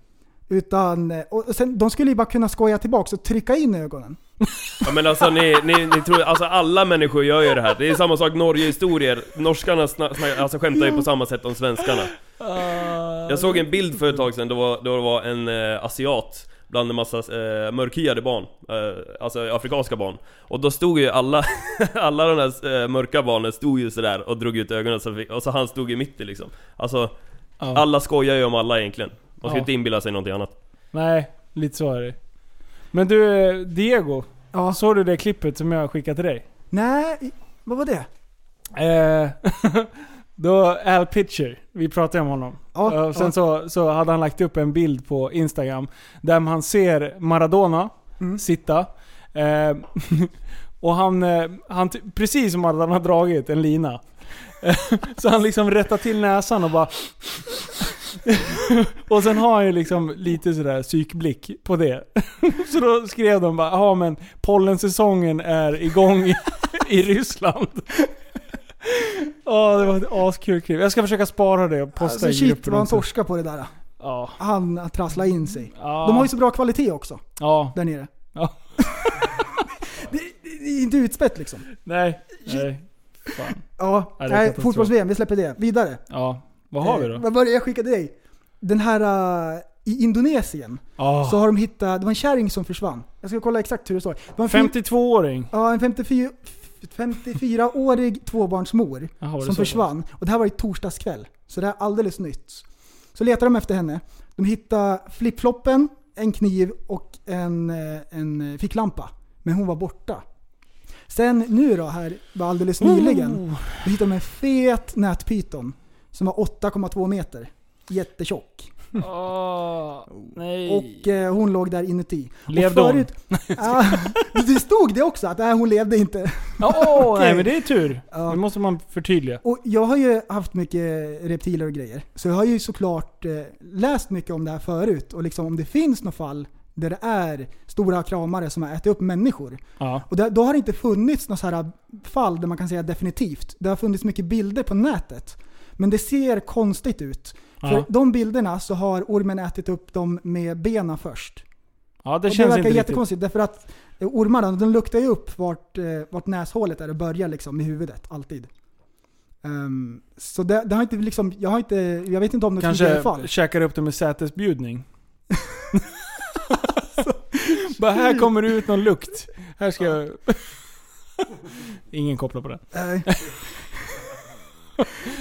Utan, eh, och sen, de skulle ju bara kunna skoja tillbaka och trycka in ögonen. Ja men alltså ni, ni, ni tror, alltså alla människor gör ju det här. Det är samma sak Norge-historier. Norskarna sna, sna, alltså skämtar ju på samma sätt om svenskarna. Jag såg en bild för ett tag sedan, då då det var en eh, asiat Bland en massa eh, mörkhyade barn, eh, alltså afrikanska barn Och då stod ju alla, (laughs) alla de där eh, mörka barnen stod ju sådär och drog ut ögonen så fick, och så han stod i mitten liksom Alltså, Ja. alla skojar ju om alla egentligen Man ska Ja. inte inbilla sig någonting annat Nej, lite så är det. Men du, eh, Diego. Ja. Såg du det klippet som jag skickade till dig? Nej, vad var det? Eh, (laughs) då Al Pitcher, vi pratade om honom. Ja, Eh, och sen ja. så, så hade han lagt upp en bild på Instagram där man ser Maradona Mm. sitta. Eh, (laughs) och han, eh, han, precis som han har dragit en lina. (laughs) Så han liksom rättar till näsan och bara... (laughs) och sen har han ju liksom lite sådär psykblick på det. (laughs) så då skrev de bara ja men pollensäsongen är igång i, i Ryssland. Ja, det var ett askul klipp. Jag ska försöka spara det och posta Alltså i shit gruppen vad han torskar på det där. Ja. Han trasslar in sig. Ja. De har ju så bra kvalitet också, Ja. där nere. Ja. det, det, det är inte utspätt liksom. Nej. Nej. Fan. Ja, Ja, nej, fotbolls-VM, vi släpper det. Vidare. Ja. Vad har vi Eh, då? Vad var det jag skickade dig? Den här uh, i Indonesien, Ah. så har de hittat, det var en kärring som försvann. Jag ska kolla exakt hur det står. Det var en fin- 52-åring. Ja, en 54 54-årig (laughs) tvåbarnsmor det som försvann. Och det här var i torsdags kväll. Så det här är alldeles nytt. Så letar de efter henne. De hittar flipfloppen, en kniv och en, eh, en ficklampa. Men hon var borta. Sen nu då, här var alldeles nyligen, då hittade de en fet nätpyton som var 8,2 meter. Jättetjock. Åh, nej. Och eh, hon låg där inuti. Levde och hon? förut, (laughs) Ja, det stod det också, att nej, hon levde inte. Åh, Okej. nej men det är tur. Ja. Det måste man förtydliga. Och jag har ju haft mycket reptiler och grejer. Så jag har ju såklart eh, läst mycket om det här förut. Och liksom om det finns något fall där det är stora kramare som har ätit upp människor. Ja. Och det, då har det inte funnits något så här fall där man kan säga definitivt. Det har funnits mycket bilder på nätet. Men det ser konstigt ut. För Ja. de bilderna så har ormen ätit upp dem med benen först. Ja, det och det känns verkar inte riktigt. jättekonstigt därför att eh, ormarna de luktar ju upp vart, eh, vart näshålet är och börjar liksom i huvudet, alltid. Ehm, så det, det har inte liksom, jag har inte, jag vet inte om det finns i alla Kanske fall. käkar upp det med sätesbjudning. (laughs) Bara här kommer det ut någon lukt. Här ska jag... (laughs) Ingen kopplar på det. Nej. (laughs)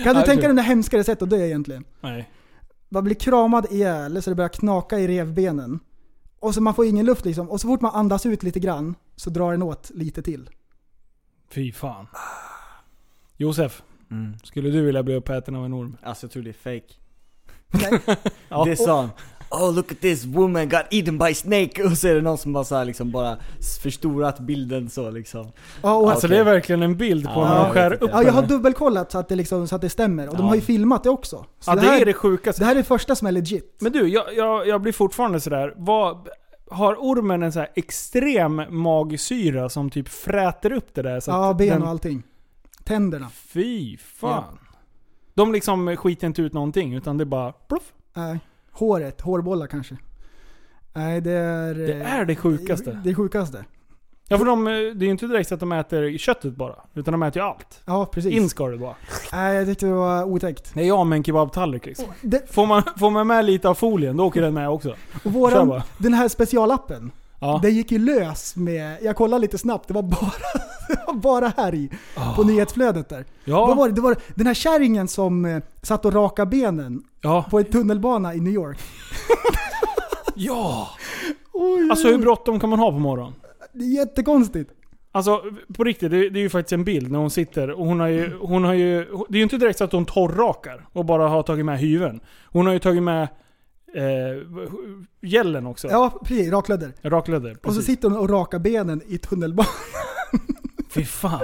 kan du tänka dig det hemskare sätt att dö egentligen? Nej. Man blir kramad ihjäl så det börjar knaka i revbenen. Och så man får ingen luft liksom. Och så fort man andas ut lite grann så drar den åt lite till. Fy fan. Josef, Mm. skulle du vilja bli uppäten av en orm? Alltså jag tror det är fake. Ja. (laughs) Det är sån Oh look at this woman got eaten by snake och så är det någon som bara så här liksom bara förstorat bilden så liksom. Ja, och, Alltså Okej. det är verkligen en bild på Ja, när de skär upp ja, jag har dubbelkollat så att det, liksom, så att det stämmer. Och de Ja. har ju filmat det också. Så Ja, det, det här, är det sjukaste. det här är det första som är legit. Men du, jag, jag, jag blir fortfarande sådär. Vad, har ormen en så här extrem magsyra som typ fräter upp det där? Så Ja, ben den, och allting. Tänderna. Fy fan. De liksom skiter inte ut någonting utan det är bara pluff. Nej. Håret, hårbollar kanske. Nej, det är... Det är det sjukaste. Det sjukaste. Ja för de, eh, det är ju inte direkt så att de äter köttet bara. Utan de äter ju allt. Ja, precis. In ska det bara. Nej, jag tyckte det var otäckt. Det är jag med en kebabtallrik liksom. Det, Får man, får man med lite av folien, då åker den med också. och våran, den här specialappen, Ja. det gick ju lös med... Jag kollade lite snabbt, det var bara, (laughs) det var bara här i Ah. på nyhetsflödet där. Ja. Vad var det? det var den här kärringen som eh, satt och raka benen Ja. på en tunnelbana i New York. (laughs) Ja! Oj, Alltså hur bråttom kan man ha på morgonen? Det är jättekonstigt. Alltså på riktigt, det, det är ju faktiskt en bild när hon sitter och hon har ju, hon har ju... Det är ju inte direkt så att hon torrrakar och bara har tagit med hyveln. Hon har ju tagit med eh, gällen också. Ja, precis. Raklödder. Raklödder. Och så precis. sitter hon och rakar benen i tunnelbanan. (laughs) Fy fan.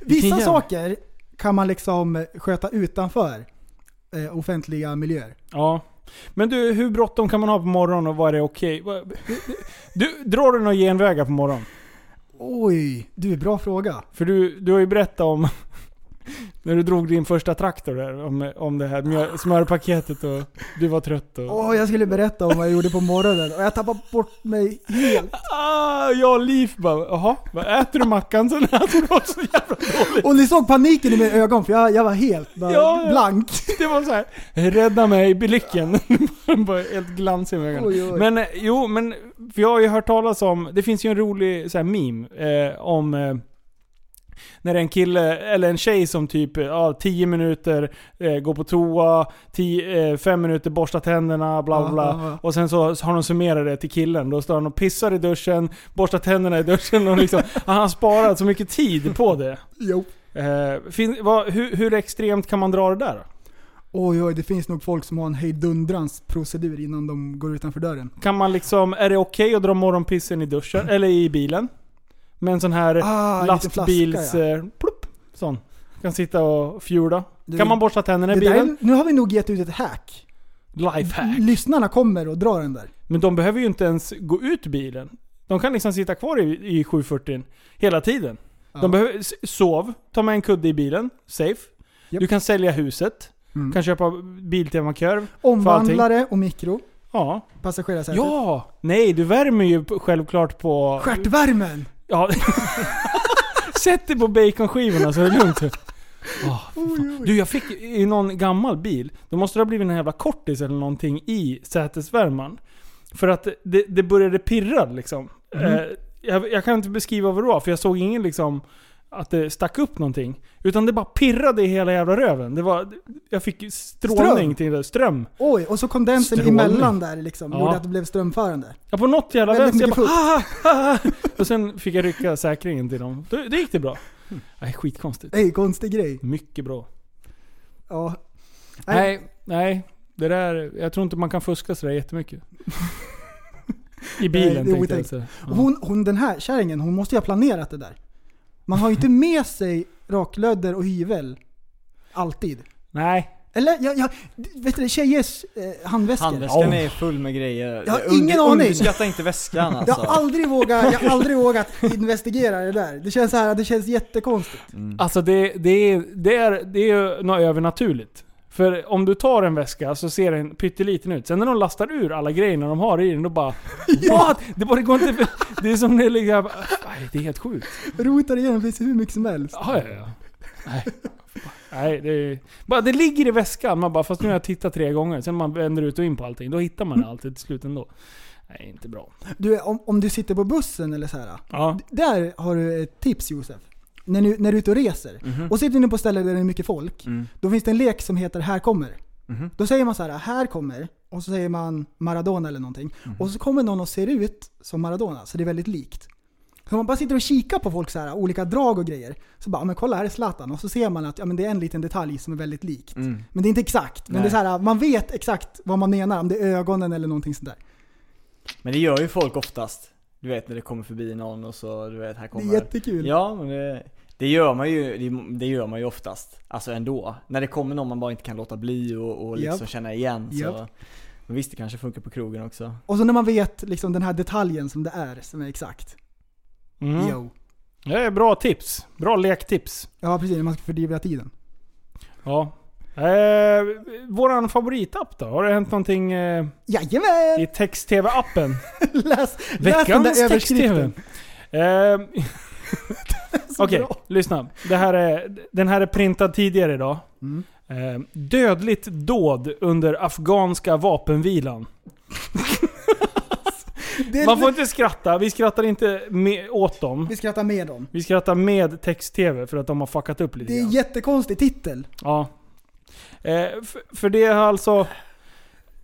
Vilken Vissa jävla- saker kan man liksom sköta utanför eh, offentliga miljöer. Ja. Men du, hur bråttom kan man ha på morgonen och vad är det okej? Vad- Du, drar du några genvägar på morgonen? Oj, du, bra fråga. För du, du har ju berättat om (laughs) när du drog din första traktor där, om, om det här smörpaketet och du var trött och... Åh, jag skulle berätta om vad jag gjorde på morgonen och jag tappade bort mig helt. Ah, jag och Liv bara, jaha, äter du mackan sen? Alltså, det var så jävla dåligt. Och ni såg paniken i mina ögon för jag, jag var helt bara Ja, blank. Det var så här, rädda mig, blicken. (laughs) bara helt glansig i ögonen. Oj, oj. Men eh, jo, men för jag har ju hört talas om, det finns ju en rolig så här meme eh, om eh, när det är en kille, eller en tjej som typ, ja 10 minuter eh, går på toa, 10, eh, 5 minuter borstar tänderna, bla bla bla. ja, ja. Och sen så har de summerat det till killen. Då står han och pissar i duschen, borstar tänderna i duschen och liksom, (laughs) han har sparat så mycket tid på det. Jo. Eh, fin, vad, hur, hur extremt kan man dra det där? Oj, oj, det finns nog folk som har en hejdundrans procedur innan de går utanför dörren. Kan man liksom, är det okej att dra morgonpissen i duschen, eller i bilen? Med en sån här Ah, lastbils... flaska, ja. eh, plupp, sån. Kan sitta och fjula. Du, Kan man borsta tänderna i det där, bilen? nu har vi nog gett ut ett hack. Lifehack. Lyssnarna kommer och drar den där. Men de behöver ju inte ens gå ut bilen. De kan liksom sitta kvar i, i 740 hela tiden. Ja. De behöver, sov, ta med en kudde i bilen, safe. Japp. Du kan sälja huset. Mm. Kan köpa Biltema-korv. Omvandlare och mikro. Ja. Passagerarsätet. Ja! Nej, du värmer ju självklart på... Stjärtvärmen! Ja. (laughs) Sätt dig på baconskivorna så är det lugnt. Fan. du, jag fick i någon gammal bil, då måste det ha blivit en jävla kortis eller någonting i sätesvärmaren. För att det, det började pirra liksom. Mhm. Eh, jag, jag kan inte beskriva vad det var, för jag såg ingen liksom att det stack upp någonting. Utan det bara pirrade i hela jävla röven. Det var, jag fick strålning Ström. till det. Ström. Oj, och så kondensen Strålning. emellan där liksom, Ja. gjorde att det blev strömförande. Ja, på något jävla vänster. Jag bara, "Ah, ah, ah." (laughs) Och sen fick jag rycka säkringen till dem. Då, det gick det bra. Nej, skitkonstigt. Det är en konstig grej. Mycket bra. Ja. Nej, nej. Det där, jag tror inte man kan fuska sådär jättemycket. I bilen Nej, tänkte jag säga. Och Hon, hon, den här kärringen, hon måste ju ha planerat det där. Man har ju inte med sig raklödder och hyvel. Alltid. Nej. Eller, jag, jag, vet du det, tjejers eh, handväskor. Handväskan är full med grejer. Jag har Under- ingen aning. Underskatta inte väskan Jag alltså. har aldrig vågat, jag har aldrig vågat investigera det där. Det känns så här, det känns jättekonstigt. Alltså det, det, är, det, är, det är ju något övernaturligt. För om du tar en väska så ser den pytteliten ut. Sen när de lastar ur alla grejerna de har i den, då bara (laughs) What? Det, bara, går inte... Det är som det ligger... Nej, det är helt sjukt. Rotar igenom finns hur mycket som helst. Ja, ja, ja. Nej. Nej, det, är, bara, det ligger i väskan. Man bara, fast nu har jag tittat tre gånger. Sen man vänder ut och in på allting. Då hittar man alltid till slut ändå. Nej, inte bra. Du, om, om du sitter på bussen eller så här. Ja. Där har du ett tips Josef. När du, när du är ute och reser. Mhm. Och sitter ni på ställen där det är mycket folk. Mm. Då finns det en lek som heter Här kommer. Mhm. Då säger man så här, här kommer. Och så säger man Maradona eller någonting. Mhm. Och så kommer någon och ser ut som Maradona. Så det är väldigt likt. Så man bara sitter och kikar på folk så här, olika drag och grejer. Så bara, men kolla här är Zlatan. Och så ser man att ja, men det är en liten detalj som är väldigt likt. Mm. Men det är inte exakt. Men Nej. det är så här, man vet exakt vad man menar. Om det är ögonen eller någonting sånt där. Men det gör ju folk oftast. Du vet när det kommer förbi någon och så, du vet här Det kommer... är jättekul. Ja, men det, det gör man ju, det, gör man ju oftast. Alltså ändå. När det kommer någon man bara inte kan låta bli och, och liksom Japp. känna igen så... Japp. Men visst, det kanske funkar på krogen också. Och så när man vet liksom den här detaljen som det är, som är exakt. Mm. Yo. Det är bra tips. Bra lektips. Ja precis, när man ska fördriva tiden. Ja. Eh, våran favoritapp då? Har det hänt någonting eh, Jajamän! i text-tv-appen? (laughs) Läs, läs den Veckans där text-tv. överskriften. Eh, (laughs) (laughs) Så Okej, bra. lyssna. Det här är, den här är printad tidigare idag. Mm. Eh, dödligt dåd under afghanska vapenvilan. (laughs) Det är, Man får inte skratta, vi skrattar inte med, åt dem. Vi skrattar med dem. Vi skrattar med text-tv för att de har fuckat upp lite Det är grann. en jättekonstig titel. Ja. Eh, för, för det är alltså...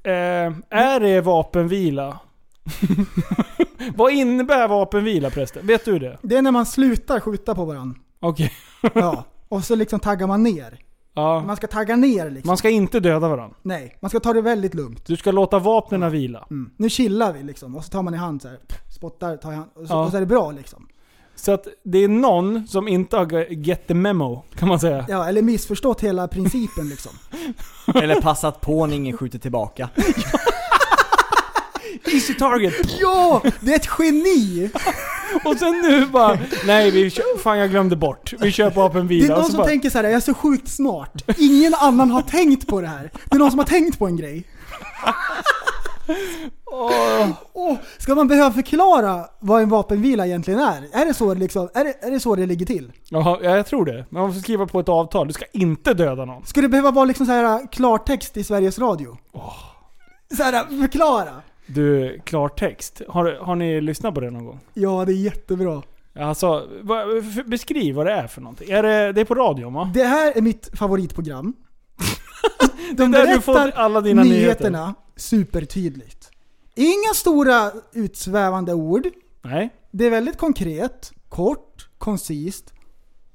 Eh, är det vapenvila? (laughs) Vad innebär vapenvila prästen? Vet du det? Det är när man slutar skjuta på varandra. Okej. (laughs) Ja. Och så liksom taggar man ner. Ja. Man ska tagga ner liksom. Man ska inte döda varandra. Nej, man ska ta det väldigt lugnt. Du ska låta vapnen vila. Mm. Nu chillar vi liksom. Och så tar man i hand så här, spottar, tar i hand. Och så, Ja. och så är det bra liksom. Så att det är någon som inte har get the memo, kan man säga. Ja, eller missförstått hela principen liksom. Eller passat på när ingen skjuter tillbaka. (laughs) Easy target! Ja! Det är ett geni! (laughs) Och sen nu bara, nej vi kör, fan jag glömde bort. Vi kör på Det vapenvila. är Och någon som bara, tänker så här: jag är så sjukt smart. Ingen annan har tänkt på det här. Det är någon som har tänkt på en grej. (laughs) Åh, ska man behöva förklara vad en vapenvila egentligen är? Är det så, liksom, är det, är det, så det ligger till? Jaha, ja, jag tror det. Man måste skriva på ett avtal. Du ska inte döda någon. Ska det behöva vara liksom så här klartext i Sveriges Radio? Så här, förklara! Du, klartext. Har, har ni lyssnat på det någon gång? Ja, det är jättebra. Alltså, vad- f- beskriv vad det är för någonting. Är det, det är på radion va? Det här är mitt favoritprogram. (laughs) De Där du får alla dina nyheter. nyheterna supertydligt. Inga stora utsvävande ord. Nej. Det är väldigt konkret, kort, koncist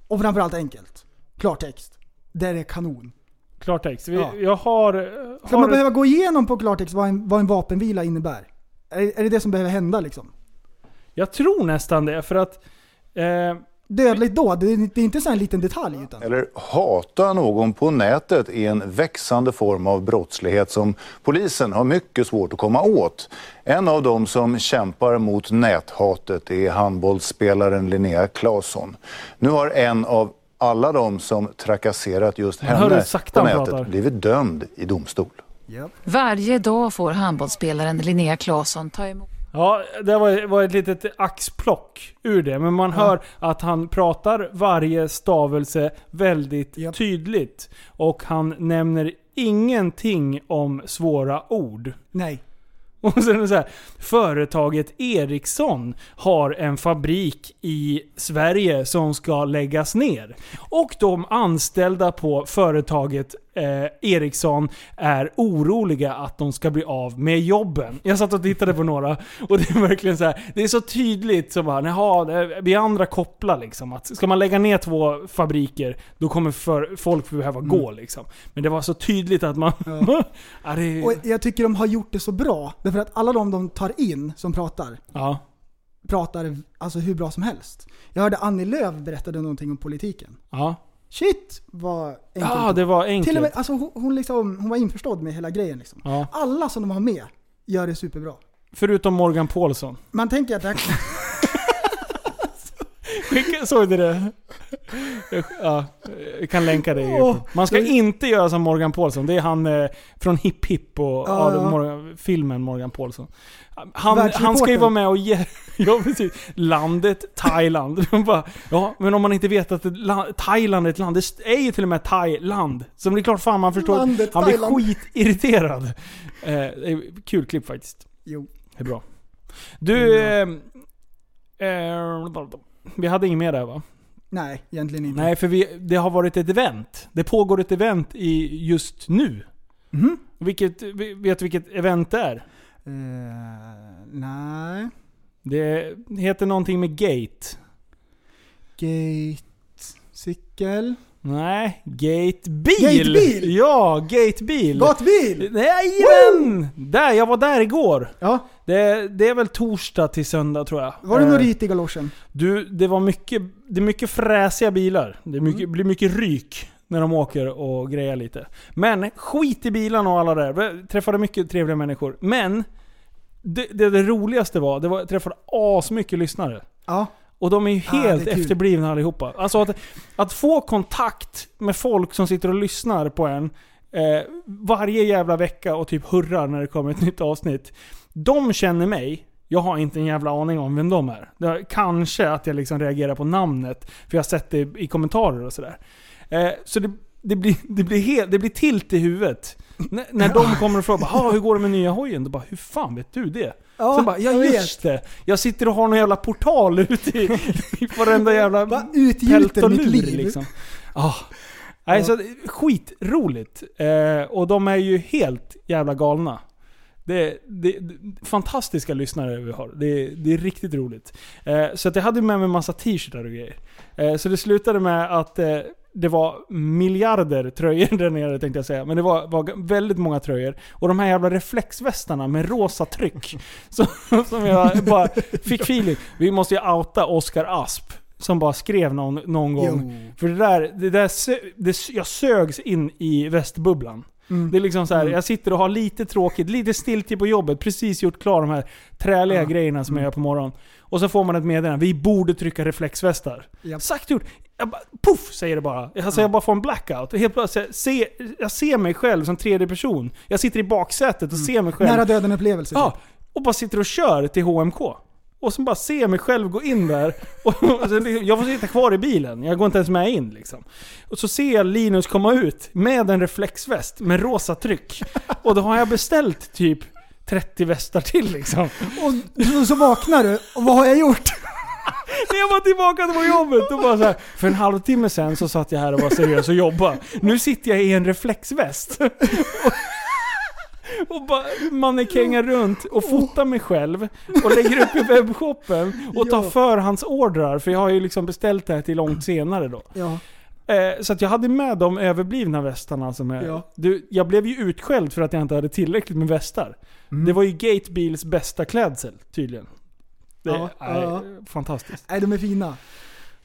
och framförallt enkelt. Klartext. Det är kanon. Klartext. Vi, Ja. Jag har... Ska har man behöva gå igenom på klartext vad en, vad en vapenvila innebär? Är, är det det som behöver hända liksom? Jag tror nästan det, för att... Eh, Dödligt dåd, det är, det är inte så en liten detalj utan... Eller hata någon på nätet är en växande form av brottslighet som polisen har mycket svårt att komma åt. En av dem som kämpar mot näthatet är handbollsspelaren Linnea Claesson. Nu har en av alla de som trakasserat just henne sakta på han nätet pratar. blivit dömd i domstol. Varje dag får handbollsspelaren Linnea Claesson ta emot ja, det var, var ett litet axplock ur det. Men man hör att han pratar varje stavelse väldigt Japp. tydligt. Och han nämner ingenting om svåra ord. Nej. (laughs) Och sen är det så här, företaget Ericsson har en fabrik i Sverige som ska läggas ner. Och de anställda på företaget eh, Ericsson är oroliga att de ska bli av med jobben. Jag satt och tittade på några och det är verkligen så här, det är så tydligt så bara, jaha, det- vi andra kopplar liksom. Att ska man lägga ner två fabriker, då kommer för, folk behöva gå liksom. Men det var så tydligt att man... Ja. (laughs) det, Och jag tycker de har gjort det så bra. Därför att alla de de tar in som pratar, ja. pratar alltså hur bra som helst. Jag hörde Annie Lööf berättade någonting om politiken. Ja. Shit vad enkelt Ja, det var enkelt. Till och med, alltså, hon, hon, liksom, hon var införstådd med hela grejen. Liksom. Ja. Alla som de har med gör det superbra. Förutom Morgan Paulsson. Man tänker att det här, (laughs) Skicka, såg du det? Ja, jag kan länka. Youtube. Man ska inte göra som Morgan Paulsson. Det är han eh, från Hipp Hipp och Ja, ja, ja. Morgan, filmen Morgan Paulsson. Han, han ska ju vara med och ge... (laughs) Ja, precis. Landet Thailand. (laughs) Bara, ja, men om man inte vet att Thailand är ett land. Det är ju till och med Thailand. Så det är klart fan man förstår. Landet han blir Thailand. skitirriterad. Eh, det är kul klipp faktiskt. jo. Det är bra. Du... Eh, eh, vi hade inget mer där va? Nej, egentligen inte. Nej, för vi, det har varit ett event. Det pågår ett event i just nu. Mhm. Vilket, vet du vilket event det är? Eh, nej. Det heter någonting med Gate. Gate... Cykel... Nej, Gatebil! Gatebil! Ja, Gatebil! Gatbil! Jajamän! Där, jag var där igår. Ja, Det, det är väl torsdag till söndag tror jag. var det Eh, något rit i galoschen? Du, det var mycket, det är mycket fräsiga bilar. Det mycket, Mm. blir mycket ryk när de åker och grejer lite. Men skit i bilarna och alla där. Träffade mycket trevliga människor. Men det, det, det roligaste var, det var jag träffade asmycket lyssnare. Ja. Och de är ju Ah, helt det är efterblivna allihopa. Alltså att, att få kontakt med folk som sitter och lyssnar på en eh, varje jävla vecka och typ hurrar när det kommer ett (laughs) nytt avsnitt. De känner mig. Jag har inte en jävla aning om vem de är kanske att jag liksom reagerar på namnet, för jag har sett det i kommentarer och sådär. Eh, så det, det, blir, det, blir helt, det blir tilt i huvudet. N- när de kommer och frågar "Ah, hur går det med nya hojen? Då bara, hur fan vet du det? Ja, Sen bara, ja jag vet. just det. Jag sitter och har någon jävla portal ute i, i varenda jävla utgjuter mitt liv. liksom. Ah. Nej, så skitroligt. Eh, och de är ju helt jävla galna. Det, det, det fantastiska lyssnare vi har. Det, det är riktigt roligt. Eh, så att jag hade med mig massa t-shirtar och grejer. Eh, så det slutade med att eh, det var miljarder tröjor (laughs) där nere tänkte jag säga. Men det var, var väldigt många tröjor. Och de här jävla reflexvästarna med rosa tryck. (laughs) som, som jag bara fick feeling. Vi måste ju outa Oscar Asp. Som bara skrev någon, någon gång. Jo. För det där, det där det, jag sögs in i västbubblan. Mm. Det är liksom så här, Mm. jag sitter och har lite tråkigt, lite stiltje på jobbet, precis gjort klar de här träliga Ja. grejerna som jag Mm. gör på morgonen. Och så får man ett meddelande, vi borde trycka reflexvästar. Japp. Sagt gjort. Jag bara, puff säger det bara. Alltså jag bara får en blackout. Helt plötsligt, se, jag ser mig själv som tredje person. Jag sitter i baksätet och ser mig själv. Mm. Nära döden upplevelse. Ja, och bara sitter och kör till HMK. Och så bara ser jag mig själv gå in där. Och, och sen liksom, jag får sitta kvar i bilen. Jag går inte ens med in liksom. Och så ser jag Linus komma ut med en reflexväst med rosa tryck. Och då har jag beställt typ 30 västar till liksom. Och så, så vaknar du, och vad har jag gjort? När (laughs) jag var tillbaka på jobbet, då bara så här, för en halvtimme sen så satt jag här och var seriös och jobbade. Nu sitter jag i en reflexväst. Och, (laughs) och bara mannekängar runt och fotar mig själv och lägger upp i webbshoppen och tar Ja. förhandsordrar. För jag har ju liksom beställt det här till långt senare då. Ja. Eh, så att jag hade med de överblivna västarna som är... Ja. Du, jag blev ju utskälld för att jag inte hade tillräckligt med västar. Mm. Det var ju Gatebils bästa klädsel tydligen. Det Ja, är ja. fantastiskt. Nej, de är fina.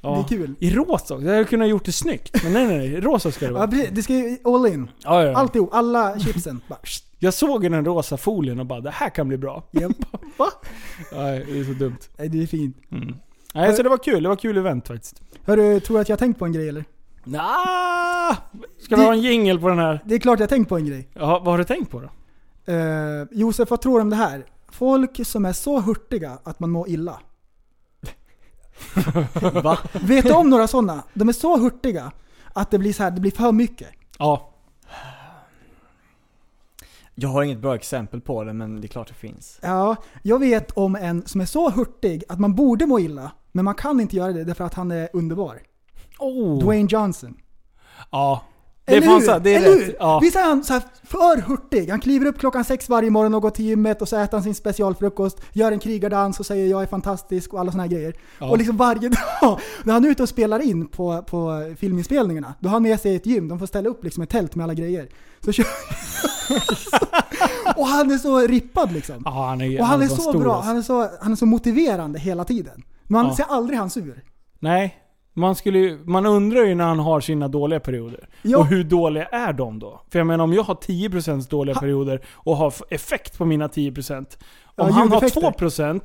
Ja. Det är kul. I rosa också. Jag hade kunnat gjort det snyggt. Men nej nej nej, rosa ska det Ja, vara. precis. det ska ju all in. Ja, ja. Alltihop, alla chipsen. Bara, Jag såg den rosa folien och bara det här kan bli bra. (laughs) japp. Va? (laughs) Nej, det är så dumt. Nej, det är fint. Mm. Nej, så det var kul. Det var kul event faktiskt. Hörru, tror du att jag har tänkt på en grej eller? Nah, ska vi ha en jingle på den här? Det är klart jag har tänkt på en grej. Ja, vad har du tänkt på då? Eh, Josef, vad tror du om det här? Folk som är så hurtiga att man mår illa. (laughs) Va? Vet du om några sådana? De är så hurtiga att det blir så här, det blir för mycket. Ja. Jag har inget bra exempel på det, men det är klart det finns. Ja, jag vet om en som är så hurtig att man borde må illa, men man kan inte göra det därför att han är underbar. Oh. Dwayne Johnson. Ja. Det Eller fan hur? det är Eller rätt. hur? Ja. Visst är han så här för hurtig? Han kliver upp klockan sex varje morgon och går till gymmet och så äter han sin specialfrukost, gör en krigardans och säger jag är fantastisk och alla såna här grejer. Ja. Och liksom varje (laughs) dag, när han är ute och spelar in på, på filminspelningarna, då har han med sig ett gym, de får ställa upp liksom ett tält med alla grejer. Så kör... (laughs) och han är så rippad liksom. Ja, han är, Och han är fan så stor, bra, alltså. han är så, han är så motiverande hela tiden. Man Ja. ser aldrig han sur. Nej. Man, skulle, ju- man undrar ju när han har sina dåliga perioder. Ja. Och hur dåliga är de då? För jag menar om jag har 10% dåliga perioder och har effekt på mina 10%. Om Ja, han har ljudeffekter. 2%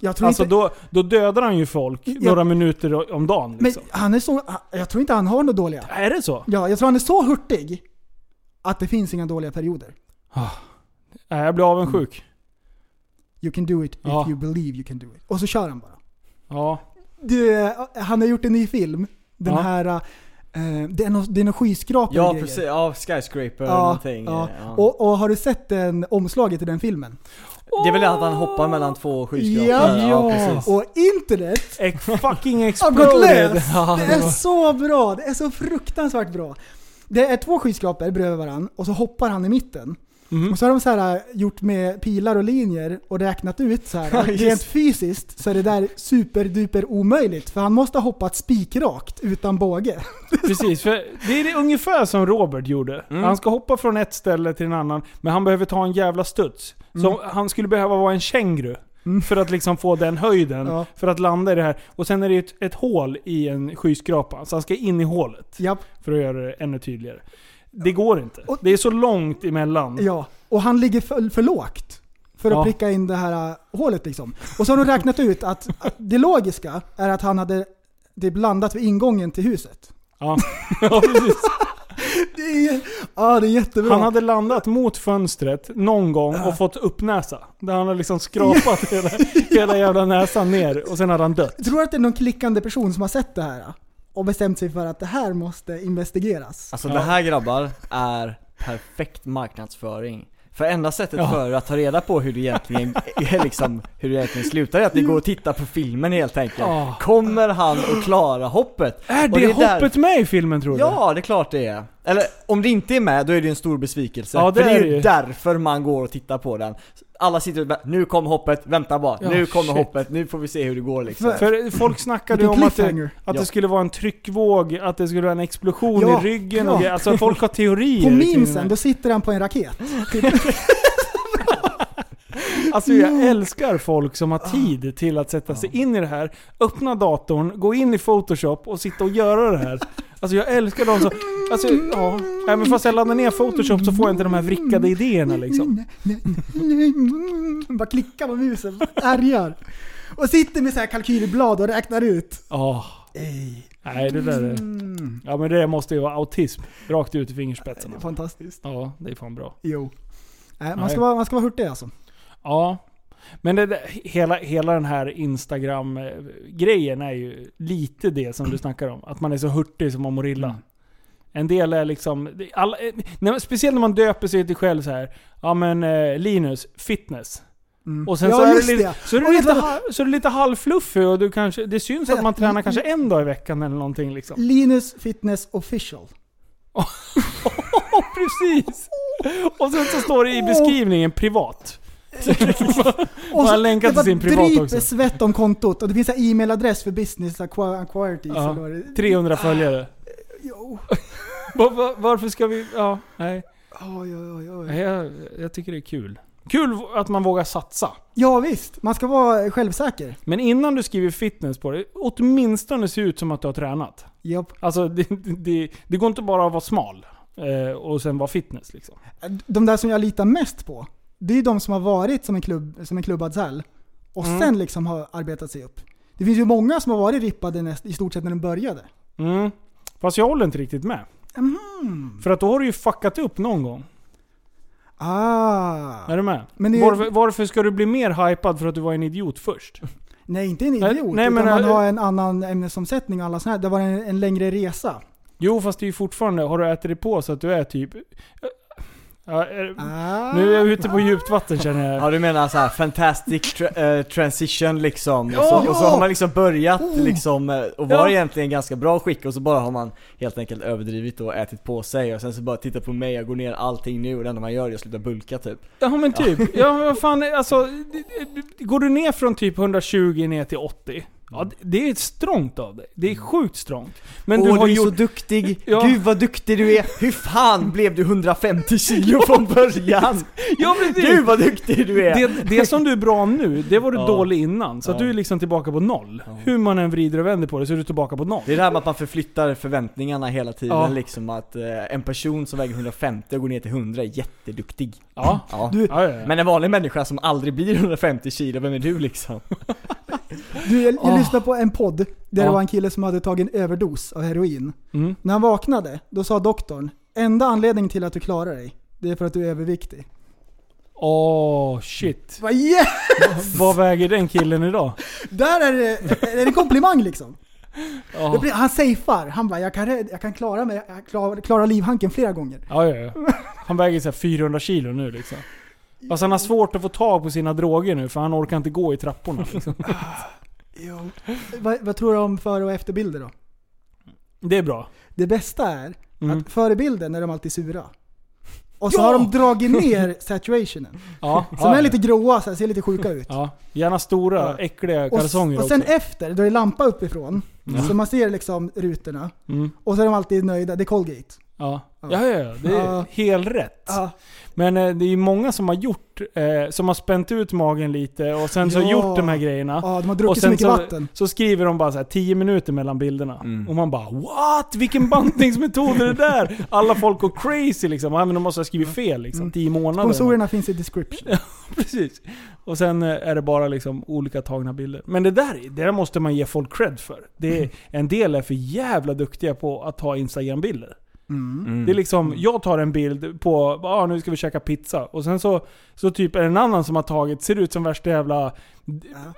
Jag tror Alltså inte, då, då dödar han ju folk Ja. några minuter om dagen men liksom. han är så, jag tror inte han har några dåliga. Är det så? Ja, jag tror han är så hurtig att det finns inga dåliga perioder. Nej, jag blir avundsjuk. You can do it if Ja. you believe you can do it. Och så kör han bara. Ja. Du, han har gjort en ny film. Den Ja. här... eh, det är någon, det är någon skyskrapa Ja grejer. precis, ja skyscraper Ja, någonting. ja. Ja. Och, och har du sett den omslaget till den filmen? Det är väl att han hoppar mellan två skyskrapor? Ja. ja precis. Och internet fucking (laughs) har exploded. Det är så bra! Det är så fruktansvärt bra. Det är två skyskrapor bredvid varandra och så hoppar han i mitten. Mhm. Och så har de så här gjort med pilar och linjer och räknat ut så här. (laughs) Rent fysiskt så är det där superduper omöjligt. För han måste ha hoppat spikrakt utan båge. (laughs) Precis, för det är det ungefär som Robert gjorde. Mm. Han ska hoppa från ett ställe till en annan, men han behöver ta en jävla studs. Mm. Så han skulle behöva vara en känguru. För att liksom få den höjden, Ja. för att landa i det här. Och sen är det ett, ett hål i en skyskrapa, så han ska in i hålet. Japp. För att göra det ännu tydligare. Det går inte. Och- det är så långt emellan. Ja, och han ligger för, för lågt. För att Ja. pricka in det här äh, hålet liksom. Och så har de räknat ut att, att det logiska är att han hade det blandat vid ingången till huset. Ja, (laughs) ja precis. Det är, ja, det är jättebra. Han hade landat mot fönstret någon gång och fått upp näsa. Där han har liksom skrapat hela, hela jävla näsan ner och sen hade han dött. Jag tror att det är någon klickande person som har sett det här och bestämt sig för att det här måste investigeras. Alltså det här grabbar är perfekt marknadsföring. För enda sättet Ja. för att ta reda på hur det egentligen, är liksom, hur det egentligen slutar är att ni går och tittar på filmen helt enkelt. Ja. Kommer han att klara hoppet? Är Och det, är där- hoppet med i filmen tror du? Ja, det är klart det är. Eller om det inte är med, då är det en stor besvikelse. Ja, det För det är är ju därför man går och tittar på den. Alla sitter och bara, nu kommer hoppet, vänta bara, Ja, nu kommer shit. hoppet, nu får vi se hur det går liksom. För folk snackade ju Vilken om att, det, cliffhanger. att Ja. det skulle vara en tryckvåg, att det skulle vara en explosion Ja, i ryggen och ja. grejer. Alltså folk har teorier. På kring här. då sitter han på en raket. (laughs) Alltså jag älskar folk som har tid till att sätta sig in i det här, öppna datorn, gå in i photoshop och sitta och göra det här. Alltså jag älskar de som... Alltså ja, även fast jag laddar ner photoshop så får jag inte de här vrickade idéerna liksom. Bara klickar på musen, ärgar. Och sitter med så här kalkylblad och räknar ut. Ej. Nej det där är... Ja men det måste ju vara autism. Rakt ut i fingerspetsarna. Fantastiskt. Ja, det är fan bra. Jo. Nej, man, Nej. ska vara, man ska vara hurtig alltså. Ja. Men det, hela, hela den här Instagram-grejen är ju lite det som du (clears throat) snackar om. Att man är så hurtig som man mår illa. En del är liksom... Alla, eh, när, speciellt när man döper sig till själv så här. Ja men eh, Linus, fitness. Mm. Och sen ja, så, är lite, det. så, är lite, du ha- så är lite halvfluffig och du kanske, det syns att man tränar Mm. kanske en dag i veckan eller någonting liksom. Linus Fitness Official. (laughs) Precis! Och sen så står det i beskrivningen privat. Och han länkar det till sin privat också. svett om kontot och det finns en e-mailadress för business acqu- acquirities. Ja, eller vad det- 300 följare. Jo. (laughs) Var, var, varför ska vi... Ja, nej. Oj, oj, oj, jag, jag tycker det är kul. Kul att man vågar satsa. Ja visst, man ska vara självsäker. Men innan du skriver fitness på det, åtminstone se ut som att du har tränat. Japp. Alltså det, det, det går inte bara att vara smal eh, och sen vara fitness liksom. De där som jag litar mest på, det är de som har varit som en, klubb, som en klubbad säl och Mm. sen liksom har arbetat sig upp. Det finns ju många som har varit rippade näst, i stort sett när de började. Mm. Fast jag håller inte riktigt med. Mhm. För att då har du ju fuckat upp någon gång. Ah. Är du med? Det- varför, varför ska du bli mer hypad för att du var en idiot först? Nej, inte en idiot. nej, utan men, man äh, har en annan ämnesomsättning och alla sådana här. Det var en, en längre resa. Jo fast det är ju fortfarande, har du ätit dig på så att du är typ... Ja, är, Ah, nu är jag ute på djupt vatten känner jag. Ja du menar så här fantastic tra- eh, transition liksom, och, Ja! så, och så har man liksom börjat Oh. liksom, eh, och var Ja. egentligen ganska bra skick och så bara har man helt enkelt överdrivit och ätit på sig och sen så bara titta på mig, jag går ner allting nu och det enda man gör är att sluta bulka typ Ja men typ. Ja men vad fan, alltså. Går du ner från typ 120 ner till 80? Ja, det- är strångt av dig. Det är sjukt strångt. Men du Åh har du är gjort... så duktig, (laughs) Ja. gud vad duktig du är! Hur fan blev du 150 kilo (laughs) från början? Ja, precis. Gud vad duktig du är! Det, det som du är bra nu, det var du Ja. dålig innan. Så att Ja. du är liksom tillbaka på noll. Hur man än vrider och vänder på det så är du tillbaka på noll. Det är det här med att man förflyttar förväntningarna hela tiden Ja. liksom att eh, en person som väger 150 och går ner till 100 är jätteduktig Ja. Ja. Du, Ja, ja, ja. Men en vanlig människa som aldrig blir 150 kilo, vem är du liksom? (laughs) du, jag, jag. Lyssnade på en podd där det var en kille som hade tagit en överdos av heroin. Mm. När han vaknade, då sa doktorn Enda anledningen till att du klarar dig, det är för att du är överviktig. Åh shit. Vad yeah! Vad väger den killen idag? Där är det, är det en komplimang liksom. Det blir, han safear. Han bara, jag kan, jag kan klara mig, jag klarar, klarar livhanken flera gånger. Ja, ja, ja. Han väger så här 400 kilo nu liksom. Fast han har svårt att få tag på sina droger nu för han orkar inte gå i trapporna liksom. (laughs) Vad, vad tror du om före och efterbilder då? Det är bra. Det bästa är Mm. att före bilden är de alltid sura. Och så Ja! har de dragit ner (laughs) saturationen. Ja, Som ja, är lite gråa, så här, ser lite sjuka ut. Ja, gärna stora, Ja. äckliga Och, kalsonger och sen också. efter, då är det lampa uppifrån. Ja. Så man ser liksom rutorna. Mm. Och så är de alltid nöjda. Det är Colgate. Ja. Ja, ja, ja. Det är Ja. helt rätt. Ja. Men eh, det är ju många som har gjort, eh, som har spänt ut magen lite och sen så Ja. gjort de här grejerna. Ja, de har och druckit så sen mycket så, vatten. så skriver de bara så här 10 minuter mellan bilderna. Mm. Och man bara What? Vilken bantningsmetod är det där? Alla folk går crazy liksom. Men de måste ha skrivit fel liksom. 10 månader. Sponsorerna finns i description. (laughs) Precis. Och sen eh, är det bara liksom olika tagna bilder. Men det där, det där måste man ge folk cred för. Det är, en del är för jävla duktiga på att ta Instagram-bilder. Mm. Det är liksom, jag tar en bild på, ah, nu ska vi käka pizza. Och sen så, så typ är det en annan som har tagit, ser ut som värsta jävla,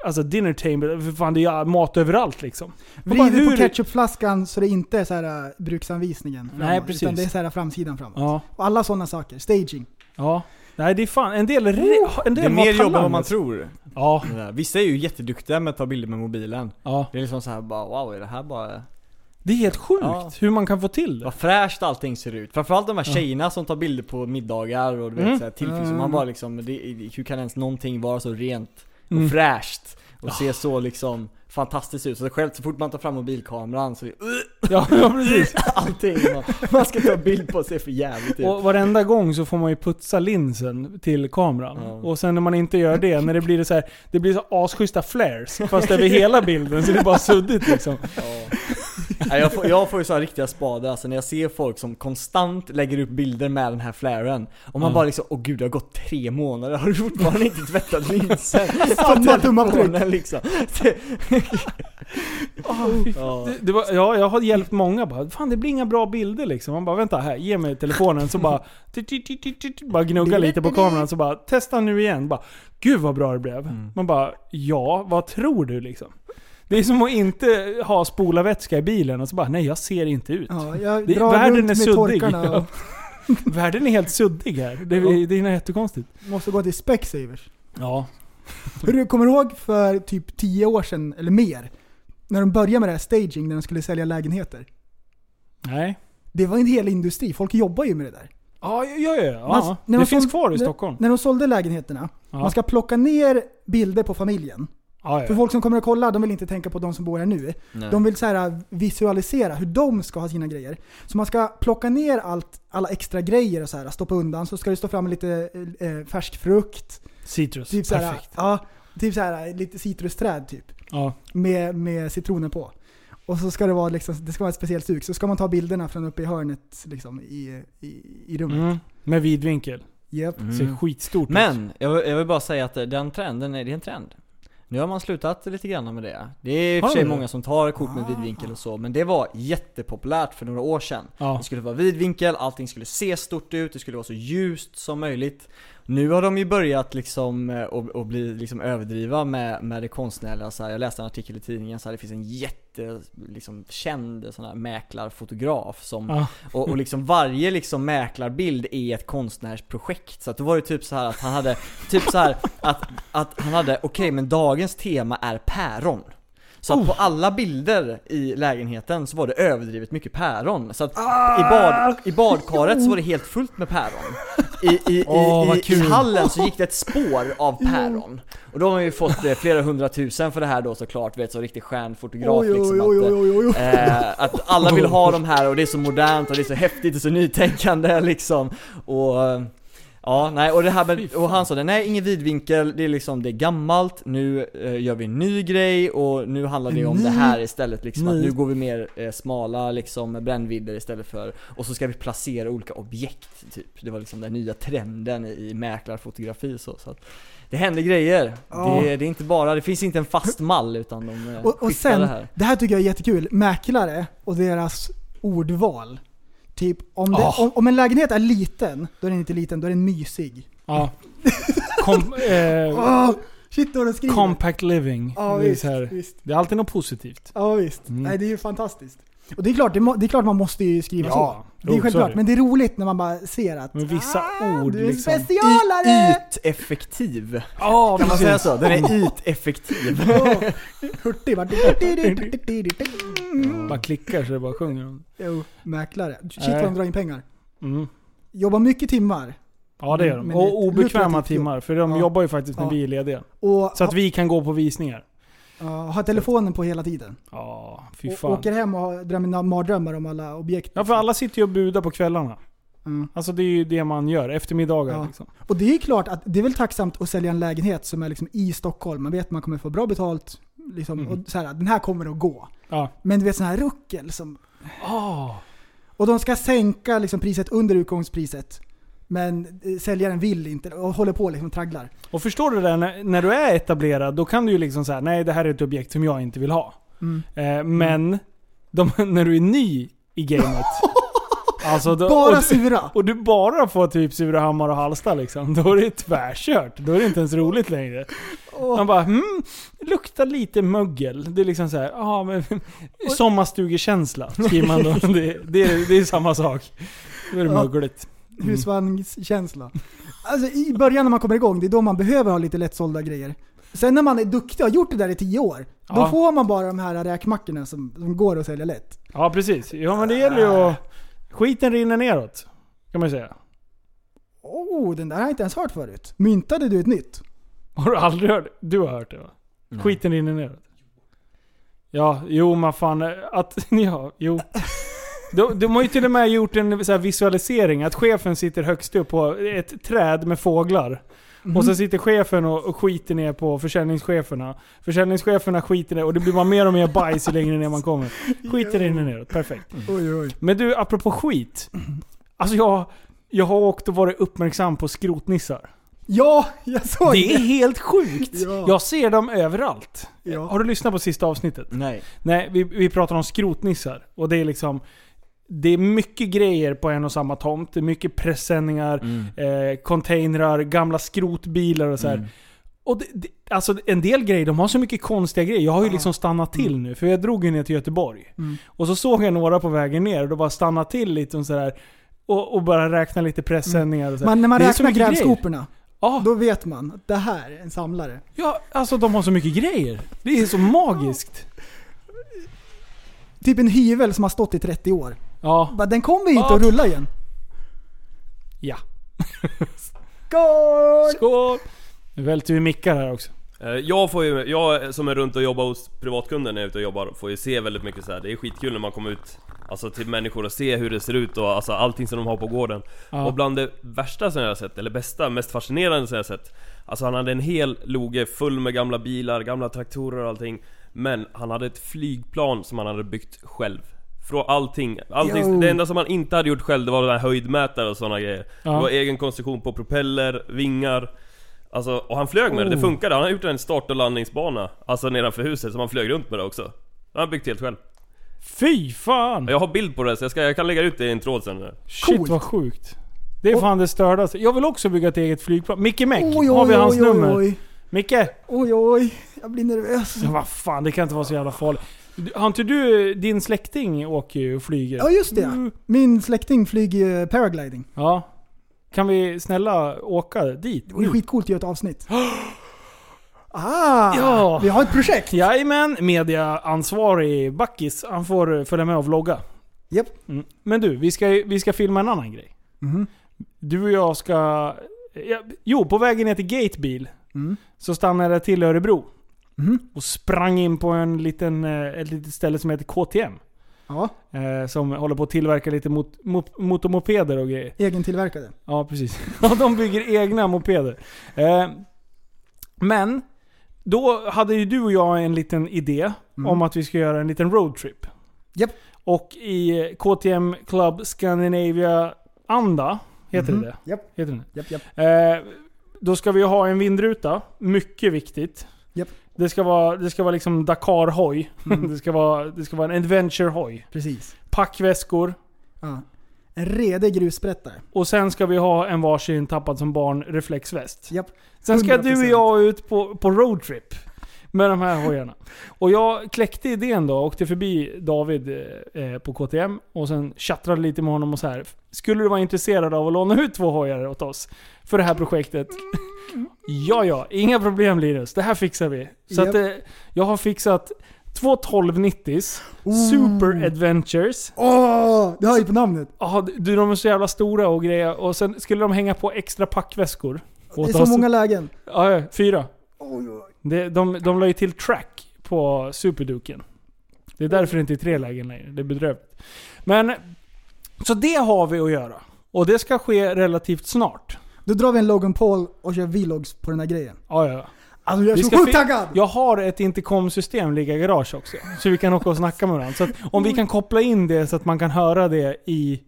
alltså dinner table, för fan det är mat överallt liksom. Vrider på ketchupflaskan så det inte är så här äh, bruksanvisningen framåt, Nej, precis. Utan det är så här framsidan framåt. Ja, Och alla sådana saker. Staging. ja. Nej det är fan, en del, re- en del Det är mer jobb än vad man tror Ja. Vissa är ju jätteduktiga med att ta bilder med mobilen ja. Det är liksom så här bara wow, är det här bara... Det är helt sjukt Ja. hur man kan få till det. Vad fräscht allting ser ut. Framförallt de här tjejerna som tar bilder på middagar och du vet Mm. tillfix. Mm. Man bara liksom, det, hur kan ens någonting vara så rent och Mm. fräscht? Och se så liksom fantastiskt ut. Så själv så fort man tar fram mobilkameran så är det, (laughs) Ja, ja precis. (laughs) allting man, man ska ta bild på ser för jävligt ut. Och varenda gång så får man ju putsa linsen till kameran. Ja. Och sen när man inte gör det, när det blir det så här, det blir så asschyssta flares. Fast över hela bilden så det är bara suddigt liksom. Ja. Nej, jag, får, jag får ju så här riktiga spadar, alltså när jag ser folk som konstant lägger upp bilder med den här flaren Och man Ja. bara liksom, åh gud det har gått tre månader, har du fortfarande inte tvättat linsen? Samma tumavtryck. Telefonen, liksom. (laughs) Ja. Det, det var, ja, jag har hjälpt många bara, fan det blir inga bra bilder liksom. Man bara, vänta här, ge mig telefonen. Så bara, (laughs) bara gnugga lite på kameran. Så bara, testa nu igen. Bara, Gud vad bra det blev. Man bara, ja, vad tror du liksom? Det är som att inte ha spolarvätska i bilen och så bara, nej jag ser inte ut. Ja, jag Det- drar världen runt är suddig. och (laughs) Världen är helt suddig här. Det är, det är jättekonstigt. måste gå till Specsavers. Ja. Hur du kommer ihåg för typ 10 år sedan, eller mer, när de började med det här staging, när de skulle sälja lägenheter. Nej. Det var en hel industri, folk jobbar ju med det där. Ja, ja, ja. ja. Man- det de finns såld- kvar i Stockholm. När de sålde lägenheterna, Ja. man ska plocka ner bilder på familjen. Ja, För folk som kommer att kolla, de vill inte tänka på de som bor här nu. Nej. De vill så här visualisera hur de ska ha sina grejer. Så man ska plocka ner allt, alla extra grejer och så här, stoppa undan. Så ska det stå fram lite eh, färsk frukt. Citrus. Typ så här, Perfekt. ja, typ så här, lite citrusträd typ. Ja. Med, med citroner på. Och så ska det vara liksom, det ska vara ett speciellt sug. Så ska man ta bilderna från uppe i hörnet liksom, i, i, i rummet. Mm. Med vidvinkel. Japp. Ser skitstort ut. Men, jag vill, jag vill bara säga att den trenden, är det är en trend. Nu har man slutat lite grann med det. Det är i och för sig många som tar kort med vidvinkel och så, men det var jättepopulärt för några år sedan. Ja. Det skulle vara vidvinkel, allting skulle se stort ut, det skulle vara så ljust som möjligt. Nu har de ju börjat liksom eh, och, bli liksom överdriva med, med det konstnärliga så här, Jag läste en artikel i tidningen så här, det finns en jätte, liksom känd sån här mäklarfotograf som Ja. och, och liksom varje liksom mäklarbild är ett konstnärsprojekt. Så att då var det typ så här att han hade, typ så här att, att han hade, okej men dagens tema är päron. Så att på alla bilder i lägenheten så var det överdrivet mycket päron. Så att i, bad, i badkaret så var det helt fullt med päron. I, i, vad i, i hallen så gick det ett spår av päron. Och då har man ju fått eh, flera hundratusen för det här då såklart, vet så riktig stjärnfotograf Oj, liksom. oj, att, oj, oj. Eh, att alla vill ha de här och det är så modernt och det är så häftigt och så nytänkande liksom. Och eh, Ja, nej, och det här med, och han sa det, nej ingen vidvinkel, det är liksom, det är gammalt, nu eh, gör vi en ny grej och nu handlar det om det ny- här istället liksom, att nu går vi mer eh, smala liksom brännvidder istället för, och så ska vi placera olika objekt typ. Det var liksom den nya trenden i, mäklarfotografi så, så att det händer grejer. Ja. Det, det är inte bara, det finns inte en fast mall utan de eh, Och, och sen, det det här. här. tycker jag är jättekul, mäklare och deras ordval. Typ, om, det, Ah. om, om en lägenhet är liten, då är den inte liten, då är den mysig. Ja. Kom, eh, Åh, (laughs) shit vad de skriver. compact living. Ja, det, är visst, här, visst. det är alltid något positivt. Ja visst. Mm. Nej, det är ju fantastiskt. Och det är klart, det, må, det är klart man måste ju skriva Ja, så. Det är självklart. det. Men det är roligt när man bara ser att Men vissa ah, ord du är liksom. specialare! Yteffektiv. Ja, Kan man säga så? Den är yteffektiv. Åh, (laughs) Hurtig bara... Bara klickar så det bara sjunger Jo, mäklare. Shit vad de drar in pengar. mm. Jobbar mycket timmar. Ja det gör de. Men Och obekväma timmar. För de Ja. jobbar ju faktiskt när Ja. vi är lediga. Och Så att vi kan gå på visningar. Ja, har telefonen på hela tiden. Ja, fy Och fan. åker hem och drömmer mardrömmar om alla objekt. Ja för alla sitter ju och budar på kvällarna. Mm. Alltså det är ju det man gör, eftermiddagar Ja. liksom. Och det är ju klart att det är väl tacksamt att sälja en lägenhet som är liksom i Stockholm. Man vet att man kommer få bra betalt. Liksom, Mm. och så här, den här kommer att gå. Ja. Men du vet sån här ruckel som... Ah. Och de ska sänka liksom priset under utgångspriset. Men eh, säljaren vill inte och håller på liksom och tragglar. Och förstår du det? När, när du är etablerad, då kan du ju liksom säga nej det här är ett objekt som jag inte vill ha. Mm. Eh, men de, (laughs) när du är ny i gamet. (laughs) alltså då, Bara och, du, sura! (laughs) och du bara får typ Surahammar och Hallsta liksom. Då är det tvärkört. Då är det inte ens roligt längre. Man bara hmm, luktar lite mögel. Det är liksom såhär, ja men sommarstugekänsla skriver man då. Det, det, är, det är samma sak. Då är det Ja. mögligt. Mm. Husvagnskänsla. Alltså i början när man kommer igång, det är då man behöver ha lite lättsålda grejer. Sen när man är duktig och har gjort det där i tio år, då Ja. får man bara de här räkmackorna som, som går att sälja lätt. Ja precis. Ja men det gäller ju att... Skiten rinner neråt. Kan man ju säga. Oh, den där har jag inte ens hört förut. Myntade du ett nytt? Har du aldrig hört Du har hört det va? Skiten rinner neråt. Ja, jo men fan. Att, (laughs) ja, jo. De, de har ju till och med gjort en så här visualisering. Att chefen sitter högst upp på ett träd med fåglar. Och så sitter chefen och, och skiter ner på försäljningscheferna. Försäljningscheferna skiter ner och det blir bara mer och mer bajs ju längre ner man kommer. Skiten rinner neråt, perfekt. Oj, oj. Men du, apropå skit. Alltså jag, jag har åkt och varit uppmärksam på skrotnissar. Ja, jag såg Det är helt sjukt! Ja. Jag ser dem överallt. Ja. Har du lyssnat på sista avsnittet? Nej. Nej, vi, vi pratar om skrotnissar. Och det är liksom... Det är mycket grejer på en och samma tomt. Det är mycket pressändningar, eh, containrar, gamla skrotbilar och så här. Och det, det, alltså en del grejer, de har så mycket konstiga grejer. Jag har ju liksom stannat till nu, för jag drog ju ner till Göteborg. Mm. Och så såg jag några på vägen ner och då bara stannade till lite och sådär. Och, och bara räkna lite pressändningar och så. Man, när man Det räknar grävskoporna, Ja, då vet man att det här är en samlare. ja, alltså de har så mycket grejer. Det är så magiskt. Typ en hyvel som har stått i 30 år. Ja. Bara, Den kommer inte Ja. att rulla igen. Ja. Skål! Skål! Nu välter vi mickar här också. Eh, Jag får ju, jag som är runt och jobbar hos privatkunder när jag är ute och jobbar, får ju se väldigt mycket så här. Det är skitkul när man kommer ut Alltså till människor och se hur det ser ut och alltså allting som de har på gården Ja. Och bland det värsta som jag har sett, eller bästa, mest fascinerande som jag har sett Alltså han hade en hel loge full med gamla bilar, gamla traktorer och allting Men han hade ett flygplan som han hade byggt själv Från allting, allting det enda som han inte hade gjort själv det var den här höjdmätare och sådana grejer Ja. Det var egen konstruktion på propeller, vingar Alltså, och han flög med det, det Oh. funkade. Han har gjort en start och landningsbana Alltså nedanför huset, som han flög runt med det också Han har byggt helt själv Fy fan! Jag har bild på det, så jag, ska, jag kan lägga ut det i en tråd sen Shit Coolt. vad sjukt. Det är fan det stördaste. Jag vill också bygga ett eget flygplan. Micke Meck, Oj, oj, har vi hans oj, oj, nummer? oj. Micke! Oj oj, jag blir nervös. Ja, vad fan, det kan inte vara så jävla farligt. Har inte du, din släkting åker ju och flyger? Ja just det. Min släkting flyger paragliding. Ja. Kan vi snälla åka dit? Det vore skitcoolt att göra ett avsnitt. (gasps) Ah! Ja. Vi har ett projekt. Jajamän, mediaansvarig Backis, han får följa med och vlogga. Japp. Mm. Men du, vi ska, vi ska filma en annan grej. Mhm. Du och jag ska... Ja, jo, på vägen ner till Gatebil Mm. så stannade jag till Örebro. Mhm. Och sprang in på en liten, eh, ett litet ställe som heter KTM. Ja, Eh, som håller på att tillverka lite mot, mot, motormopeder och grejer. egentillverkade. Ja, precis. (laughs) Ja, de bygger egna mopeder. Eh, men, då hade ju du och jag en liten idé Mm. om att vi ska göra en liten roadtrip. Japp. Och i KTM Club Scandinavia Anda, heter Mhm. det? Japp. Heter det? Japp. Eh, då ska vi ha en vindruta, mycket viktigt. Japp. Det ska vara, det ska vara liksom Dakar-hoj. Mm. (laughs) det, ska vara, det ska vara en adventure-hoj. Precis. Packväskor. Ja. En redig grussprättare. Och sen ska vi ha en varsin tappad som barn reflexväst. Japp. Sen ska du och 100%. jag ut på, på roadtrip. Med de här hojarna. Och jag kläckte idén då, åkte förbi David eh, på KTM och sen tjattrade lite med honom och så här. Skulle du vara intresserad av att låna ut två hojar åt oss? För det här projektet? Ja, ja. Inga problem Linus. Det här fixar vi. Så att, eh, jag har fixat två 1290s. Super Adventures. Åh! det hör ju på namnet. Ja, du, de är så jävla stora och grejer. Och sen skulle de hänga på extra packväskor. Det är så oss. många lägen. Ja, ja, fyra. Oj. Det, de, de la ju till track på Superduken. Det är därför det inte är tre lägen längre. Det är bedrövligt. Men, så det har vi att göra. Och det ska ske relativt snart. Då drar vi en Logan Paul och kör vlogs på den här grejen. Ja, ja. Alltså jag är Vi så sjukt taggad! Jag har ett intercom-system ligga i garage också. Så vi kan åka och snacka med varandra. Så om vi kan koppla in det så att man kan höra det i,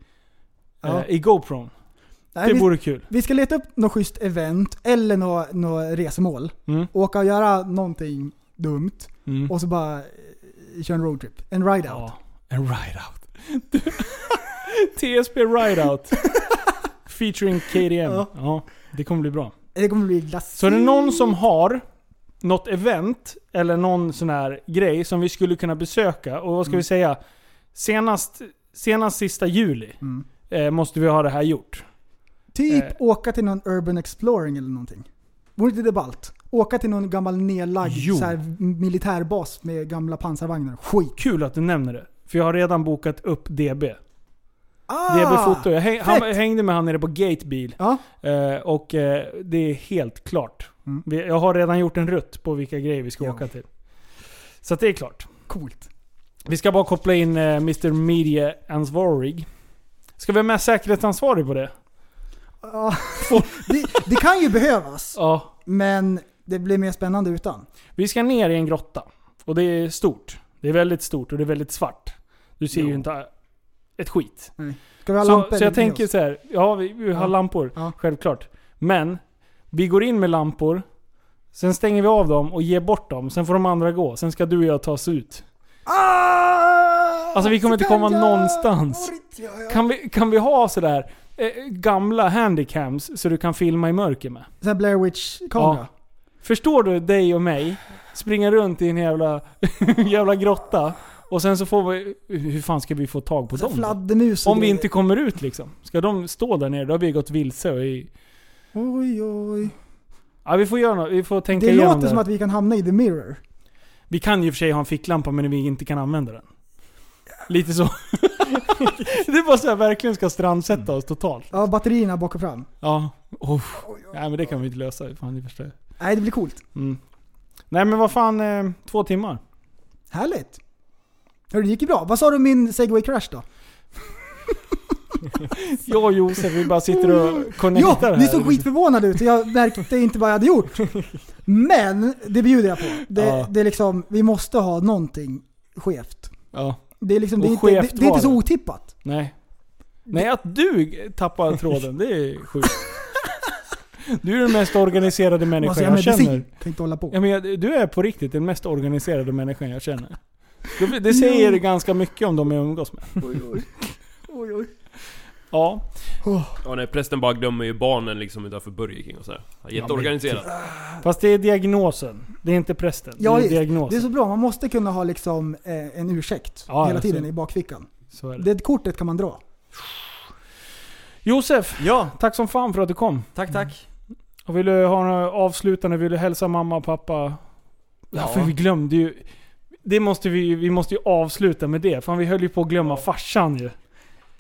Ja. eh, i GoPron. Nej, Det vi, vore kul. vi ska leta upp något schysst event eller något, något resmål. Mm. Åka och göra någonting dumt. Mm. Och så bara eh, köra en roadtrip. En ride out. Ja, en ride-out. (laughs) TSP Ride-out. (laughs) Featuring KDM. Ja. Ja. det kommer bli bra. Det kommer bli glass. Så är det någon som har något event eller någon sån här grej som vi skulle kunna besöka och vad ska Mm. vi säga? Senast, senast sista juli Mm. eh, måste vi ha det här gjort. Typ Eh. åka till någon urban exploring eller någonting. Vore inte det ballt? Åka till någon gammal nedlagd så här, militärbas med gamla pansarvagnar. Skit. Kul att du nämner det. För jag har redan bokat upp DB. Ah! DB Foto. Jag häng, han, hängde med han nere på Gatebil. Ja. Eh, och eh, det är helt klart. Mm. Vi, jag har redan gjort en rutt på vilka grejer vi ska Ja. åka till. Så det är klart. Coolt. Vi ska bara koppla in eh, Mr Media Ansvarig. Ska vi ha med säkerhetsansvarig på det? Ja, (laughs) det, det kan ju behövas. Ja. Men det blir mer spännande utan. Vi ska ner i en grotta. Och det är stort. Det är väldigt stort och det är väldigt svart. Du ser ju Jo. inte ett skit. Ska vi ha Så, lampor så jag tänker så här. ja vi, vi har Ja. lampor. Ja. Självklart. Men, vi går in med lampor. Sen stänger vi av dem och ger bort dem. Sen får de andra gå. Sen ska du och jag ta oss ut. Ah! Alltså vi kommer inte komma jag? någonstans. Ja, ja. Kan vi, kan vi ha sådär eh, gamla handycams så du kan filma i mörker med? Så här Blair Witch-kamera. Förstår du dig och mig springa runt i en jävla, (laughs) jävla grotta och sen så får vi... Hur fan ska vi få tag på Så dem? Fladdermus och Om vi grejer. inte kommer ut liksom. Ska de stå där nere? Då har vi gått vilse och i... Oj, oj. Ja, vi får göra något. Vi får tänka Det igenom låter det. som att vi kan hamna i the mirror. Vi kan ju för sig ha en ficklampa men vi inte kan använda den. Lite så. (laughs) det är bara så här verkligen ska strandsätta oss totalt. Ja, batterierna bak och fram. Ja. Oh. Nej men det kan vi inte lösa. Fan, det förstår jag. Nej, det blir coolt. Mm. Nej men vad fan, eh, två timmar. Härligt. Hörru, det gick ju bra. Vad sa du om min segway crash då? (laughs) Jag och Josef, vi bara sitter och connectar Ja, här. ni såg skitförvånade ut och jag märkte inte vad jag hade gjort. Men, det bjuder jag på. Det, Ja. det är liksom, vi måste ha någonting skevt. Ja. Det är liksom, det är, inte, det, det är inte så otippat. Nej. Nej, att du tappar tråden, det är sjukt. Du är den mest organiserade människan jag jag känner. inte hålla på. Ja, men du är på riktigt den mest organiserade människan jag känner. Det, säger ganska mycket om de jag umgås med. Oj, oj. (laughs) oj, oj. Ja. Ja nej, prästen bara glömmer ju barnen liksom utanför Burger King och sådär. Jätteorganiserat. Fast det är diagnosen. Det är inte prästen. Ja, det är visst. diagnosen. det är så bra. Man måste kunna ha liksom eh, en ursäkt Ja, hela ja, tiden så- i bakfickan. Så är det. Det kortet kan man dra. Josef, Ja, tack som fan för att du kom. tack tack. Och vill du ha några avslutande, vill du hälsa mamma och pappa? Ja, Ja. för vi glömde ju... Det måste vi, vi måste ju avsluta med det. Fan vi höll ju på att glömma farsan ju.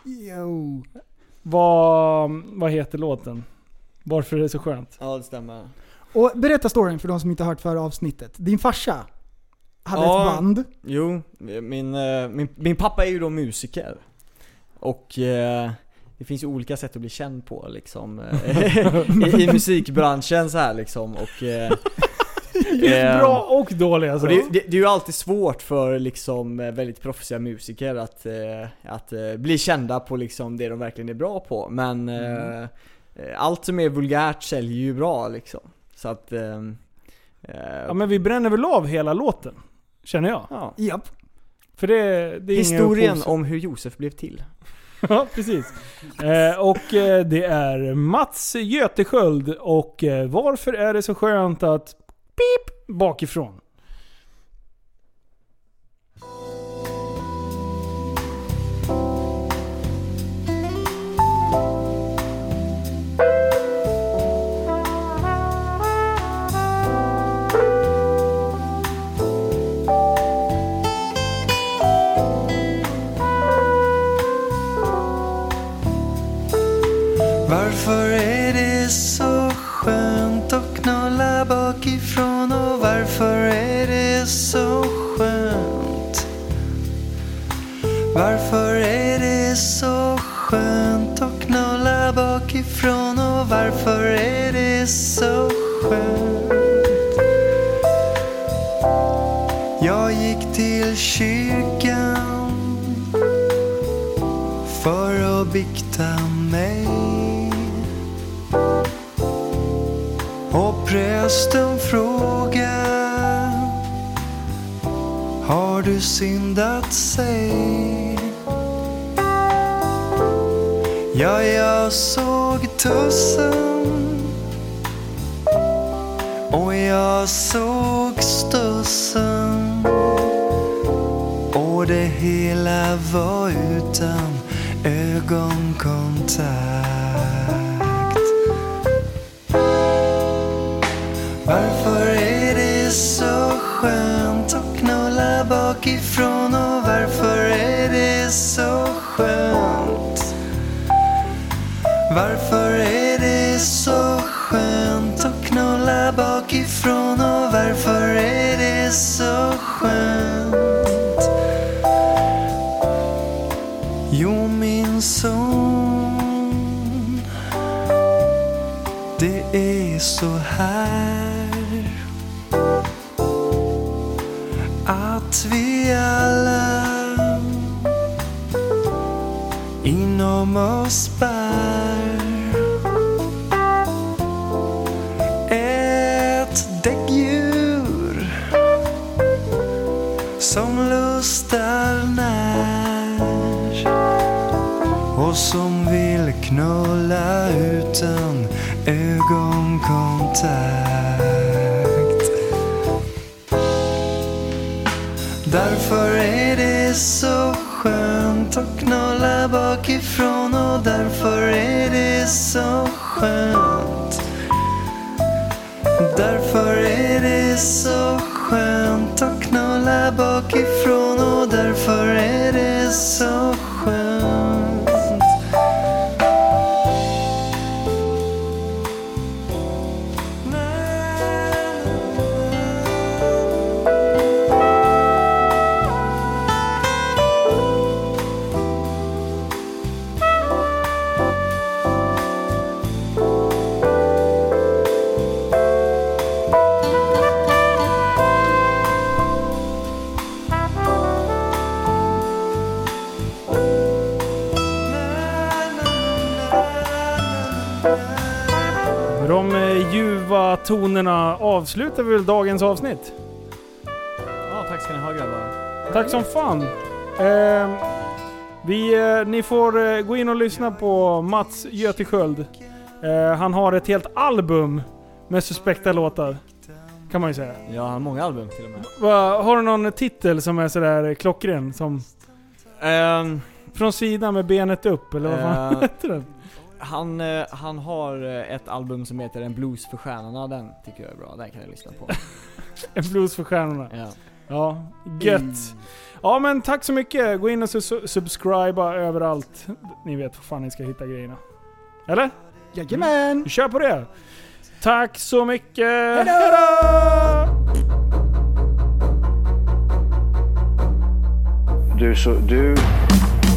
Jo. Vad, vad heter låten? Varför är det så skönt? Ja, det stämmer. Och berätta storyn för de som inte har hört förra avsnittet. Din farsa hade Ja. ett band. Jo, min, eh, min, min pappa är ju då musiker. Och eh, det finns ju olika sätt att bli känd på liksom. eh, (laughs) I, I musikbranschen så här liksom. Och, eh, (laughs) eh, bra och dåliga alltså. Och det, det, det är ju alltid svårt för liksom eh, väldigt proffsiga musiker att, eh, att eh, bli kända på liksom det de verkligen är bra på. Men eh, allt som är vulgärt säljer ju bra liksom. Så att... Eh, eh, Ja men vi bränner väl av hela låten. Känner jag. ja. Japp. För det, det är Historien om hur Josef blev till. (laughs) Ja, precis. Eh, och eh, det är Mats Götesköld och eh, varför är det så skönt att pip bakifrån? Skönt? Jag gick till kyrkan för att bikta mig Och prästen frågar Har du syndat sig? Ja, jag såg tussen jag såg stussen och det hela var utan ögonkontakt. Så bakifrån och därför är det så. Avslutar vi väl dagens avsnitt. Ja, tack ska ni ha grabbar. Tack som fan. Eh, Vi, eh, ni får eh, gå in och lyssna på Mats Götesköld. Eh, han har ett helt album med suspekta låtar. Kan man ju säga. Ja, han har många album till och med. Va, har du någon titel som är sådär klockren? Som... Ehm, Från sidan med benet upp, eller vad fan Eh, (laughs) heter den? Han, eh, han har eh, ett album som heter En blues för stjärnorna, den tycker jag är bra, den kan jag lyssna på. (laughs) En blues för stjärnorna. Ja. Ja, gött. Ja men tack så mycket. Gå in och su- subscriba överallt. Ni vet var fan ni ska hitta grejerna. Eller? Jajamän! Vi kör på det. Tack så mycket. Hejdå! Du, så, du